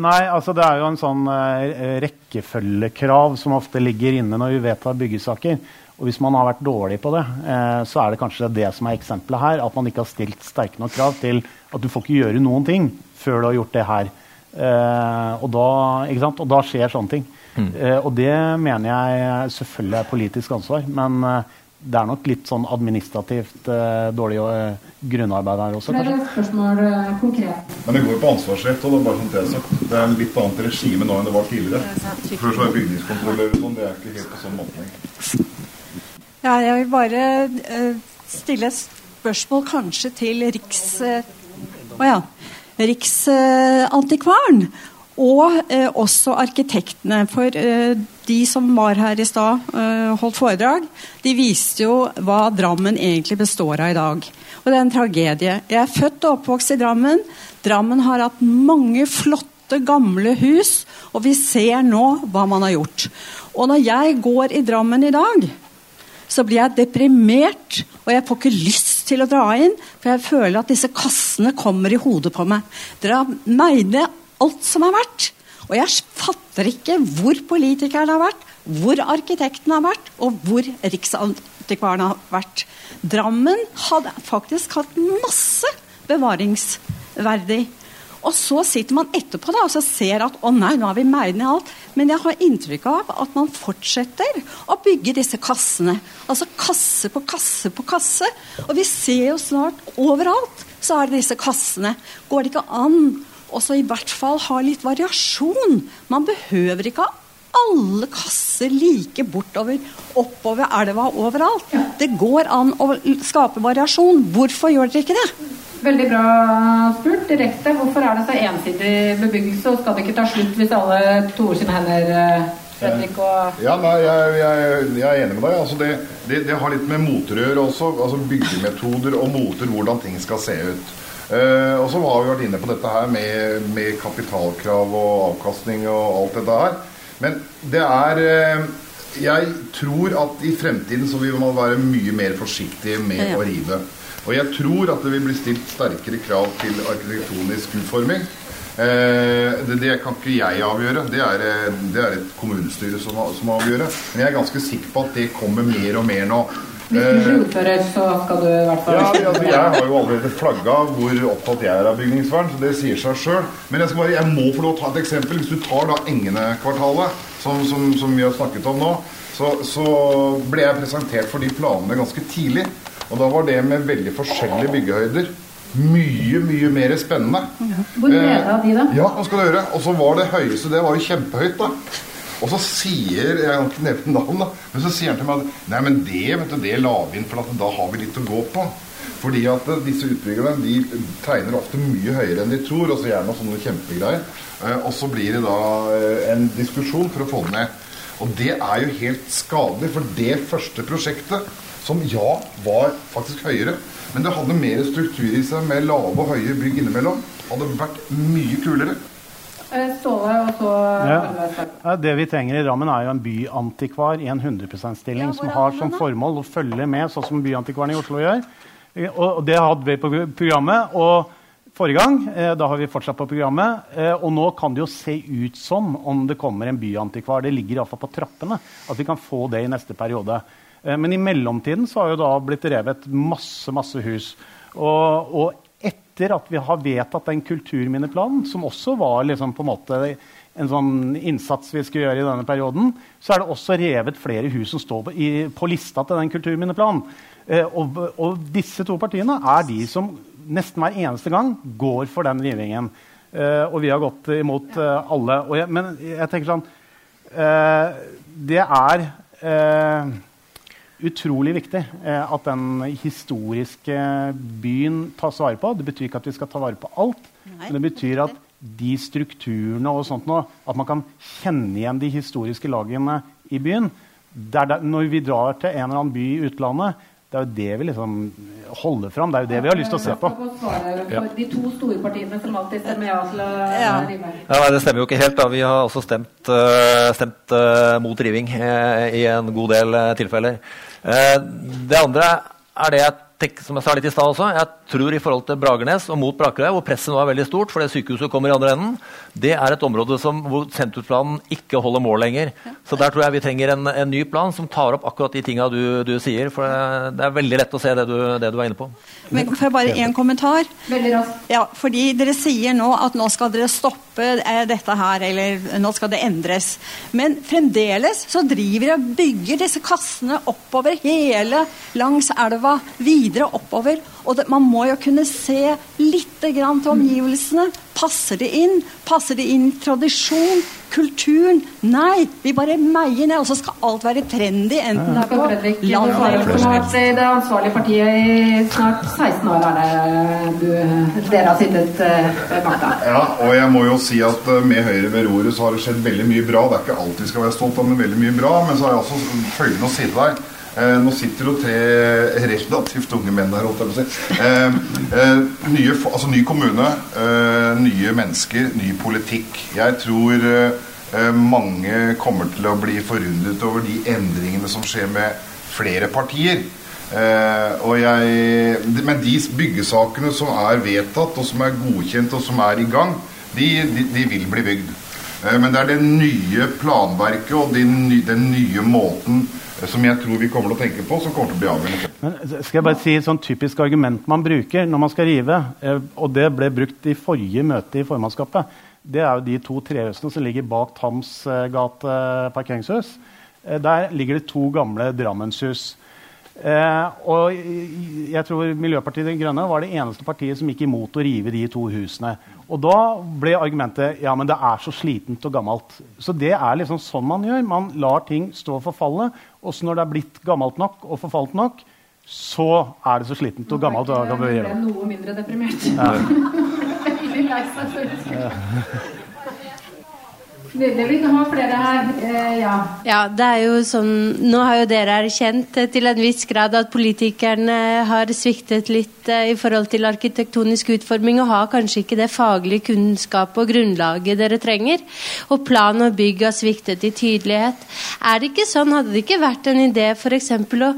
Nei, altså det er jo en sånn uh, rekkefølgekrav som ofte ligger inne når vi vedtar byggesaker. Og hvis man har vært dårlig på det, eh, så er det kanskje det som er eksempelet her. At man ikke har stilt sterke nok krav til at du får ikke gjøre noen ting før du har gjort det her. Eh, og, da, og, da, skjer sånne ting. Mm. Eh, og det mener jeg selvfølgelig er politisk ansvar. Men eh, det er nok litt sånn administrativt eh, dårlig eh, grunnarbeid her også. Flere spørsmål konkret. Men det går jo på ansvarsrett. og Det er bare sånn det er sagt. Det er en litt annet regime nå enn det var tidligere. Før så er bygningskontroller og sånn. Det er ikke helt på sånn måte. Ja, jeg vil bare uh, stille et spørsmål kanskje til Riks... Uh, oh ja, Riksantikvaren. Og eh, også arkitektene. For de som var her i stad, holdt foredrag, de viste jo hva Drammen egentlig består av i dag. Og det er en tragedie. Jeg er født og oppvokst i Drammen. Drammen har hatt mange flotte, gamle hus, og vi ser nå hva man har gjort. Og når jeg går i Drammen i dag, så blir jeg deprimert, og jeg får ikke lyst til å dra inn, for jeg føler at disse kassene kommer i hodet på meg. Dere mener alt som har vært. Og jeg fatter ikke hvor politikerne har vært, hvor arkitekten har vært, og hvor Riksantikvaren har vært. Drammen hadde faktisk hatt masse bevaringsverdig og så sitter man etterpå da, og så ser at å nei, nå har vi meid ned alt. Men jeg har inntrykk av at man fortsetter å bygge disse kassene. Altså kasse på kasse på kasse. Og vi ser jo snart overalt så er det disse kassene. Går det ikke an å i hvert fall ha litt variasjon? Man behøver ikke ha alle kasser like bortover, oppover elva overalt. Det går an å skape variasjon. Hvorfor gjør dere ikke det? Veldig bra spurt. Direkte. Hvorfor er det så ensidig bebyggelse, og skal det ikke ta slutt hvis alle toer sine hender? Eh, Fredrik og Ja, nei, jeg, jeg, jeg, er enig med deg. Altså det, det, det, har litt med moterør også. altså Byggemetoder og moter, hvordan ting skal se ut. Uh, og så har vi vært inne på dette her med, med kapitalkrav og avkastning og alt dette her. Men det er uh, jeg tror at i fremtiden så vil man være mye mer forsiktig med Ja. å rive. Og jeg tror at det vil bli stilt sterkere krav til arkitektonisk utforming. Eh, det, det kan ikke jeg avgjøre, det er, eh, det er et kommunestyre som, som avgjør. Men jeg er ganske sikker på at det kommer mer og mer nå. Hvis du blir ordfører, så skal du i hvert fall Ja, altså, Jeg har jo allerede flagga hvor opptatt jeg er av bygningsvern, så det sier seg sjøl. Men jeg, bare, jeg må få lov å ta et eksempel. Hvis du tar da Engene-kvartalet, som, som, som vi har snakket om nå, så, så ble jeg presentert for de planene ganske tidlig. Og da var det med veldig forskjellige byggehøyder. Mye, mye mer spennende. Hvor nede av de, da? Ja, hva skal du gjøre? Og så var det høyeste, det var jo kjempehøyt, da. Og så sier jeg har ikke nevnt navn, da, men så sier han til meg at nei, men det vet du, det la vi inn, for da har vi litt å gå på. Fordi at eh, disse utbyggerne de tegner ofte mye høyere enn de tror, og så gjerne sånne kjempegreier. Eh, og så blir det da eh, en diskusjon for å få det ned. Og det er jo helt skadelig, for det første prosjektet, som ja, var faktisk høyere, men det hadde mer struktur i seg med lave og høye bygg innimellom, hadde vært mye kulere. Eh, Ståle og så Ja. Det vi trenger i Drammen, er jo en byantikvar i en 100 %-stilling som har som formål å følge med, sånn som byantikvaren i Oslo gjør. Eh, Og det hadde vi på programmet. Og forrige gang, eh, da har vi fortsatt på programmet. eh, Og nå kan det jo se ut som om det kommer en byantikvar. Det ligger iallfall på trappene. At vi kan få det i neste periode. Eh, Men i mellomtiden så har jo da blitt revet masse, masse hus. Og, og etter at vi har vedtatt den kulturminneplanen, som også var liksom på en måte en sånn innsats vi skulle gjøre i denne perioden, så er det også revet flere hus som står på, i, på lista til den kulturminneplanen. Eh, og, og disse to partiene er de som nesten hver eneste gang går for den rivingen. Eh, og vi har gått imot eh, alle. Jeg, men jeg tenker sånn eh, Det er eh, utrolig viktig eh, at den historiske byen tas vare på. Det betyr ikke at vi skal ta vare på alt, men det betyr at de strukturene og sånt nå, at man kan kjenne igjen de historiske lagene i byen. Det er der, når vi drar til en eller annen by i utlandet, det er jo det vi liksom holder fram. Det er jo det vi har lyst til å se på. Ja. de to store partiene som alltid stemmer ja til å rive. Ja, Det stemmer jo ikke helt. da. Vi har også stemt, eh, stemt eh, mot riving i en god del tilfeller. Eh, det andre er det jeg tenker, som jeg sa litt i stad også. Jeg tror i forhold til Bragernes og mot Brakerøy, hvor presset nå er veldig stort fordi sykehuset kommer i andre enden, det er et område som, hvor sentrumsplanen ikke holder mål lenger. Så der tror jeg vi trenger en, en ny plan som tar opp akkurat de tinga du, du sier. For det, det er veldig lett å se det du, det du er inne på. Men får jeg bare én kommentar? Veldig raskt. Ja, fordi dere sier nå at nå skal dere stoppe eh, dette her, eller nå skal det endres. Men fremdeles så driver de og bygger disse kassene oppover hele langs elva, videre oppover. Og det, man må jo kunne se litt grann til omgivelsene. Passer det inn? Passer det inn tradisjon? Kulturen? Nei, vi bare meier ned, og så skal alt være trendy. Enten det er på land eller det ansvarlige partiet i snart 16 år. Er det du, dere har sittet eh, ved makta? Ja, og jeg må jo si at eh, med Høyre ved roret så har det skjedd veldig mye bra. Det er ikke alt vi skal være stolt av, men veldig mye bra. Men så har jeg også følgende å si til deg. Eh, nå sitter jo tre relativt unge menn her, holdt jeg på å. Eh, eh, nye, altså ny kommune, eh, nye mennesker, ny politikk. Jeg tror mange kommer til å bli forundret over de endringene som skjer med flere partier. Jeg, men de byggesakene som er vedtatt, og som er godkjent, og som er i gang, de, de, de vil bli bygd. Men det er det nye planverket og de den nye måten som jeg tror vi kommer til å tenke på, som kommer til å bli avgjørende. Men skal jeg bare si et sånn typisk argument man bruker når man skal rive, eh, og det ble brukt i forrige møte i formannskapet, det er jo de to trehusene som ligger bak Tams eh, gate parkeringshus. Eh, Der ligger det to gamle Drammenshus. Eh, og jeg tror Miljøpartiet De Grønne var det eneste partiet som gikk imot å rive de to husene. Og da ble argumentet ja, men det er så slitent og gammelt. Så det er liksom sånn man gjør. Man lar ting stå og forfalle. Og så når det er blitt gammelt nok og forfalt nok, så er det så slitent og gammelt. Jeg ble noe mindre deprimert. Ja. <laughs> Veldig lei seg Eh, ja. det er jo sånn Nå har jo dere erkjent eh, til en viss grad at politikerne har sviktet litt eh, i forhold til arkitektonisk utforming, og har kanskje ikke det faglige kunnskap og grunnlaget dere trenger. Og plan og bygg har sviktet i tydelighet. Er det ikke sånn, hadde det ikke vært en idé f.eks. å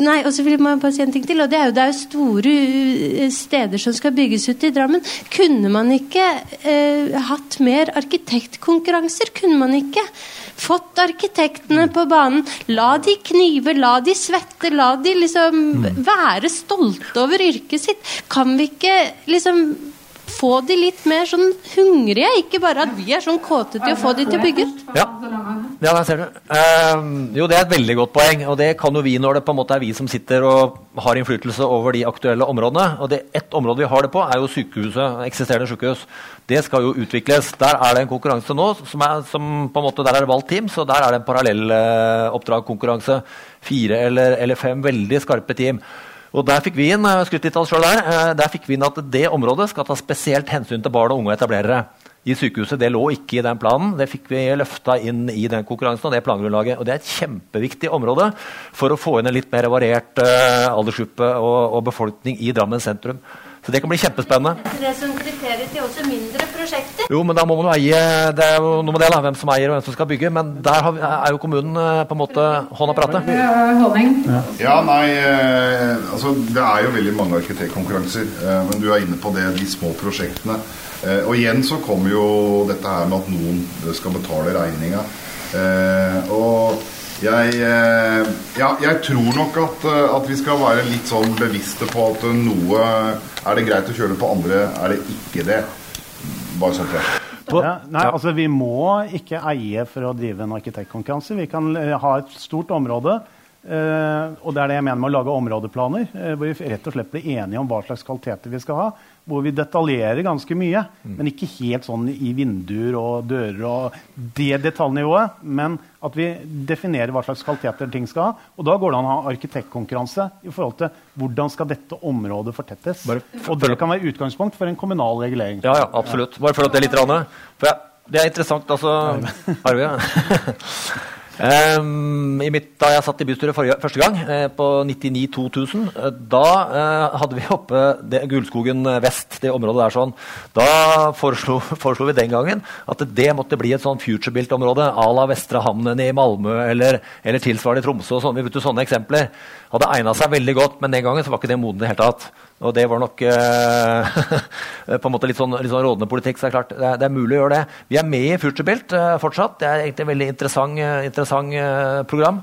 Nei, og så vil man bare si en ting til, og det er jo, det er jo store eh, steder som skal bygges ut i Drammen. Kunne man ikke eh, hatt mer arkitektkonkurranse? Konkurranser kunne man ikke. Fått arkitektene på banen. La de knive, la de svette, la de liksom mm. være stolte over yrket sitt. Kan vi ikke liksom få de litt mer sånn hungrige, ikke bare at vi er sånn kåte til å få de til å bygge ut. Ja, ja der ser du. Uh, jo, det er et veldig godt poeng, og det kan jo vi når det på en måte er vi som sitter og har innflytelse over de aktuelle områdene. Og det ett område vi har det på, er jo sykehuset, eksisterende sykehus. Det skal jo utvikles. Der er det en konkurranse nå, som er, som på en måte, der er det valgt team, så der er det en parallell uh, oppdragkonkurranse. Fire eller, eller fem veldig skarpe team. Og Der fikk vi inn eh, der, eh, der fikk vi inn at det området skal ta spesielt hensyn til barn og unge etablerere. I sykehuset, Det lå ikke i den planen. Det fikk vi løfta inn i den konkurransen. Og det plangrunnlaget. Og det er et kjempeviktig område for å få inn en litt mer variert uh, aldersgruppe og, og befolkning i Drammen sentrum. Så det kan bli kjempespennende. Det som kriterier til også mindre prosjekter? Jo, men da må man jo eie Det er jo noe med det, da, hvem som eier og hvem som skal bygge. Men der er jo kommunen eh, på en måte hånda på rattet. Ja, nei, eh, altså det er jo veldig mange arkitektkonkurranser. Eh, men du er inne på det, de små prosjektene. Og igjen så kommer jo dette her med at noen skal betale regninga. Og jeg, eh, ja, jeg tror nok at, eh, at, vi skal være litt sånn bevisste på at noe er det greit å kjøre på, andre er det ikke det. Bare sånn til. Ja, nei, altså Vi må ikke eie for å drive en arkitektkonkurranse. Vi kan eh, ha et stort område. og det er det jeg mener med å lage områdeplaner, hvor vi rett og slett blir enige om hva slags kvaliteter vi skal ha hvor vi detaljerer ganske mye. Mm. Men ikke helt sånn i vinduer og dører og det detaljnivået. Men at vi definerer hva slags kvaliteter ting skal ha. Og da går det an å ha arkitektkonkurranse i forhold til hvordan skal dette området fortettes. Bare, og det kan være utgangspunkt for en kommunal regulering. Ja, ja absolutt. Bare følg opp det litt. For jeg, det er interessant, altså Arve. <laughs> Um, mitt, da jeg satt i bystyret forrige, første gang, eh, på 99-2000, eh, da eh, hadde vi oppe det, Gullskogen vest, det området der sånn. Da foreslo, <laughs> foreslo, vi den gangen at det måtte bli et sånn future-built-område à la Vestre Hamnen i Malmö eller, eller tilsvarende i Tromsø. sånn. Vi brukte sånne eksempler. Hadde egna seg veldig godt, men den gangen var ikke det moden i det hele tatt. Og det var nok eh, <laughs> på en måte litt sånn, litt sånn, rådende politikk. så Det er klart, det er, det er, mulig å gjøre det. Vi er med i Futurebuilt eh, fortsatt. Det er egentlig et veldig interessant, eh, interessant eh, program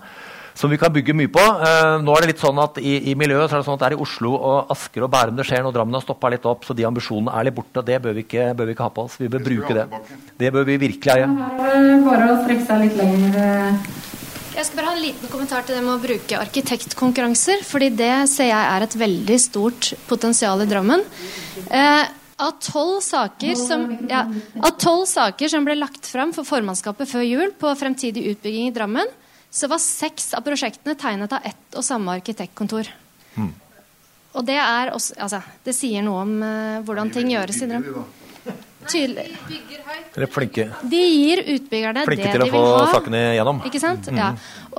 som vi kan bygge mye på. Eh, nå er det litt sånn at I, i miljøet så er det sånn at det er i Oslo og Asker og Bærum det skjer noe. Drammen har stoppa litt opp. Så de ambisjonene er litt borte. og Det bør vi ikke, bør vi ikke ha på oss. Vi bør bruke det. Det bør vi virkelig eie. Bare å strekke seg litt lenger. Jeg skal bare ha en liten kommentar til det med å bruke arkitektkonkurranser. fordi det ser jeg er et veldig stort potensial i Drammen. Eh, av tolv saker, ja, saker, som ble lagt fram for formannskapet før jul på fremtidig utbygging i Drammen, så var seks av prosjektene tegnet av ett og samme arkitektkontor. Mm. Og det, også, altså, det sier noe om eh, hvordan ting gjøres i Drammen. Tydelig. Dere er flinke. De gir utbyggerne flinke det de vil ha. Flinke til å få sakene gjennom. Ikke sant? Mm. Ja.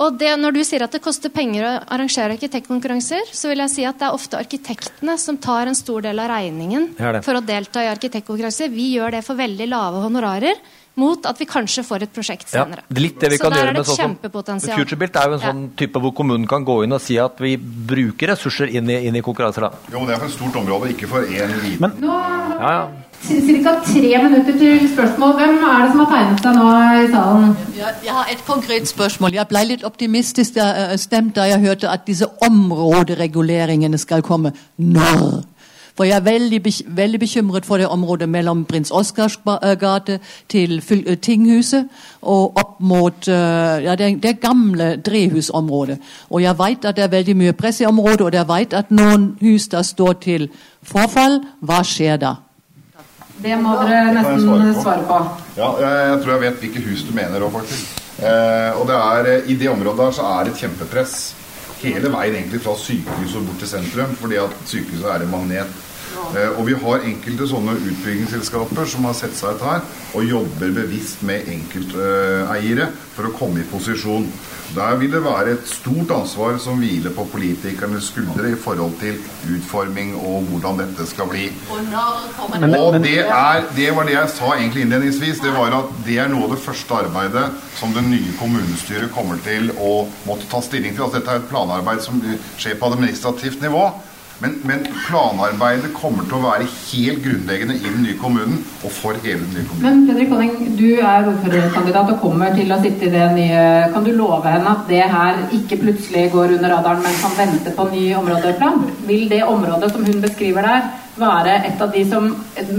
Og det, når du sier at det koster penger å arrangere arkitektkonkurranser, så vil jeg si at det er ofte arkitektene som tar en stor del av regningen for å delta i arkitektkonkurranser. Vi gjør det for veldig lave honorarer mot at vi kanskje får et prosjekt senere. Ja, litt det vi så kan der gjøre er det et kjempepotensial. FutureBuilt er jo en sånn type hvor kommunen kan gå inn og si at vi bruker ressurser inn i, inn i konkurranser. Da. Jo, det er for et stort område, ikke for én liten. Men, ja, ja. Ca. tre minutter til spørsmål. Hvem er det som har tegnet seg nå i salen? Jeg, har et konkret spørsmål. Jeg ble litt optimistisk uh, stemt da jeg hørte at disse områdereguleringene skal komme. Når? For jeg er veldig, veldig bekymret for det området mellom Prins Oskars gate til uh, Tinghuset og opp mot ja, det, det, gamle drehusområdet. Og jeg vet at det er veldig mye press i området, og jeg vet at noen hus der står til forfall. Hva skjer da? Det må dere nesten svare på. Ja, jeg, tror jeg vet hvilke hus du mener òg, faktisk. Eh, og det er, eh, I det området der så er det et kjempepress hele veien egentlig fra sykehuset og bort til sentrum. fordi at sykehuset er en magnet. Eh, og vi har enkelte sånne utbyggingsselskaper som har sett seg ut her og jobber bevisst med enkelteiere for å komme i posisjon. Der vil det være et stort ansvar som hviler på politikernes skuldre i forhold til utforming og hvordan dette skal bli. Og det, er, det var det jeg sa egentlig innledningsvis. Det var at det er noe av det første arbeidet som det nye kommunestyret kommer til å måtte ta stilling til. Altså dette er et planarbeid som skjer på administrativt nivå. Men, men, planarbeidet kommer til å være helt grunnleggende i den nye kommunen og for hele den nye kommunen. Men Fredrik Konning, du er ordførerkandidat og kommer til å sitte i det nye. Kan du love henne at det her ikke plutselig går under radaren, men kan vente på ny områdeplan? Vil det området som hun beskriver der, være et av de som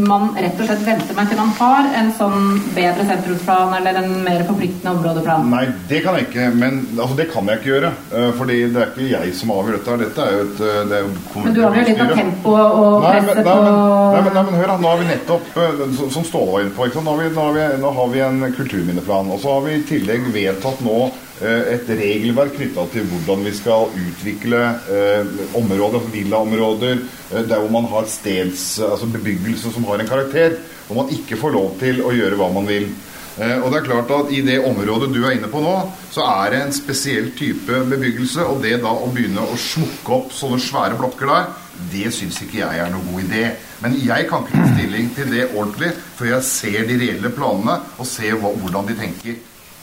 man rett og slett venter med til man har en sånn bedre sentrumsplan eller en mer forpliktende områdeplan? Nei, det kan jeg ikke. Men altså, det kan jeg ikke gjøre. Uh, fordi det er ikke jeg som avgjør dette. Dette er jo et eh, det er jo Men du avgjør litt av tempo og presset på nei, men, nei, men hør da, nå har vi nettopp, uh, som Ståle var inne på, nå har, vi, nå, har vi, nå har vi en kulturminneplan. Og så har vi i tillegg vedtatt nå et regelverk knytta til hvordan vi skal utvikle eh, områder, altså villaområder, eh, der hvor man har steds, altså bebyggelse som har en karakter, hvor man ikke får lov til å gjøre hva man vil. Eh, og det er klart at I det området du er inne på nå, så er det en spesiell type bebyggelse. Og det da å begynne å smukke opp sånne svære blokker der, det syns ikke jeg er noe god idé. Men jeg kan ikke ta stilling til det ordentlig før jeg ser de reelle planene og ser hvordan de tenker.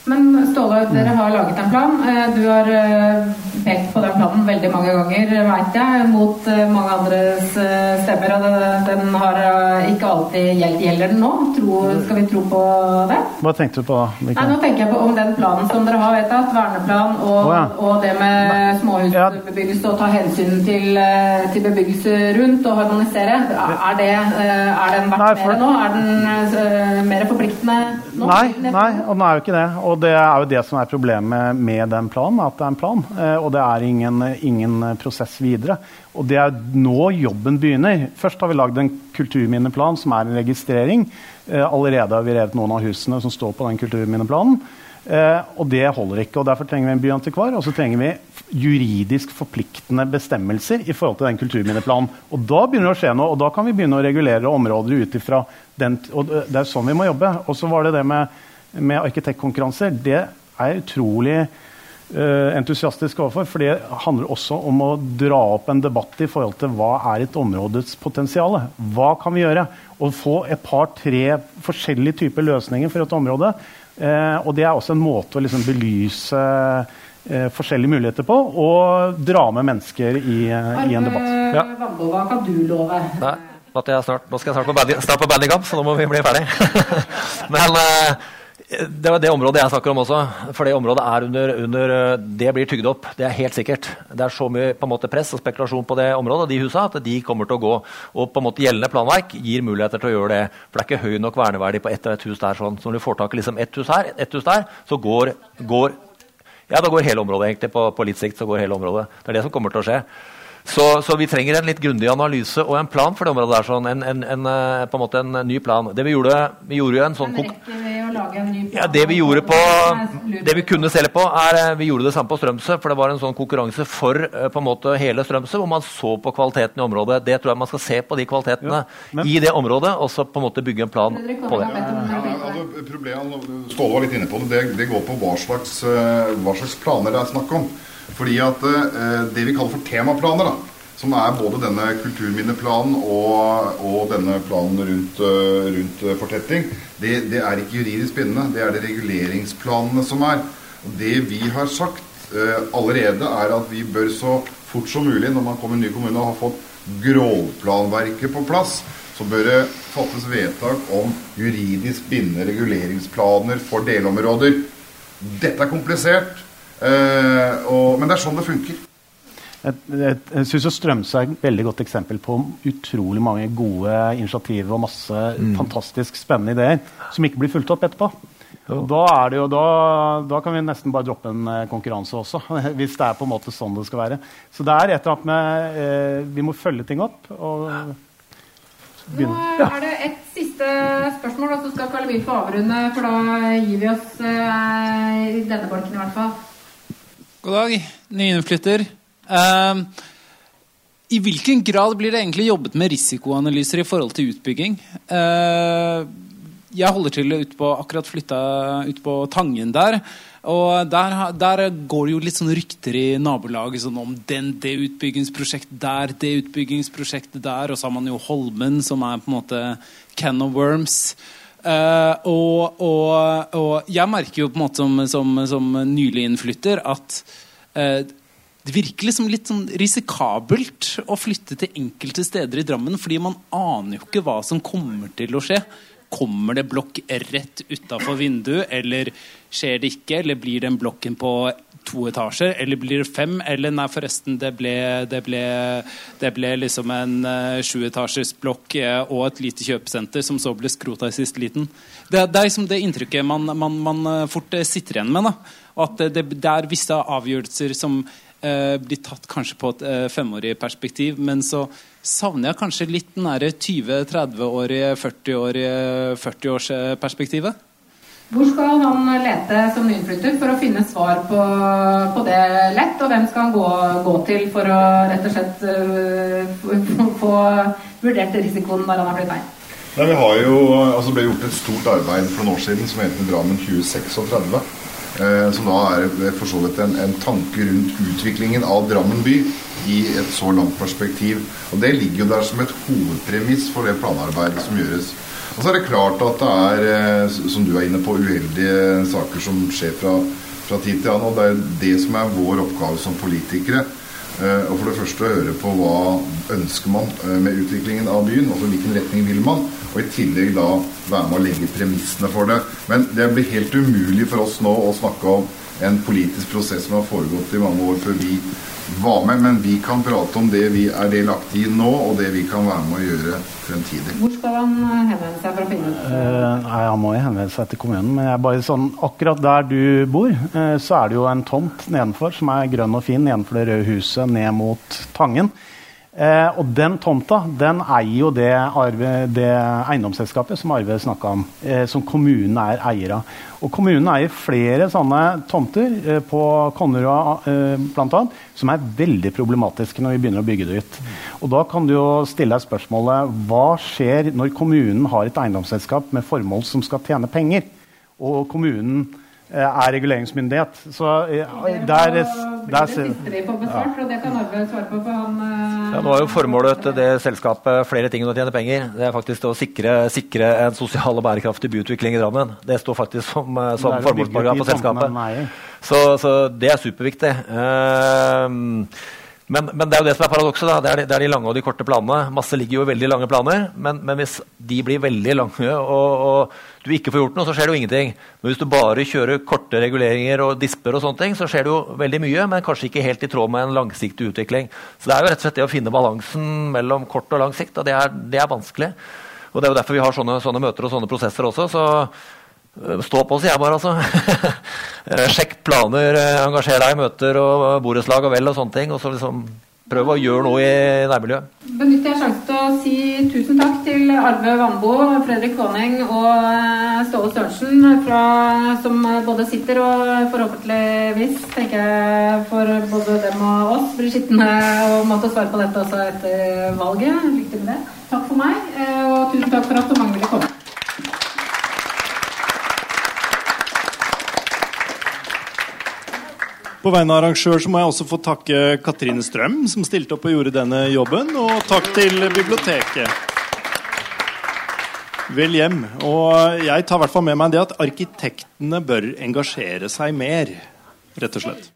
Men Ståle, dere har laget en plan. Eh, du har eh, pekt på den planen veldig mange ganger, veit jeg, mot eh, mange andres stemmer. Og den har ikke alltid gjeldt. Gjelder den nå? Tro, skal vi tro på det? Hva tenkte du på da? Nei, nå tenker jeg på om den planen som dere har vedtatt, verneplan og, oh, ja. og det med småhusbebyggelse og ta hensyn til, til, bebyggelse rundt og harmonisere. Er, det, er den verdt mer nå? Er den mer forpliktende nå? Nei, nei, og den er jo ikke det. Og det er jo det som er problemet med den planen, at det er en plan. Eh, og det er ingen, ingen prosess videre. Og det er nå jobben begynner. Først har vi lagd en kulturminneplan som er en registrering. Eh, allerede har vi revet noen av husene som står på den kulturminneplanen. Eh, og det holder ikke. og Derfor trenger vi en byantikvar. Og så trenger vi juridisk forpliktende bestemmelser i forhold til den kulturminneplanen. Og da begynner det å skje noe, og da kan vi begynne å regulere områder ut ifra den. og Det er sånn vi må jobbe. Og så var det det med med arkitektkonkurranser, det er jeg utrolig uh, entusiastisk overfor. For det handler også om å dra opp en debatt i forhold til hva er et områdets potensial. Hva kan vi gjøre? Og få et par-tre forskjellige typer løsninger for et område. Uh, og det er også en måte å liksom belyse uh, forskjellige muligheter på, og dra med mennesker i, i en debatt. Ja. hva kan du love? Nei. Snart, nå skal jeg snart på, bandy, start på Bandygam, så nå må vi bli ferdig. <laughs> Men det var det området jeg snakker om også. For det området er under, under, Det blir tygd opp. Det er helt sikkert. Det er så mye måte press og spekulasjon på det området de husa, at de kommer til å gå. Og på en måte gjeldende planverk gir muligheter til å gjøre det. For det er ikke høy nok verneverdi på ett og ett hus der. sånn. Så når du får tak i liksom ett hus her, ett hus der, så går, går ja, da går hele området egentlig. På, på litt sikt så går hele området. Det er det som kommer til å skje. Så, så, vi trenger en litt grundig analyse og en plan for det området. der, sånn, en, en, en, eh, på en måte en ny plan. Det Vi gjorde, vi gjorde jo en sånn ja, det vi gjorde på, det vi kunne selge på, er eh, vi gjorde det samme på Strømsø. For det var en sånn konkurranse for eh, på en måte hele Strømsø, hvor man så på kvaliteten i området. Det tror jeg man skal se på de kvalitetene ja, i det området, og så på en måte bygge en plan på det. Ja, altså, problemet, Ståle var litt inne på det. Det, det går på hva slags, hva slags planer det er snakk om. Fordi at eh, det vi kaller for temaplaner, da, som er både denne kulturminneplanen og, og denne planen rundt, uh, rundt uh, fortetting, det, det, er ikke juridisk bindende. Det er det reguleringsplanene som er. Og det vi har sagt allerede, er at vi bør så fort som mulig, når man kommer i ny kommune og har fått grovplanverket på plass, så bør det fattes vedtak om juridisk bindende reguleringsplaner for delområder. Dette er komplisert. Uh, og, men det er sånn det funker. Jeg, jeg, jeg syns Strømsø er et veldig godt eksempel på utrolig mange gode initiativer og masse mm. fantastisk spennende ideer som ikke blir fulgt opp etterpå. Og Da, jo, da, da, kan vi nesten bare droppe en eh, konkurranse også, <laughs> hvis det er på en måte sånn det skal være. Så det er et eller annet med eh, Vi må følge ting opp. og Nå er det et siste spørsmål, og så skal Karl Emil få avrunde, for da gir vi oss eh, i denne bolken i hvert fall. God dag, nyinnflytter. Uh, I hvilken grad blir det egentlig jobbet med risikoanalyser i forhold til utbygging? Uh, jeg holder til ute på, akkurat flytta ut på Tangen der. Og der, der, går det jo litt sånn rykter i nabolaget sånn om den, det utbyggingsprosjektet der, det utbyggingsprosjektet der. Og så har man jo Holmen, som er på en måte can of worms. Uh, og, og, og, jeg merker jo på en måte som, som, som nylig innflytter at uh, det virker liksom litt sånn risikabelt å flytte til enkelte steder i Drammen, fordi man aner jo ikke hva som kommer til å skje. Kommer det blokk rett utafor vinduet, eller skjer det ikke? Eller blir den blokken på to etasjer, eller blir det fem? Eller nei, forresten, det ble, det ble, det ble liksom en uh, sjuetasjers blokk uh, og et lite kjøpesenter som så ble skrota i siste liten. Det, det, er liksom det inntrykket man, man, man uh, fort sitter igjen med. Da. At det, det, er visse avgjørelser som blir tatt kanskje på et femårig perspektiv, men så savner jeg kanskje litt den 20-30-årige, 40-årige 40-årsperspektivet. Hvor skal han lete som nyinnflytter for å finne svar på, på, det lett? Og hvem skal han gå, gå til for å rett og slett uh, få vurdert risikoen når han har flyttet inn? Nei, vi har jo, altså ble gjort et stort arbeid for noen år siden som heter Drammen 2036. Eh, som da er for så vidt en, en tanke rundt utviklingen av Drammen by i et så langt perspektiv. Og Det ligger jo der som et hovedpremiss for det planarbeidet som gjøres. Og så er det klart at det er, eh, som du er inne på, uheldige saker som skjer fra, fra tid til annen. Og det er det som er vår oppgave som politikere. Eh, og for det første å høre på hva ønsker man eh, med utviklingen av byen, altså hvilken retning vil man, og i tillegg da være med å legge premissene for det. Men det blir helt umulig for oss nå å snakke om en politisk prosess som har foregått i mange år før vi var med, men vi kan prate om det vi er delaktige i nå, og det vi kan være med å gjøre fremtidig. Hvor skal han eh, henvende seg for å finne ut? Uh, nei, Han må jo henvende seg til kommunen. Men jeg bare sånn, akkurat der du bor, uh, så er det jo en tomt nedenfor som er grønn og fin nedenfor det røde huset ned mot Tangen. Eh, og den tomta den eier jo det, arve, det eiendomsselskapet som Arve snakka om, eh, som kommunen er eier av. Og kommunen eier flere sånne tomter eh, på Konnerud eh, bl.a. som er veldig problematiske når vi begynner å bygge det ut. Og da kan du jo stille deg spørsmålet hva skjer når kommunen har et eiendomsselskap med formål som skal tjene penger, og kommunen er reguleringsmyndighet. Så eh, der, der, der Det siste vi får besvart, og det kan Arve svare på. for han... Nå er jo formålet til det selskapet flere ting enn å tjene penger. Det er faktisk å sikre, sikre, en sosial og bærekraftig byutvikling i Drammen. Det står faktisk som, eh, som formålsparagraf på selskapet. Så, så, det er superviktig. Uh, men, men, det er jo det som er paradokset. Det, er de, det er de lange og de korte planene. Masse ligger jo i veldig lange planer, men, men hvis de blir veldig lange og, og, du ikke får gjort noe, så skjer det jo ingenting. Men hvis du bare kjører korte reguleringer og disper, og sånne ting, så skjer det jo veldig mye, men kanskje ikke helt i tråd med en langsiktig utvikling. Så det er jo rett og slett det å finne balansen mellom kort og lang sikt, og det er, det er vanskelig. Og det er jo derfor vi har sånne, sånne møter og sånne prosesser også. så Eh, stå på, sier jeg bare, altså. <laughs> Eh, sjekk planer, eh, engasjer deg i møter og borettslag og vel og sånne ting. Og så liksom prøv å gjøre noe i nærmiljøet. Benytter jeg sjansen til å si tusen takk til Arve Vambo, Fredrik Våning og Ståle Sørensen, som både sitter og forhåpentligvis, tenker jeg, for både dem og oss, blir skitne og måtte svare på dette også etter valget. Lykke til med det. Takk for meg, og tusen takk for at så mange ville komme. På vegne av arrangør så må jeg også få takke Katrine Strøm, som stilte opp og gjorde denne jobben. Og takk til biblioteket. Vel hjem. Og jeg tar i hvert fall med meg det at arkitektene bør engasjere seg mer, rett og slett.